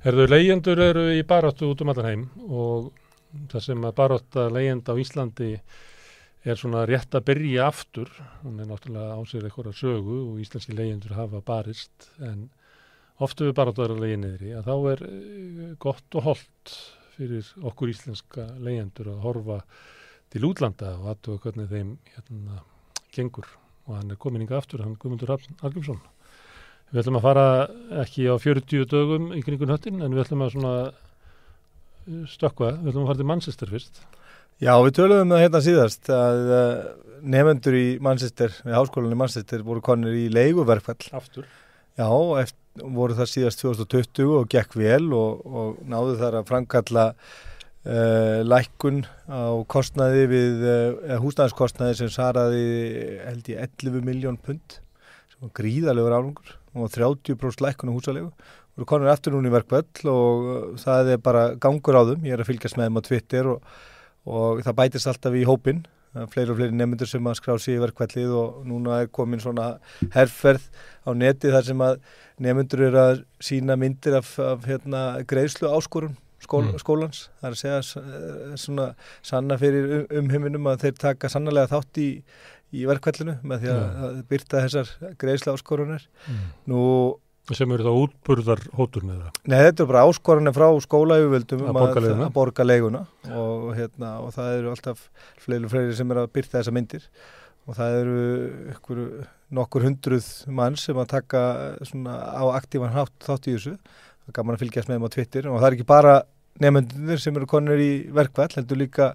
Herðu, leyendur eru í baráttu út um allan heim og það sem að barátta leyenda á Íslandi er svona rétt að byrja aftur. Hún er náttúrulega ásýrið eitthvað sögu og íslenski leyendur hafa barist en oftu við bara að í að þá er eh, gott og holdt fyrir okkur íslenska leyendur að horfa til útlanda og aðtöða hvernig þeim hérna gengur. Og hann er komin yngi aftur, hann Guðmundur Argrímsson við ætlum að fara ekki á 40 dögum í kringun höttin en við ætlum að svona eh, stökka, við ætlum að fara til Manchester fyrst Já, við töluðum um það hérna síðast að uh, nefendur í Manchester, við háskólanum í Manchester voru konir í leiguverkfall. Aftur? Já, eftir, voru það síðast 2020 og gekk vel og, og náðu þar að framkalla uh, lækkun á kostnaði við, uh, húsnæðiskostnaði sem saraði held í 11 miljón pund, sem var gríðalegur árangur og 30% lækkun á húsalegu. Voru konir aftur núni í verkfall og uh, það er bara gangur á þeim, ég er að fylgjast með þeim á Twitter og og það bætist alltaf í hópin fleiri og fleiri nefndur sem að skrá sig í verkvallið og núna er komin svona herrferð á neti þar sem að nefndur eru að sína myndir af, af hérna, greiðslu áskorun skól, mm. skólans, það er að segja eh, svona sanna fyrir um, umheiminum að þeir taka sannlega þátt í, í verkvallinu með því að, að byrta þessar greiðslu áskorunar mm. nú sem eru þá útburðar hótur með það? Nei, þetta er bara áskorunni frá skólauguvöldum um að, að borga leiguna og, hérna, og það eru alltaf fleiri fleiri sem eru að byrta þessa myndir. Og það eru ykkur, nokkur hundruð mann sem að taka á aktívan hátt þátt í þessu. Það er gaman að fylgjast með þeim á Twitter og það er ekki bara nefnendur sem eru konur í verkvall heldur líka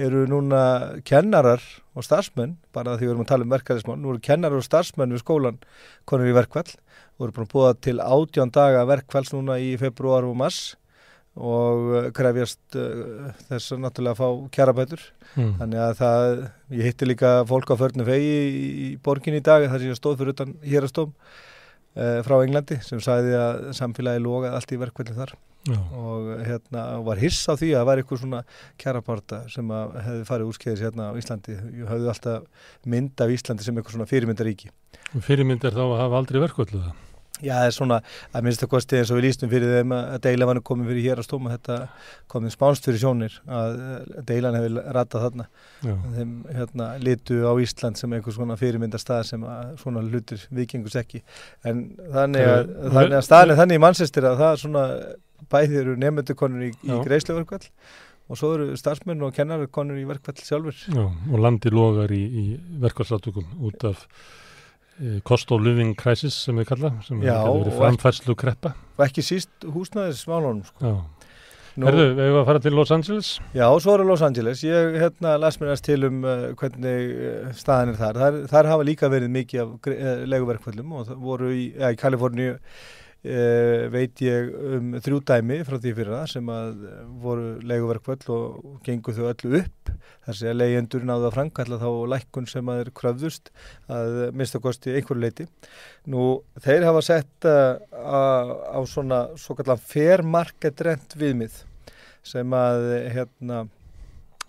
eru núna kennarar og starfsmenn bara því við erum að tala um verkefælismann nú eru kennarar og starfsmenn við skólan konur í verkvall voru búin að búa til átján daga verkfalls núna í februar og mars og uh, krefjast uh, þess að náttúrulega fá kjarabætur. Mm. þannig að það, ég hitti líka fólk á förnum fegi í, í borgin í dag þar sem ég stóð fyrir utan hérastóm uh, frá Englandi sem sæði að samfélagi logaði allt í verkfalli þar. Já. og hérna var hiss á því að það var eitthvað svona kjaraparta sem hefði farið úrskeiðis hérna á Íslandi. Ég hafði alltaf mynd af Íslandi sem eitthvað svona fyrirmyndaríki. Fyrirmyndar þá að hafa aldrei verkvöldu það Já, það er svona að minnst að kosti eins og við lístum fyrir þeim að deilan var komið fyrir hér að stóma þetta komið spánst fyrir sjónir að deilan hefur ratað þarna. Þeim hérna litu á Ísland sem einhvers svona fyrirmyndastað sem svona hlutur vikingus ekki en þannig að, að staðin þannig í mannsestir að það er svona bæðir eru nefnöndukonur í, í greiðsleverkvall og svo eru starfsmenn og kennarkonur í verkvall sjálfur Já, og landi logar í, í verkvallsátökum út af Eh, cost of living crisis sem við kalla sem Já, hefur verið framfærslu kreppa og ekki síst húsnæðis smálunum sko. Herðu, við hefum að fara til Los Angeles Já, svo er Los Angeles ég hérna, las mér næst til um uh, hvernig uh, staðan er þar. þar þar hafa líka verið mikið af uh, leguverkvöldum og það voru í, ja, í Kaliforníu Uh, veit ég um þrjú dæmi frá því fyrir það sem að voru leiguverkvöld og gengur þau öllu upp. Þar sé að leyendur náðu að framkalla þá lækkun sem að er kröfðust að mista kosti einhverju leiti nú þeir hafa sett uh, á svona svo kallar fair market rent viðmið sem að hérna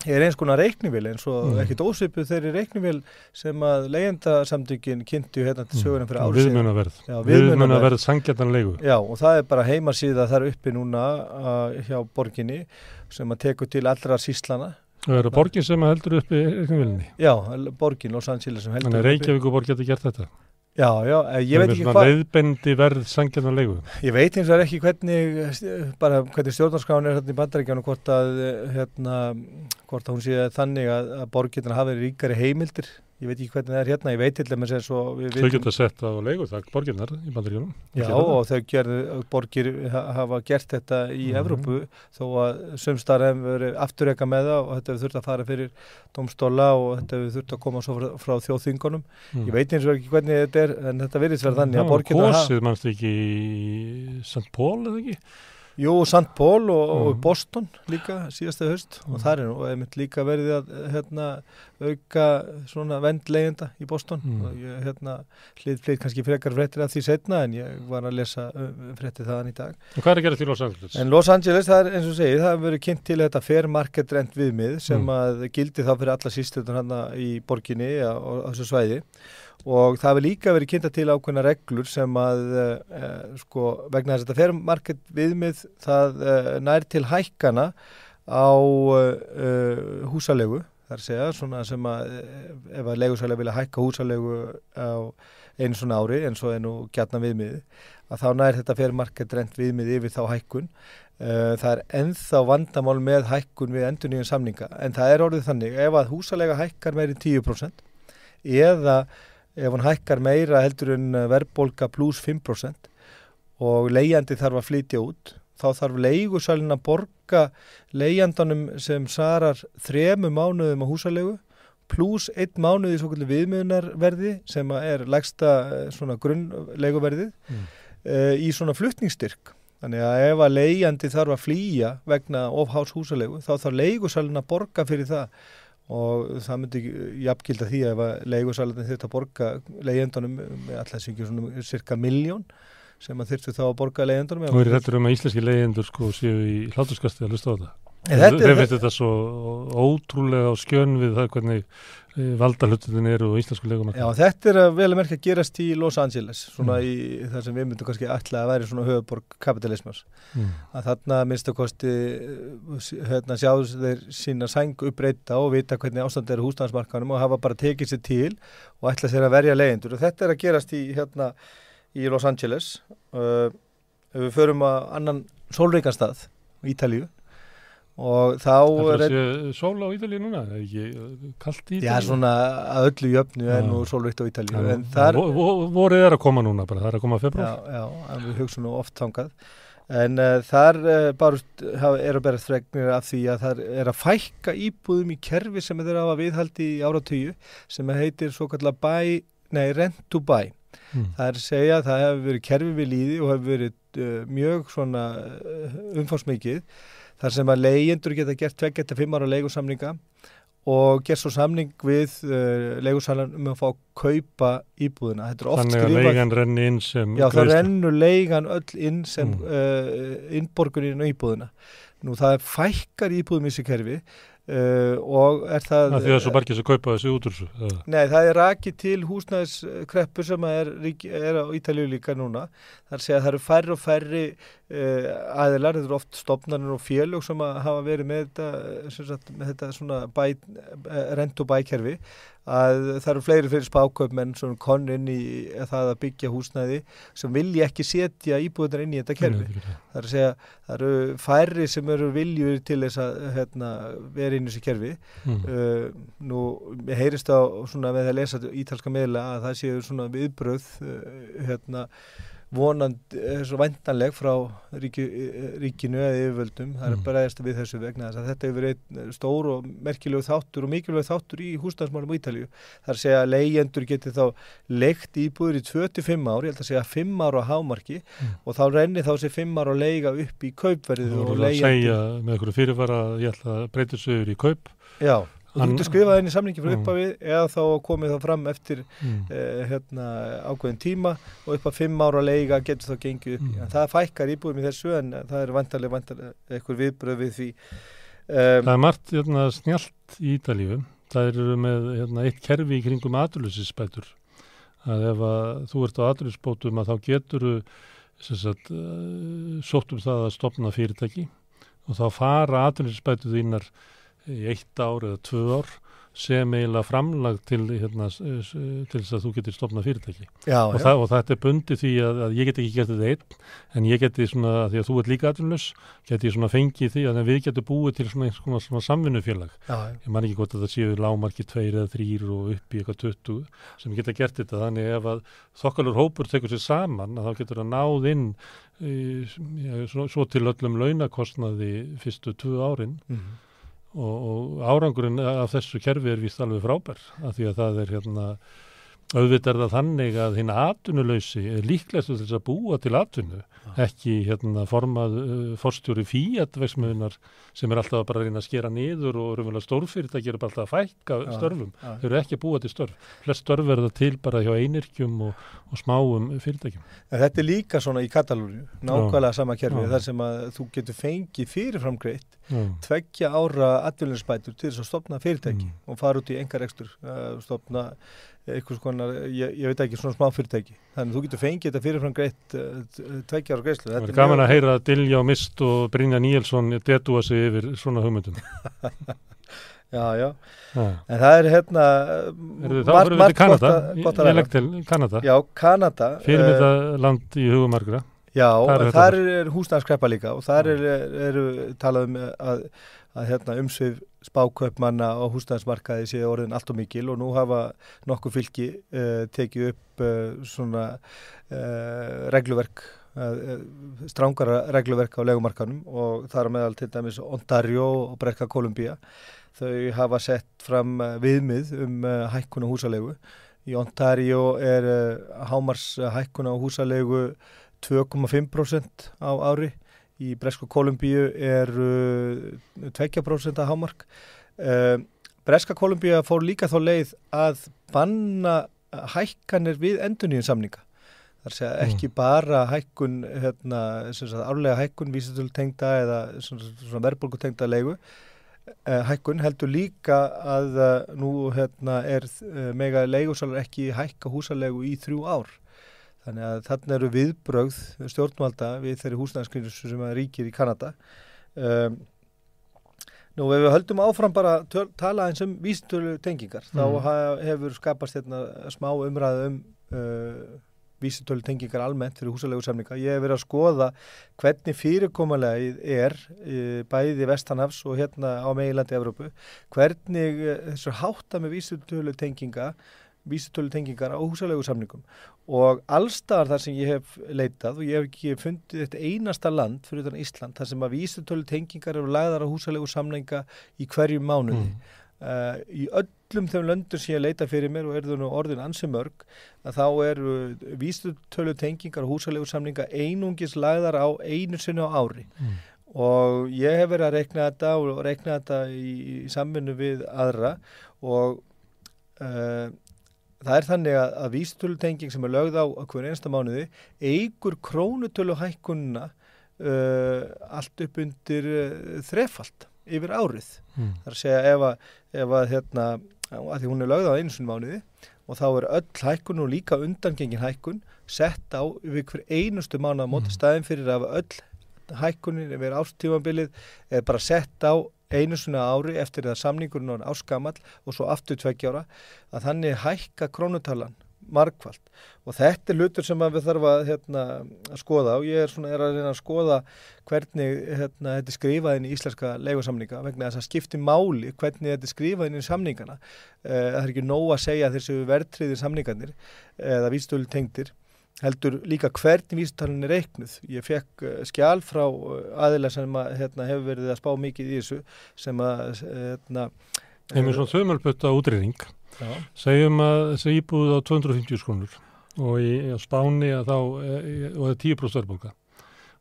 er eins konar reiknivél eins og mm. ekkit ósvipu þeirri reiknivél sem að leyendasamtökin kynntu hérna til mm. sögurnum fyrir árið Viðmjönaverð, viðmjönaverð sangjartanlegu Já og það er bara heimasíða þar uppi núna uh, hjá borginni sem að teku til allra síslana Það eru borgin sem heldur uppi reiknivélinni. Já, borgin Los Angeles sem heldur uppi Þannig Reykjavík og borg getur gert þetta Já, já, eh, ég veit ekki hvað... Það er reyðbendi verð sangjarnar leiku. Ég veit eins og er ekki hvernig, bara hvernig stjórnarskráin er hérna í bandaríkjánu, hvort að, hérna, hvort að hún sé þannig að, að borgirna hafi ríkari heimildir ég veit ekki hvernig það er hérna, ég veit til dæmis eins og við Þau geta sett á leigu þakk borginnar í bandaríunum. Já og þau gerðu, borgir hafa gert þetta í mm -hmm. Evrópu þó að sömstar hefur verið afturrega með það og þetta hefur þurft að fara fyrir domstóla og þetta hefur þurft að koma frá, frá þjóðþingunum. Mm. Ég veit eins og ekki hvernig þetta er en þetta virðist verið þannig að borginnar hafa... Kosið mannst ekki í St. Paul eða ekki? Jú, St. Paul og, mm. og Boston líka síðastu höst mm. og það er nú einmitt líka verið að hérna, auka svona vendlegenda í Boston mm. og ég hérna hlið fleið kannski frekar frettir af því setna en ég var að lesa frettið þaðan í dag. Og hvað er að gera til Los Angeles? En Los Angeles, það er eins og segið, það hefur verið kynnt til þetta fair market rent viðmið sem mm. að gildi þá fyrir alla sístöðun hann í borginni á þessu svæði og það hefur líka verið kynnta til ákveðna reglur sem að e, sko vegna þess að þetta fermarkett viðmið það e, nær til hækkana á e, húsalegu þar segja svona sem að ef að legusalega vilja hækka húsalegu á einu svona ári eins og einu gætna viðmiði að þá nær þetta fermarkett rent viðmið yfir þá hækkun. Það er enþá vandamál með hækkun við endur nýjum samninga. En það er orðið þannig ef að húsalega hækkar meiri 10% eða ef hann hækkar meira heldur en eh, verðbólka pluss 5% og leiðandi þarf að flytja út þá þarf leigusalinn að borga leiðandanum sem sarar þremu mánuðum á húsalegu pluss einn mánuð í svokullu viðmiðunarverði sem er legsta eh, svona grunnleiguverðið mm. uh, í svona fluttningsstyrk þannig að ef að leiðandi þarf að flýja vegna ofhás húsalegu þá þarf leigusalinn að borga fyrir það og það myndi jafnkilda því að leigusalarni þurft að borga leiðendunum með alltaf svona cirka miljón sem að þurftu þá að borga leiðendunum og er þetta um að íslenski leiðendur sko séu í hláturskasti að lusta á það Þeir veit þetta svo ótrúlega á skjön við það hvernig eh, valdahlutin eru og íslensku legum Já, þetta er vel að merka að gerast í Los Angeles svona mm. í þar sem við myndum kannski alltaf að væri svona höfuborg kapitalismas mm. að þarna minnst að kosti hérna sjáðu þeir sína sæng uppbreyta og vita hvernig ástand er húsnæðansmarkanum og hafa bara tekið sér til og ætla sér að verja legendur og þetta er að gerast í hérna í Los Angeles uh, við förum að annan sólreikanstað Ítalíu og þá er þetta sól á Ítalíu núna, er ekki uh, kallt í Ítalíu? Já, svona að öllu jöfnu er nú sólvitt á Ítalíu en þar voruð er að koma núna bara, það er að koma februar Já, já, en við hugsaum nú oft tangað en uh, þar uh, bara er að bera þregnir af því að það er að fækka íbúðum í kerfi sem þeir hafa viðhaldi í áratöyu sem heitir svo kallar buy, nei, rent to buy. Mm. það er að segja að það hefur verið kerfi við líði og hefur verið uh, mjög svona umfásmikið þar sem að leyendur geta gert 25 ára leigusamninga og gert svo samning við uh, leigusalan um að fá að kaupa íbúðina. Þannig að leigan renni inn sem Já, það rennur leigan öll inn sem mm. uh, innborgunin og íbúðina. Nú það er fækkar íbúðum í þessi kerfi Uh, og er það að því að svo margir sem kaupa þessu út úr þessu nei það er rakið til húsnæðiskreppu sem er, er á Ítalíu líka núna þar sé að það eru færri og færri aðilar, þetta eru oft stopnarnir og félög sem hafa verið með þetta, sagt, með þetta svona bæ, eh, rent og bækerfi að það eru fleiri fyrir spákaupmenn sem konn inn í það að byggja húsnæði sem vilja ekki setja íbúðunar inn í þetta kerfi. Það er að segja, það eru færri sem eru viljur til þess að hérna, vera inn í þessi kerfi. Mm. Uh, nú, ég heyrist á svona með að lesa ítalska meðla að það séu svona viðbröð uh, hérna vonand, er svo vantanleg frá ríki, ríkinu eða yfirvöldum, það er mm. bara eðast við þessu vegna þess að þetta hefur verið stór og merkilegu þáttur og mikilvæg þáttur í húsnæðismálum í Ítalíu. Það er að segja að leyendur geti þá leikt íbúður í 25 ár, ég held að segja 5 ára á hámarki mm. og þá renni þá sér 5 ára að leiga upp í kaupverðið og leyendur. Það er að segja með einhverju fyrirvara ég ætla að þessu yfir í kaup. Já þú getur skrifað í samlingi frá mm. uppafið eða þá komið þá fram eftir mm. eh, hérna, ákveðin tíma og upp að fimm ára leiga getur þá gengið upp mm. það fækkar íbúðum í þessu en það er vantarlega, vantarlega eitthvað viðbröð við því um, Það er margt hérna, snjált í Ídalíu það eru með hérna, eitt kerfi í kringum aturlösisbætur að ef að þú ert á aturlösisbótum að þá getur sagt, uh, sótt um það að stopna fyrirtæki og þá fara aturlösisbætu þínar í eitt ár eða tvö ár sem eiginlega framlag til, hérna, til þess að þú getur stopnað fyrirtæki. Já, og, það, og þetta er bundi því að, að ég get ekki gert þetta einn en ég geti svona, því að þú ert líka aðlunus geti ég svona fengið því að við getum búið til svona eins konar svona samvinnufélag. Ég man ekki hvort að það séu lámarki tveir eða þrýr og upp í eitthvað 20 sem geta gert þetta. Þannig ef að þokkalur hópur tekur sér saman að þá getur það náð inn e, já, svo, svo til öllum launakostnaði fyrstu tvö árin. Mm. Og, og árangurinn af þessu kerfi er vist alveg frábær af því að það er hérna auðvitað er það þannig að hinn atvinnuleysi er líklegast til þess að búa til atvinnu, ekki hérna formað uh, forstjóri fíatvegsmiðunar sem er alltaf bara að reyna að skera niður og raunverulega stórfyrirtæki eru bara alltaf að fækka Já, störfum, já. þau eru ekki að búa til störf. Flest störf er það til bara hjá einirkjum og, og smáum fyrirtækjum. En þetta er líka svona í Katalúni, nákvæmlega sama kerfi, þar sem að þú getur fengið fyrirframgreitt Já, tveggja ára atvinninsbætur til þess að stopna fyrirtæki Mm. og fara út í engar ekstur, stopna eitthvað konar, ég, ég veit ekki, svona smá fyrirtæki. Þannig að þú getur fengið þetta fyrirframgreitt uh, tveggja ára greiðslu. það er gaman að heyra að Dilja og Mist og Brynja Níelsson detúa sig yfir svona hugmyndum Já, já, Já. en það er hérna Heyrðu, Þá fyrir við til Kanada, ég, legg til Kanada Já, Kanada. fyrir eh, þetta land í hugumargra Já, Þar er er húsnæðskreppa líka og þar eru er, er talað um að, að hérna, umsvið spákaupmanna á húsnæðsmarkaði sé orðin allt og mikil og nú hafa nokkuð fylki uh, tekið upp uh, svona uh, regluverk strángara regluverk á legumarkanum og þar meðal til dæmis Ontario og Brekka Kolumbía þau hafa sett fram viðmið um hækkun á húsalegu í Ontario er hámars hækkun á húsalegu 2,5% á ári. Í Bresku Kolumbíu er uh, 2% að hámark. Uh, Breska Kolumbíu fór líka þá leið að banna hækkanir við endurníðin samninga þar segja Mm. ekki bara hækkun hérna, sagt, árlega hækkun vísitölu tengda eða svona, svona verðbólgu tengda leigu uh, hækkun heldur líka að nú hérna, er mega leigusalar ekki hækka húsalegu í þrjú ár Þannig að þarna eru viðbrögð stjórnvalda við þeirri húsnæðskriðis sem að ríkir í Kanada. Um, nú ef við höldum áfram bara töl, tala eins um vísitölu tengingar, Mm. þá hefur skapast hérna smá umræðu um uh, vísitölu tengingar almennt fyrir húsalegu samninga. Ég hef verið að skoða hvernig fyrirkomulegið er uh, bæði Vestanhafs og hérna á meginlandi Evrópu, hvernig uh, þessar hátta með vísitölu tenginga vísitölu tengingar á húsalegu samningum og allstaðar þar sem ég hef leitað og ég hef ekki fundið þetta einasta land fyrir utan Ísland þar sem að vísitölu tengingar eru lagðar á húsalegu samninga í hverju mánuði. Mm. Uh, í öllum þeim löndum sem ég leita fyrir mér og eru nú orðin ansi mörg að þá eru vísitölu tengingar og húsalegu samninga einungis lagðar á einu sinni á ári Mm. og ég hef verið að rekna þetta og rekna þetta í, í samvinnu við aðra og uh, það er þannig að, að vísitölutenging sem er lögð á hverju einsta mánuði eigur krónutölu hækkunna uh, allt upp undir uh, þrefald yfir árið. Mm. Það er að segja ef að, ef að hérna, að því hún er lögð á einu sinni mánuði og þá er öll hækkun og líka undangengin hækkun sett á yfir hver einustu mánuð á móti Mm. staðin fyrir að öll hækkunin yfir ástífambilið er bara sett á einu svona ári eftir að samningurinn er áskamall og svo aftur tveggjára að þannig hækka krónutalan margfald og þetta er hlutur sem að við þarfum að, hérna, að skoða. Og ég er, svona, er að reyna að skoða hvernig hérna, þetta er skrifað inn í íslenska leigusamninga vegna þess að skipti máli hvernig þetta er skrifað inn í samningana. Eh, það er ekki nóg að segja þessu verðtriðir samningarnir eða vístölu tengdir heldur líka hvernig vísutalinn er reiknuð. Ég fekk uh, skjál frá uh, aðila sem að, hérna, hefur verið að spá mikið í þessu sem að hérna, Einnig svona þauðmálputta útrýring já, segjum að þessi íbúð á 250 skrúnur og í, Spáni að þá, e, og það er 10% verðbólka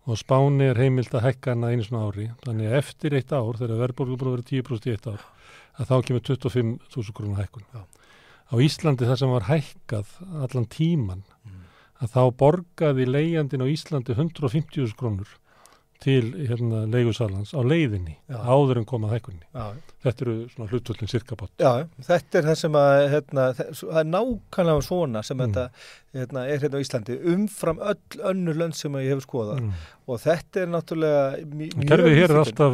og Spáni er heimilt að hækka hana einu svona ári þannig að eftir eitt ár, þegar verðbólka búið að vera 10% í eitt ár, að þá kemur 25.000 krónar hækkun. Já. Á Íslandi það sem var hækkað allan tíman. Að þá borgaði leigjandin á Íslandi 150.000 krónur til hérna, leigusalans á leiðinni Já. áður en komað hækkunni. já, Þetta eru svona hlutvöldin cirkabott. já, þetta er það sem að hérna, það er nákvæmlega svona sem Mm. þetta hérna, er hérna á Íslandi umfram öll önnur lönd sem ég hefur skoðað Mm. og þetta er náttúrulega mj- mjög Kerfið hér er alltaf,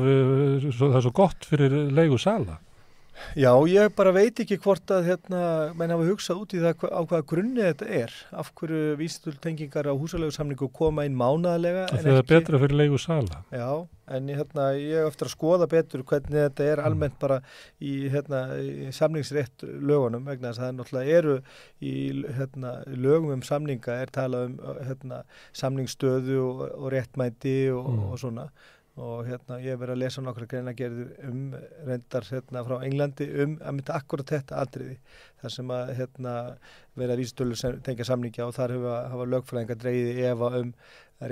svo, það er svo gott fyrir leigu sala. Já, ég bara veit ekki hvort að hérna, menn hafa hugsað út í það á hvaða grunni þetta er. Af hverju vísitultengingar á húsalegu samningu koma inn mánaðlega. Það er betra fyrir leigu sala. Já, en hérna, ég eftir að skoða betur hvernig þetta er mm. almennt bara í, hérna, í samningsrétt lögunum vegna þess að það náttúrulega eru í hérna, lögum um samninga er talað um hérna, samningsstöðu og, og réttmæti og, mm. og svona og hérna ég hef verið að lesa nokkra greinagerður um reyndar hérna frá Englandi um að mynda akkurat þetta atriði þar sem að hérna verið að vístölu tengja samningja og þar hafa, hafa lögfræðingar dreyði efa um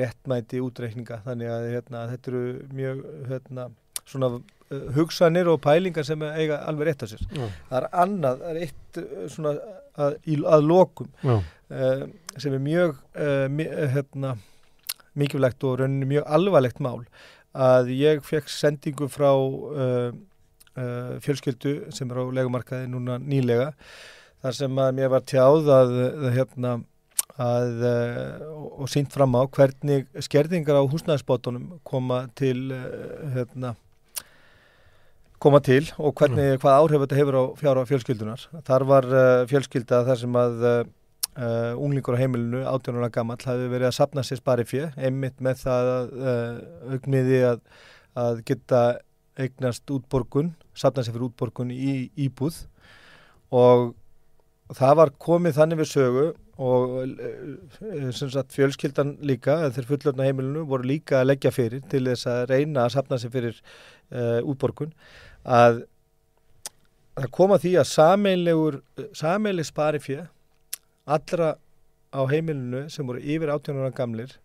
réttmæti útreikninga þannig að hérna þetta eru mjög hérna svona uh, hugsanir og pælingar sem eiga alveg rétt á sér. Já. Það er annað, það er eitt uh, svona að, að lokum uh, sem er mjög uh, hérna mikilvægt og rauninni mjög alvarlegt mál að ég fekk sendingu frá uh, uh, fjölskyldu sem er á legumarkaði núna nýlega þar sem að mér var tjáð að, að hérna að, uh, og sínt fram á hvernig skerðingar á húsnæðisbótunum koma til uh, hérna koma til og hvernig, hvað áhrif þetta hefur á fjára fjölskyldunar. Þar var uh, fjölskylda þar sem að Uh, unglingur á heimilinu, 18 ára gammal hafi verið að sapna sér spari fjö einmitt með það uh, augniði að, að geta eignast útborgun, sapna sér fyrir útborgun í íbúð. Og það var komið þannig við sögu og uh, sagt, fjölskyldan líka, þeir fullurna heimilinu voru líka að leggja fyrir til þess að reyna að sapna sér fyrir útborgun. Að það koma því að sameinlegur sameinleg spari fjö allra á heimilinu sem voru yfir 18 ára gamlir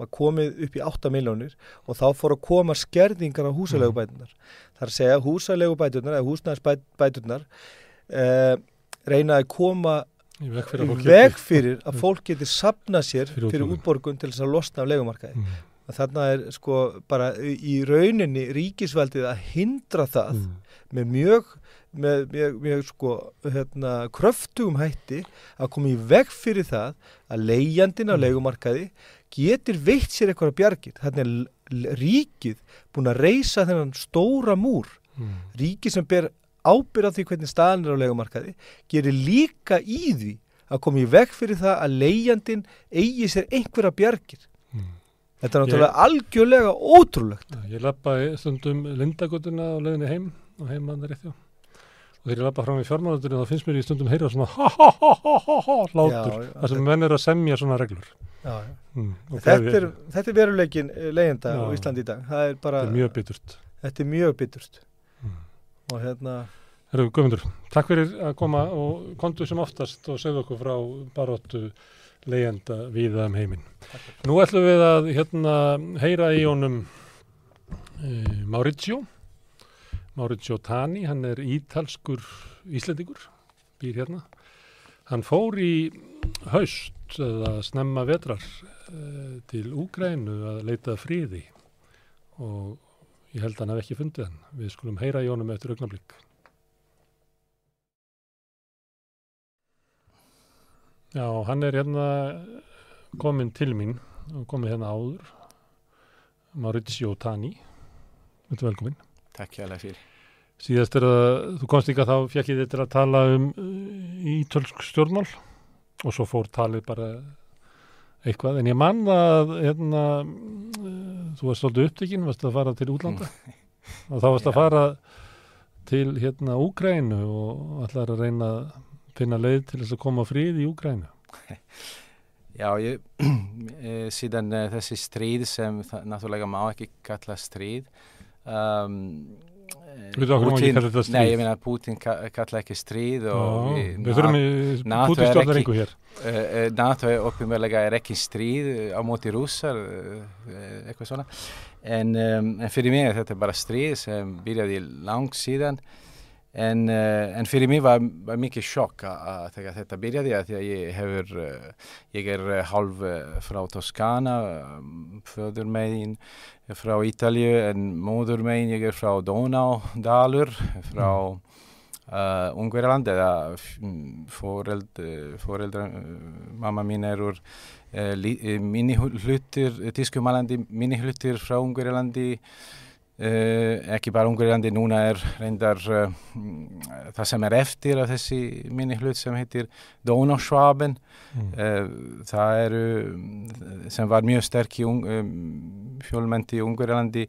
var komið upp í 8 miljónir og þá fór að koma skerðingar á húsalegubætunar. Mm. Það er að segja húsalegubætunar eða húsnæðisbætunar eh, reyna að koma í veg fyrir að fólk geti sapna sér fyrir, fyrir útborgun til þess að losna af legumarkaði. Mm. Þannig er sko bara í rauninni ríkisveldið að hindra það mm. með mjög með mjög, mjög sko hérna, kröftugum hætti að koma í veg fyrir það að leiðjandin á mm. leikumarkaði getur veitt sér eitthvað bjargir. Þannig er ríkið búin að reysa þennan stóra múr. Mm. Ríkið sem ber ábyrð á því hvernig staðan er á leikumarkaði gerir líka í því að koma í veg fyrir það að leiðjandin eigi sér einhverja bjargir. Mm. Þetta er náttúrulega ég, algjörlega ótrúlegt. Ég lappaði stundum lindagotuna á leðinni heim og heim að það rétti á og þegar ég lappa fram í fjármálundinu þá finnst mér í stundum heyra svona ha ha ha ha ha ha látur þar sem menn er að semja svona reglur. Já, já. Mm, þetta, er, þetta er veruleikin eh, leyenda á Íslandi í dag. Það er bara þetta er mjög biturt þetta er mjög biturt mm. og hérna Herru Guðmundur, takk fyrir að koma og kontu sem oftast og segja okkur frá baróttu leyenda viða um heiminn. Nú ætlum við að hérna heyra í honum e, Mauricio Mauricio Tani, hann er ítalskur íslendingur, býr hérna. Hann fór í haust eða snemma vetrar uh, til Úgrænu að leita fríði og ég held að hann hef ekki fundið hann. Við skulum heyra í honum eftir augnablík. Já, hann er hérna komin til mín og komið hérna áður. Mauricio Tani, þetta er velkominn. Takk hjá það fyrir. Síðast er að þú komst ykkar þá fjekk ég þetta að tala um uh, ítölsk stjórnmál og svo fór talið bara eitthvað. En ég man að hérna, uh, þú varst svolítið upptikinn, varst að fara til útlanda mm. og þá varst að fara til hérna Úgrænu og allar að reyna að finna leið til þess að koma frið í Úgrænu. Já, ég, eh, síðan eh, þessi stríð sem það, náttúrulega má ekki kalla stríð um, Putin, nei, ég meina Putin kalla ekki stríð og Putin stjórnar einhver hér. Uh, NATO er oppimerlega er ekki stríð á móti rússar uh, eitthvað svona. En, um, en fyrir mig er þetta bara stríð sem byrjaði langt síðan En, uh, en fyrir mig var, var mikið sjokk að þegar þetta byrjaði að ég hefur, uh, ég er halv uh, frá Toskana, um, föður megin frá Ítalju en móður megin ég er frá Dónádalur, frá mm. Ungverjaland eða foreld, foreldra, mamma mín er úr minni hlutir, tískumalandi minni hlutir frá Ungverjalandi Uh, ekki bara Ungarilandi, núna er reyndar uh, það sem er eftir af þessi minni hlut sem heitir Donauschwaben mm. uh, það eru sem var mjög sterk í um, fjölmenti í Ungarilandi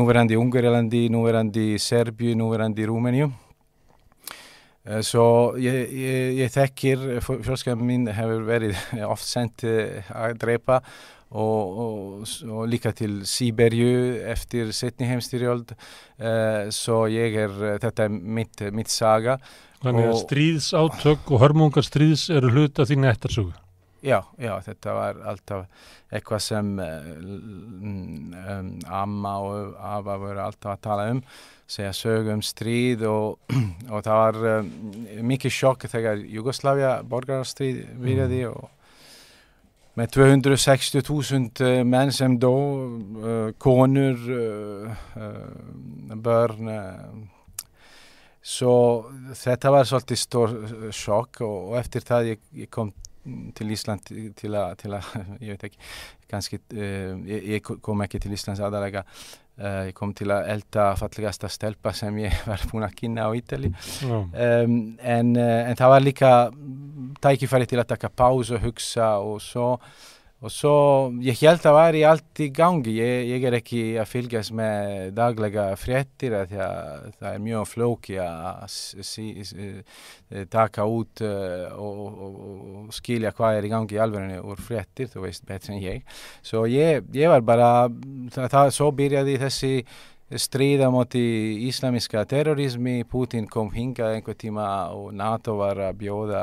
núverandi Ungarilandi, núverandi Serbju, núverandi Rúmeníu svo ég, ég, ég þekkir fjölskapin mín hefur verið oft sendið að drepa og, og, og líka til Sýberju eftir setni heimstyrjöld uh, svo ég er, þetta er mitt, mitt saga. Þannig að stríðsátök og hörmungar stríðs eru hluta þín eftirsögu? Já, já, þetta var alltaf eitthvað sem um, um, amma og afa voru alltaf að tala um segja sögu um stríð og, og það var um, mikið sjokk þegar Jugoslavia borgarstríð virði mm. og med 260.000 uh, menn som da, uh, koner, uh, barn. Så dette var svolítið stor sjokk og, og eftir það ég, ég kom til Ísland til að, ég veit ekki, kannski, ég, ég kom ekki til Íslands aðalega ég kom til að elda fallegasta stelpa sem ég var búin að kynna á Ítali um, en, uh, en það var líka tækifæri til að taka pásu og hugsa og svo og svo ég held að í allt í gangi. Ég, ég er ekki að fylgjast með daglega fréttir því að það er mjög flóki að sí, sí, taka út uh, og, og, og skilja hvað er í gangi í alverðinu úr fréttir, þú veist betur en ég. Svo ég, ég var bara það, það svo byrjaði þessi stríða moti íslamiska terrorismi Putin kom hingað einhver tíma og NATO var að bjóða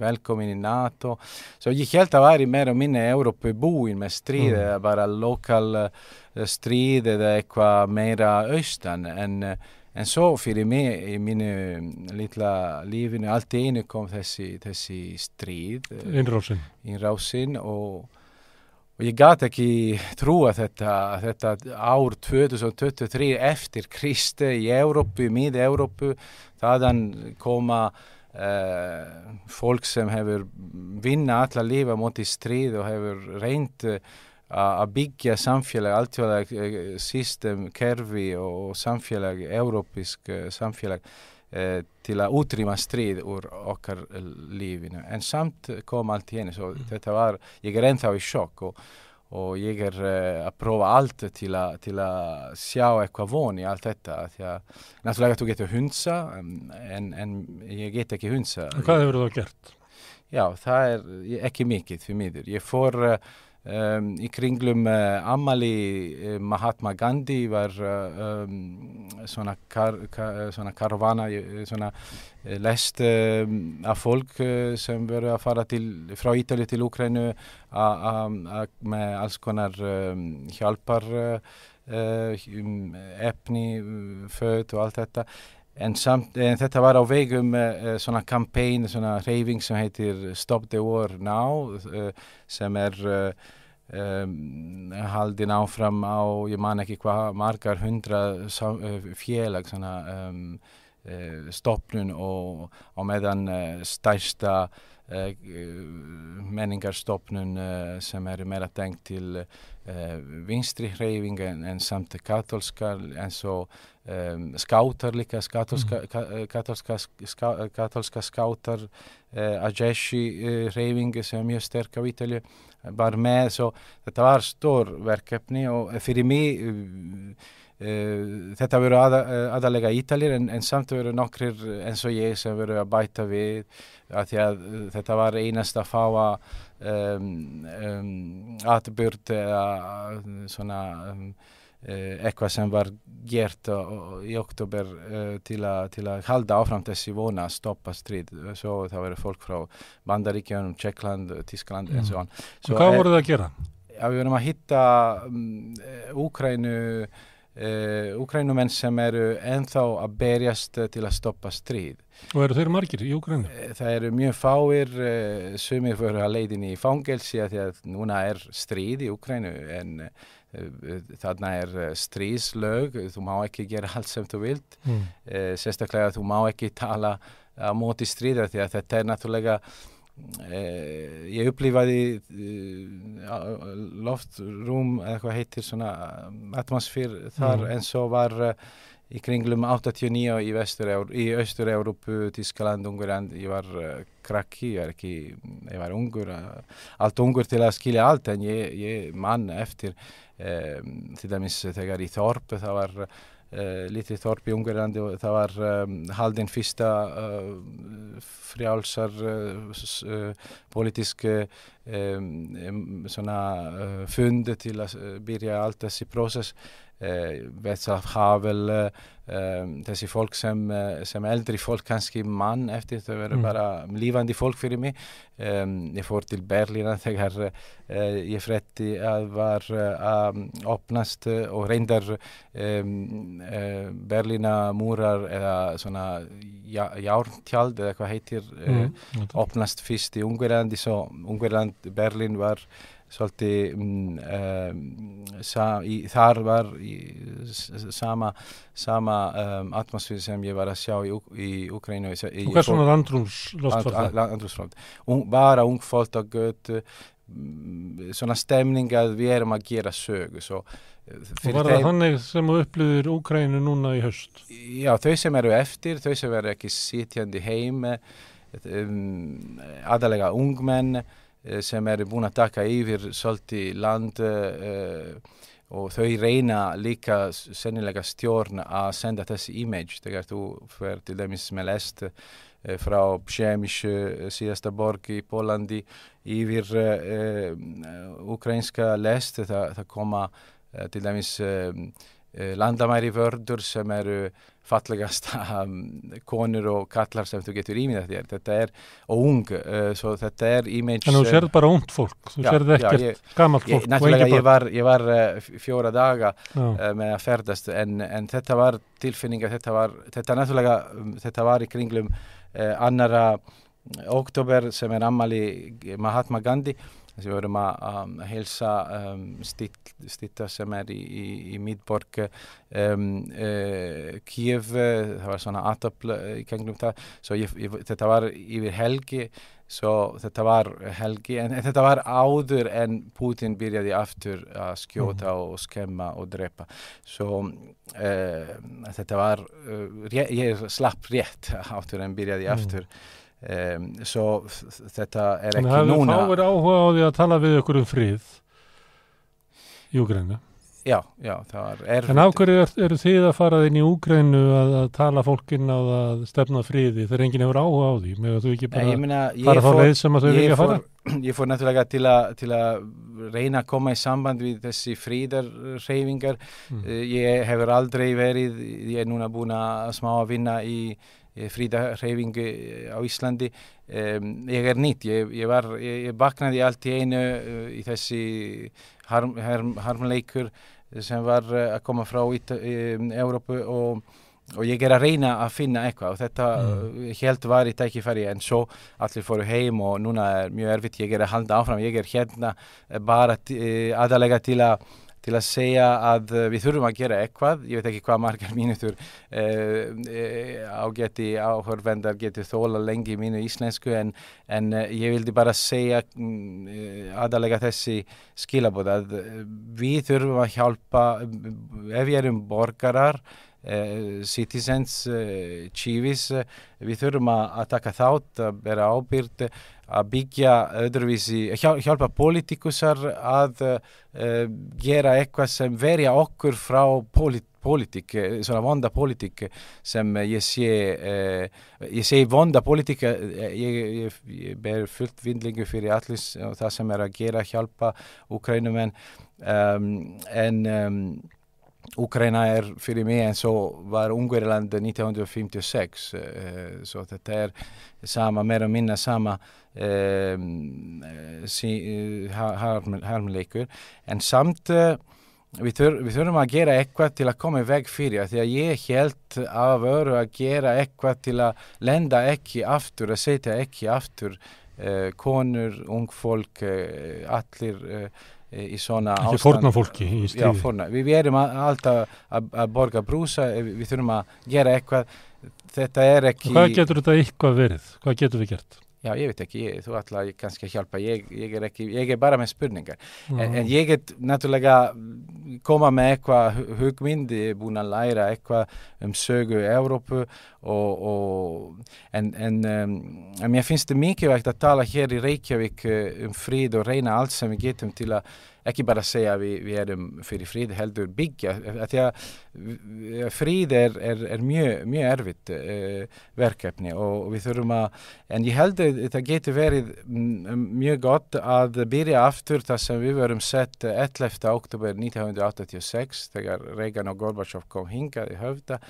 velkomin í NATO. Svo ég held að væri meira og minna Európu búin með stríð eða mm. bara lokal eh, stríð eða eitthvað meira austan. En, en svo fyrir mig í mínu litla lífinu allt einu kom þessi, þessi stríð innrásin. innrásin og og ég gæti ekki trúa þetta, þetta ár 2023 eftir Kristi í Európu, miði Európu, þaðan koma uh, fólk sem hefur vinna alla lífa moti stríð og hefur reynd að byggja samfélag, alltfélag system, kerfi og samfélag, európisk eh, samfélag Eh, til að útrýma stríð úr okkar lífinu en samt kom allt í henni svo mm. þetta var, ég er ennþá í sjokk og, og ég er uh, að prófa allt til, a, til að sjá eitthvað von í allt þetta því að náttúrulega þú getur hunsa en, en ég get ekki hunsa Hvað hefur þú gert? Já, það er ekki mikið fyrir miður ég fór uh, Um, í kringlum uh, Amali uh, Mahatma Gandhi var uh, um, svona, kar, kar, svona karavana svona lest af fólk sem veru að fara til, frá Ítali til Úkrænu með alls konar um, hjálpar um, efni, född og allt þetta en, samt, en þetta var á vegum svona kampæn, svona reyfing sem heitir Stop the War Now sem er um, haldin áfram á, ég man ekki hvað, margar hundra félag svona um, uh, stopnun og á meðan uh, stærsta uh, menningarstopnun sem eru meira tengt til vinstri hreyfing en, en samt katolskar eins og um, skátar líka, katolska, mm. katolska, ská, katolska skátar Ajeshi hreyfing sem er mjög sterk á Ítalju var með svo þetta var stór verkefni og fyrir mig uh, þetta veru aða, aðalega ítalir en, en samt veru nokkrir eins og ég sem veru að bæta við að því að þetta var einast að fá að um, um, atbyrd eða svona Eh, eitthvað sem var gert í oktober eh, til, til að halda áfram þessi vona að stoppa stríð svo það verður fólk frá Bandaríkjánum, Tjekkland, Tískland mm. en svo hann. Hvað voruð það að gera? Já, við verðum að hitta um, Úkrænu uh, Úkrænumenn sem eru enþá að berjast til að stoppa stríð. Og eru þeir margir í Úkrænu? Það eru mjög fáir, uh, sumir fyrir að leiðin í fangelsi að því að núna er stríð í Úkrænu en þarna er eh, stríðslög, þú má ekki gera allt sem þú vilt, mm. eh, sérstaklega þú má ekki tala á móti stríða því að þetta er náttúrulega Eh, ég upplifaði uh, loftrúm eða hvað heitir svona atmosfér þar mm. en svo var uh, í kringlum 89 í, í Östur-Európu, Tískaland, Ungarland ég var uh, krakki, ég var ekki ég var ungur, allt ungur til að skilja allt en ég, ég mann eftir til dæmis þegar í Þorp það var Uh, lítið þorp í Ungarlandi og það var um, haldinn fyrsta uh, frjálsar uh, politísk um, fund til að byrja allt þessi prósess Vetsaf Havel þessi fólk sem, sem eldri fólk kannski mann eftir það verður mm. bara lífandi fólk fyrir mig um, ég fór til Berlína þegar uh, ég fretti að var að uh, opnast og reyndar um, uh, Berlína múrar eða svona járntjald eða hvað heitir mm. opnast fyrst í Ungverlandi svo Ungverland, Berlín var svolítið um, í, þar var í, sama, sama um, atmosfér sem ég var að sjá í, í Ukrænu Og hvað svona landrúmsloftfall? Landrúmsloft bara ung fólk á götu svona stemning að við erum að gera sögu svo, og var það þannig sem þú upplýðir Úkrænu núna í höst? Já, þau sem eru eftir, þau sem eru ekki sitjandi heim um, aðalega ungmenn Eh, sem eru búin að taka yfir svolítið land uh, og þau reyna líka sennilega stjórn að senda þessi image. Þegar þú fer til dæmis með lest uh, frá Przemysh, uh, síðasta borg í Pólandi yfir ukrainska lest það, það koma til dæmis landamæri vördur sem eru fallegast um, konur og kallar sem þú getur ímyndað þér. Þetta er, og ung, uh, svo þetta er image En þú serð bara ungt fólk, þú serð ekkert gammalt fólk Nættilega ég var, ég var uh, fjóra daga uh, með að ferdast en, en þetta var tilfinninga þetta var, þetta nættilega um, þetta var í kringlum annara oktober sem er ammali Mahatma Gandhi Við vorum að, að helsa um, stýtta sem er í, í, í Midborg um, uh, Kiev, það var svona aðtöfl í gegnum það, svo ég, ég, þetta var yfir helgi, svo þetta var helgi, en, en þetta var áður en Putin byrjaði aftur að skjóta mm. og skemma og drepa, svo uh, þetta var, uh, ég slapp rétt aftur en byrjaði mm. aftur Um, svo þetta er ekki núna. Þannig að það er áhuga á því að tala við ykkur um frið í Úgrænu Já, já, það var erfitt En af hverju er, eru þið að fara inn í Úgrænu að, að tala fólkin á að stefna friði þegar enginn hefur áhuga á því? Með að þú ekki bara meina, fara þá leið sem að þau vilja fara? Ég fór náttúrulega til, a, til að reyna að koma í samband við þessi frídarreyfingar mm. Eh, ég hefur aldrei verið ég er núna búin að smá að vinna í fríðarhefingu eh, á Íslandi. Um, ég er nýtt, ég, ég var ég, ég baknaði allt í einu uh, í þessi harm, harm, harmleikur sem var uh, að koma frá um, Európu og, og ég er að reyna að finna eitthvað. Og þetta mm. helt var í tækifæri en svo allir fóru heim og núna er mjög erfitt, ég er að halda áfram, ég er hérna bara aðalega til að til að segja að eh, við þurfum að gera eitthvað, ég veit ekki hvað margar mínutur eh, eh, ágætti áhörvendar getur þóla lengi mínu íslensku en, en eh, ég vildi bara segja mm, aðalega þessi skilabóð að við þurfum að hjálpa ef við erum borgarar Uh, citizens, uh, chivis, uh, við þurfum að taka þátt, að bera ábyrd, að byggja öðruvísi, hjálpa politikusar að gera eitthvað sem verja okkur frá polit, politík, svona vonda politík sem ég sé, ég segi vonda politík, ég, ég, ég ber fullt vindlingu fyrir allir það sem er að gera, hjálpa Ukrænumenn um, en um, Ukraina er fyrir mig eins og var Ungverland 1956 uh, så þetta er sama, meira og minna sama uh, sí, uh, harmleikur. En samt þur, við þurfum að gera eitthvað til að koma í veg fyrir því að ég held að veru að gera eitthvað til að lenda ekki aftur, að setja ekki aftur konur, ung fólk, allir í svona ástand. Ekki forna fólki í stíði. Já, forna. Við, við erum alltaf að, borga brúsa, við þurfum að gera eitthvað. Þetta er ekki... Hvað getur þetta eitthvað verið? Hvað getur við gert? Já, ég veit ekki, ég, þú ætla kannski að hjálpa, ég, ég, er ekki, ég er bara með spurningar. Mm. En, en ég get náttúrulega koma með eitthvað hugmyndi, búin að læra eitthvað um sögu Európu og, og en, en, um, en mér finnst þetta mikilvægt að tala hér í Reykjavík uh, um fríð og reyna allt sem við getum til að ekki bara segja við, við erum fyrir fríð heldur byggja því að fríð er, er, er mjög, mjög erfitt uh, verkefni og við þurfum að en ég held að það getur verið mjög gott að byrja aftur það sem við verum sett 11. oktober 1986 þegar Reagan og Gorbachev kom hingað í höfda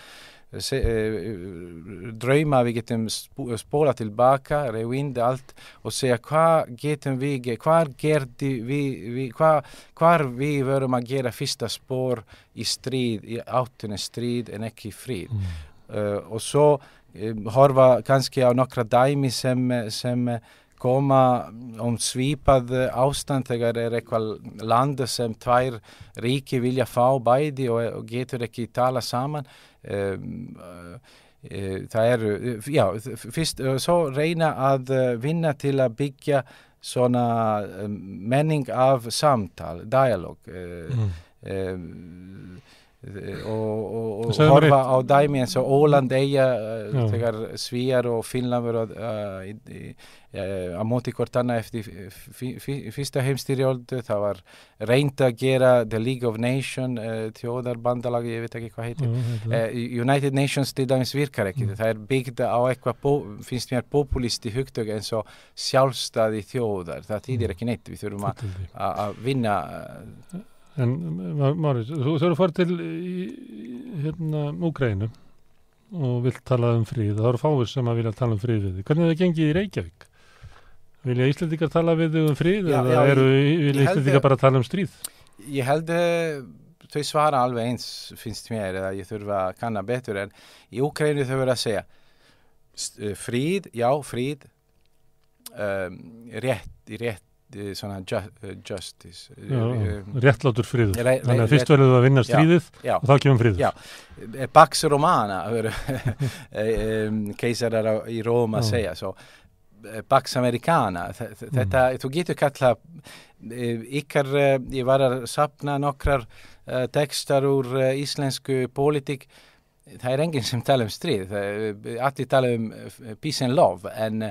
se, uh, drauma við getum spóla tilbaka, revinda allt og segja hvað getum við, hvað gerði við, við hvað, hvað við verum að gera fyrsta spór í stríð, í áttunni stríð en ekki fríð mm. uh, og svo um, horfa kannski á nokkra dæmi sem, sem koma um svipað ástand þegar er eitthvað land sem tvær ríki vilja fá bæði og, og getur ekki tala saman um, uh, það eru, já, fyrst svo reyna að vinna til að byggja svona um, menning af samtal, dialog mm. um, og, og, horfa á dæmi eins og Óland eiga uh, þegar Svíjar og Finnland voru uh, á móti hvort annað eftir fyrsta heimstyrjóldu það var reynd að gera The League of Nations uh, þjóðarbandalagi, ég veit ekki hvað heitir. Mm, United Nations til dæmis virkar ekki. Mm. það er byggt á eitthvað finnst mér populisti hugtök eins og sjálfstæði þjóðar. Það týðir mm. ekki neitt, við þurfum að vinna En Máris, þú þurfur að fara til í, hérna Úgrænu og vilt tala um fríð. Það eru fáir sem að vilja tala um fríð við þig. Hvernig er það gengið í Reykjavík? Vilja Íslandikar tala við þig um fríð já, eða já, eru vilja Íslandikar bara tala um stríð? Ég held þau svara alveg eins finnst mér eða ég þurfa að kanna betur en í Úgrænu þau verður að segja fríð, já fríð um, rétt, rétt svona ju eh, justice já, um, réttlátur friður. Re, re, þannig að fyrst verður þú að vinna stríðið já, og þá kemur friður. Pax Romana keisarar í Róma segja svo, Pax Americana þetta, mm. þú getur kalla ykkar, ég var að sapna nokkrar uh, textar úr uh, íslensku pólitík það er enginn sem tala um stríð allir tala um peace and love en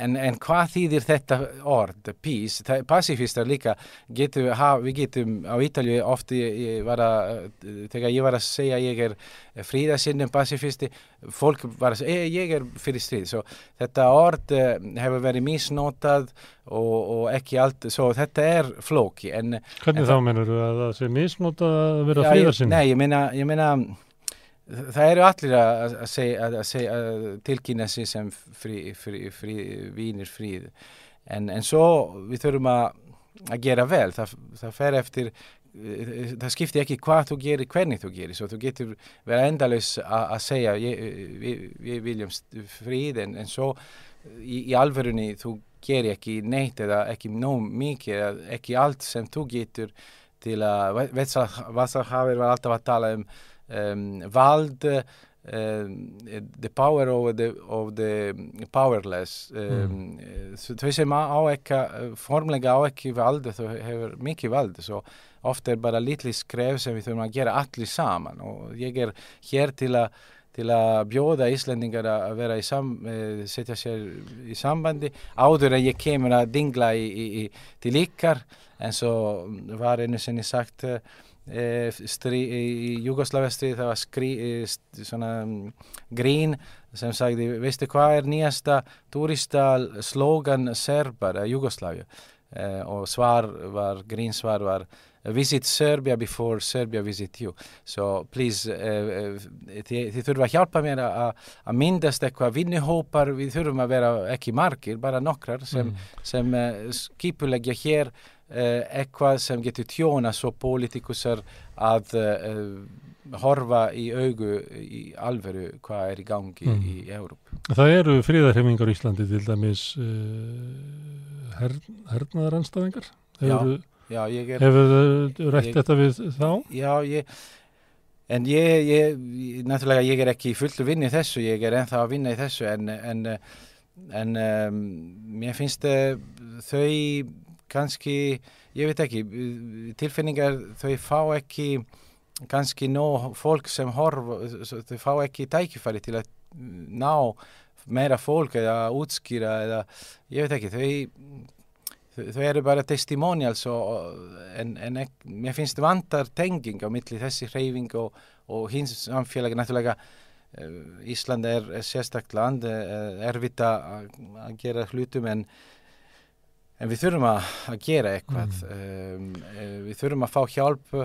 En, en hvað þýðir þetta orð, peace, pacifistar líka, getum, ha, við getum á Ítalju ofti, þegar ég var að segja ég er fríðasinnum pacifisti, fólk var að segja ég er fyrir stríð, svo þetta orð uh, hefur verið misnotað og, og ekki allt, svo þetta er flóki. En, Hvernig en þá mennur þú að það sé misnotað að vera fríðasinnum? Nei, ég meina, ég meina, Það eru allir að, að, að, að tilkynna sig sem frí, frí, frí, vínir fríð. En, en svo við þurfum að gera vel, það, það fer eftir, það skiptir ekki hvað þú gerir, hvernig þú gerir, svo þú getur vera endalus að segja við, við viljum fríð. En, en svo í, í alverðunni þú gerir ekki neitt eða ekki nóg mikið eða ekki allt sem þú getur til að, veit það, hafið var alltaf að tala um um, vald um, the power of the, of the powerless um, mm. þau sem á ekki formlega á ekki vald þau hefur mikið vald svo ofta er bara litli skref sem við þurfum að gera allir saman og ég er hér til að til að bjóða Íslandingar að vera í sam, setja sér í sambandi áður að ég kemur að dingla í, í, í, til ykkar en svo var einu sinni sagt Eh, strí, í Jugoslavestri það var skrí, eh, svona mm, grín sem sagði veistu hvað er nýjasta turista slogan Serbar, eh, Jugoslavia eh, og svar var, grínsvar var visit Serbia before Serbia visit you so please uh, þið, þið þurfum að hjálpa mér að myndast eitthvað vinnuhópar við þurfum að vera ekki margir bara nokkrar sem, mm. sem uh, skipulegja hér Eh, eitthvað sem getur tjóna svo pólitíkusar að uh, horfa í augu í alveru hvað er í gangi mm. í Európ. Það eru fríðarhefingar í Íslandi til dæmis uh, her, hernaðaranstæðingar? Hefur, já, já, ég. Hefur þau rætt ég, þetta við þá? Já, ég... En ég, ég, náttúrulega ég er ekki fullt að vinna í þessu, ég er enþá að vinna í þessu en, en en um, mér finnst þau kannski, ég veit ekki, tilfinningar þau fá ekki kannski nóg fólk sem horf, þau fá ekki tækifæri til að ná meira fólk eða útskýra eða ég veit ekki, þau þau eru bara testimonials og, en, en ek, mér finnst vantar tenging á milli þessi hreyfing og, og hins samfélagi náttúrulega eh, Ísland er, er sérstaklega land, eh, erfitt að gera hlutum en, en við þurfum að, að gera eitthvað mm. um, við þurfum að fá hjálp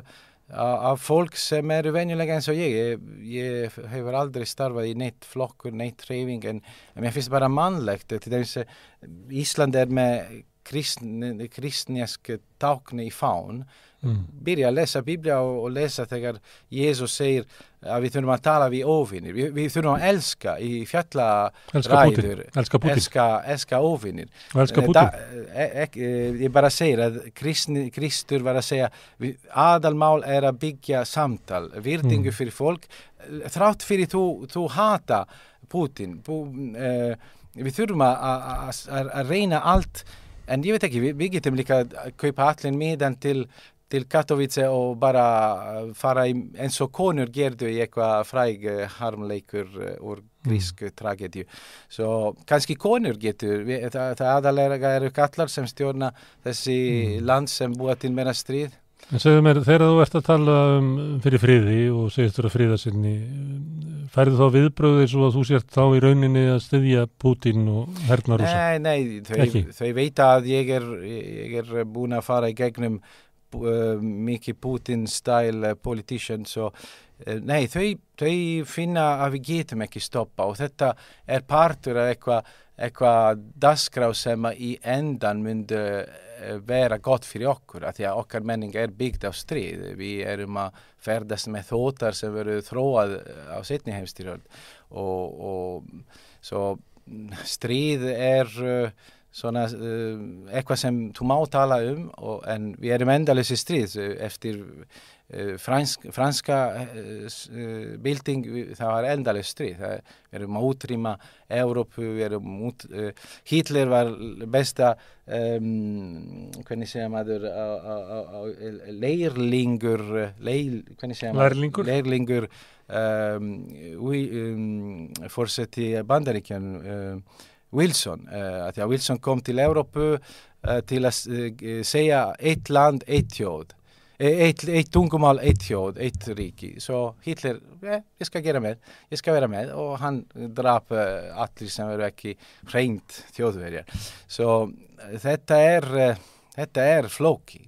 af fólk sem eru venjulega eins og ég. ég ég hefur aldrei starfað í neitt flokkur, neitt hreyfing en, en mér finnst bara mannlegt til dæmis Ísland er með kristnesk tákni í fán mm. byrja að lesa Biblia og, og lesa þegar Jésús segir að við þurfum að tala við óvinnir við, við þurfum að elska í fjallaræður elska, elska, elska óvinnir elska e, e, e, ég bara segir að Kristni, Kristur var að segja aðalmál er að byggja samtal virtingu mm. fyrir fólk. Þrátt fyrir þú, þú hata Putin Bú, við þurfum að reyna allt. En ég veit ekki, við, við getum líka að kaupa allir miðan til til Katowice og bara uh, fara í, eins og konur gerðu í eitthvað fræg uh, harmleikur uh, úr grísku mm. tragedju. Svo kannski konur getur, það, aðalega eru kallar sem stjórna þessi mm. land sem búa til meira stríð. En segðu mér, þegar þú ert að tala um fyrir friði og segist þú að friða sinni, færðu þá viðbröðið svo að þú sért þá í rauninni að styðja Putin og hernarusa? Nei, nei, þau, þau veit að ég er, ég er búin að fara í gegnum uh, mikið Putin-style politician så þau, þau finna getum ekki stoppa og þetta er partur af eitthvað eitthva dasgrá sem í endan myndi vera gott fyrir okkur að því að okkar menning er byggt á stríð. Við erum að ferðast með þótar sem veru þróað á setni heimstyrjöld og, og svo stríð er uh, svona uh, eitthvað sem þú má tala um og, en við erum endalessi stríð eftir uh, fransk, franska uh, bilding það var endalessi stríð. Það, við erum að útrýma Európu, við erum út Hitler var besta um, hvernig segja maður leirlingur leir, hvernig segja maður? Leirlingur um, um, fórseti bandaríkjan Wilson, uh, að því að Wilson kom til Európu uh, til að uh, segja eitt land, eitt þjóð eitt, eitt tungumál, eitt þjóð, eitt ríki. Svo Hitler, eh, ég skal gera með ég skal vera með. Og hann draf allir sem eru ekki hreint þjóðverjar. Svo þetta er þetta er flóki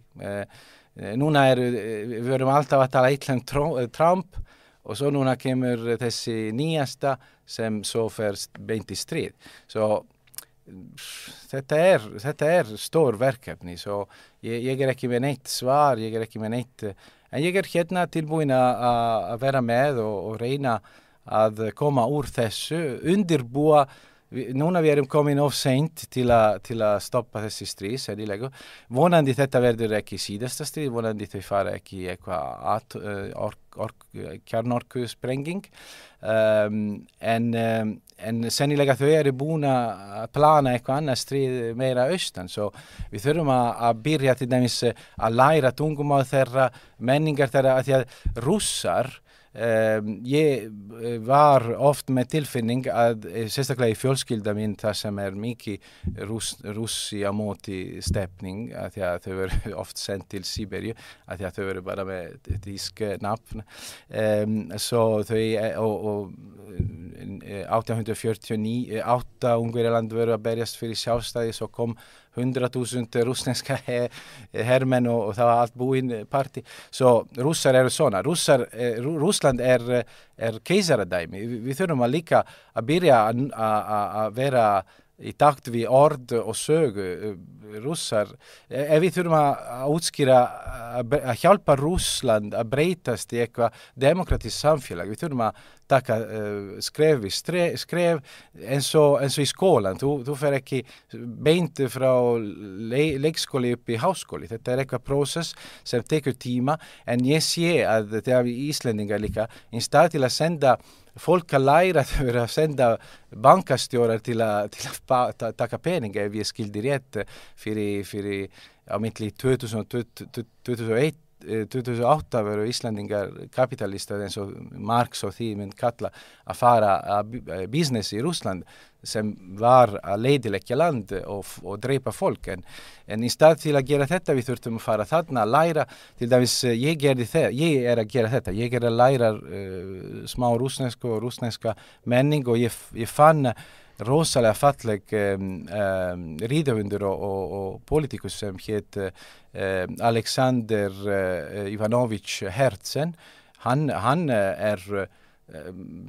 núna eru, við verum alltaf að tala eitthvað um Trump. Og svo núna kemur þessi nýjasta sem svo fer beint í stríð. Svo þetta er, þetta er stór verkefni, svo ég, ég er ekki með neitt svar, ég er ekki með neitt, en ég er hérna tilbúin að vera með og, og reyna að koma úr þessu, undirbúa Vi, núna við erum komin of seint til, til að stoppa þessi stríð, sérlega. Vonandi þetta verður ekki síðasta stríð, vonandi þau fara ekki eitthvað kjarnorku sprenging. Um, en, um, en sennilega þau eru búin að plana eitthvað annað stríð meira austan. Svo við þurfum að, byrja til dæmis að læra tungumál þeirra, menningar þeirra, að því að rússar Um, ég eh, var oft með tilfinning að eh, sérstaklega í fjölskylda mín það sem er mikið rússi á móti stefning að þau veru oft sendt til Sýberju að þau veru bara með tísk nafn. Um, þau og, og 1849 átta Ungverjaland veru að berjast fyrir sjálfstæði svo kom 100.000 rúsneska hermenn og, og það var allt búinn parti. Svo rússar eru svona. Rússar, eh, Rúsland er, er keisaradæmi. Vi, við þurfum að líka að byrja að vera í takt við orð og sögu eh, rússar. Ef við þurfum að útskýra að hjálpa Rúsland að breytast í eitthvað demokratísk samfélag, við þurfum að taka uh, skref við skref eins og, eins og í skólan. Þú, þú fer ekki beint frá le leikskóli upp í háskóli. Þetta er eitthvað prósess sem tekur tíma en ég sé að þegar við Íslendingar líka, í stað til að senda fólk að læra að vera að senda bankastjórar til að, til að taka pening ef ég skildi rétt fyrir, fyrir á myndli 2001 2008 veru Íslandingar kapitalista eins og Marx og því mynd kalla að fara að business í Rúsland sem var að leidilegja land og, og dreipa fólk. En, en í stað til að gera þetta við þurftum að fara þarna að læra til dæmis ég, þetta, ég er að gera þetta. Ég er að læra uh, smá rúsneska og rúsneska menning og ég, ég fann rosalega falleg ríðavundur og, politikus sem hétt Alexander uh, Ivanovich Herzen hann, hann er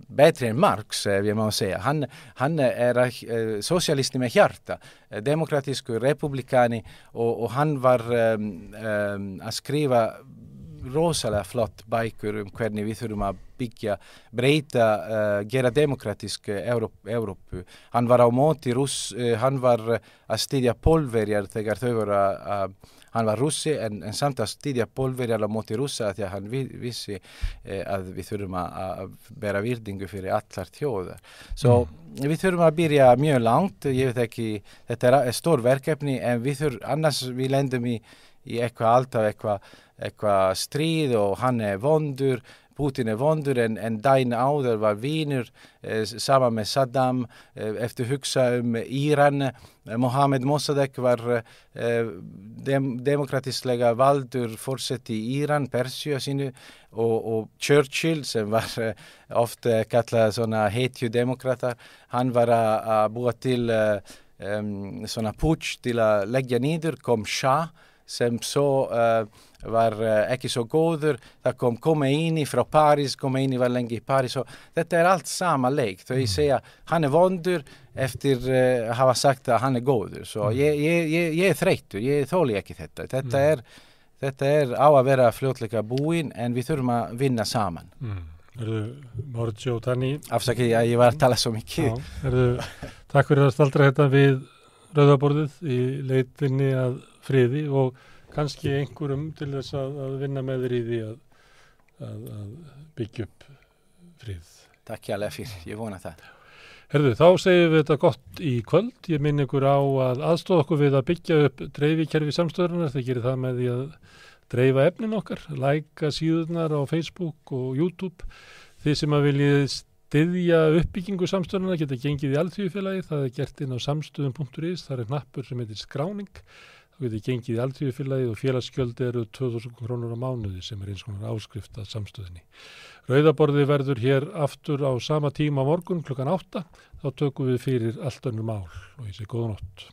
betri än Marx, vill man säga. Han, han är eh, socialist med hjärta, demokratisk republikani och, och han var um, um, att skriva rosalega flott bækur um hvernig við þurfum að byggja, breyta, uh, gera demokratisk Európu. Hann var á móti rúss, uh, hann var að stýdja pólverjar þegar þau voru að hann var russi en, en samt að stýdja pólverjar á móti russa því að hann vissi eh, að við þurfum að, að bera virdingu fyrir allar þjóðar. Svo mm. við þurfum að byrja mjög langt, ég veit ekki, þetta er stór verkefni en við þurfum, annars við lendum í, í eitthvað alltaf eitthvað eitthvað stríð og hann er vondur, Putin er vondur en, en dæn áður var vínur eh, saman með Saddam eh, eftir hugsa um Íran eh, Mohamed Mossadegh var eh, dem, demokratislega valdur fórsett í Íran, Persja sínu og, og Churchill sem var eh, ofta kallað svona hetjudemokrata hann var að búa til um, svona púts til að leggja nýður kom Shah sem svo uh, var uh, ekki svo góður, það kom Khomeini frá Paris, Khomeini var lengi í Paris og þetta er allt sama leik þau mm. segja hann er vondur eftir uh, að hafa sagt að hann er góður svo mm. ég, ég, ég, ég er þreytur, ég þóli ekki þetta þetta, mm. er, þetta er á að vera fljótleika búin en við þurfum að vinna saman mm. Erðu Móritsjó Tanni Afsakið að ég var að tala svo mikið Erðu, Takk fyrir að staldra þetta við rauðaborðið í leitinni að friði og kannski einhverjum til þess að, að vinna með þér í því að, að, að byggja upp frið. Takk hjá Lefir, ég vona það. Herðu, þá segjum við þetta gott í kvöld. Ég minn ykkur á að aðstofa okkur við að byggja upp dreifikerfi samstöðunar. Það gerir það með því að dreifa efnin okkar, læka síðunar á Facebook og YouTube. Þið sem að viljið styðja uppbyggingu samstöðunar geta gengið í alltíðufélagi. Það er gert inn á samstöðum.is. Það er nappur sem heitir skráning Þú getur gengið í aldríðufélagið og félagsskjöldi eru 2000 krónur á mánuði sem er eins konar áskrift að samstöðinni. Rauðaborði verður hér aftur á sama tíma morgun klukkan 8. Þá tökum við fyrir allt önnur mál og ég segi góða nótt.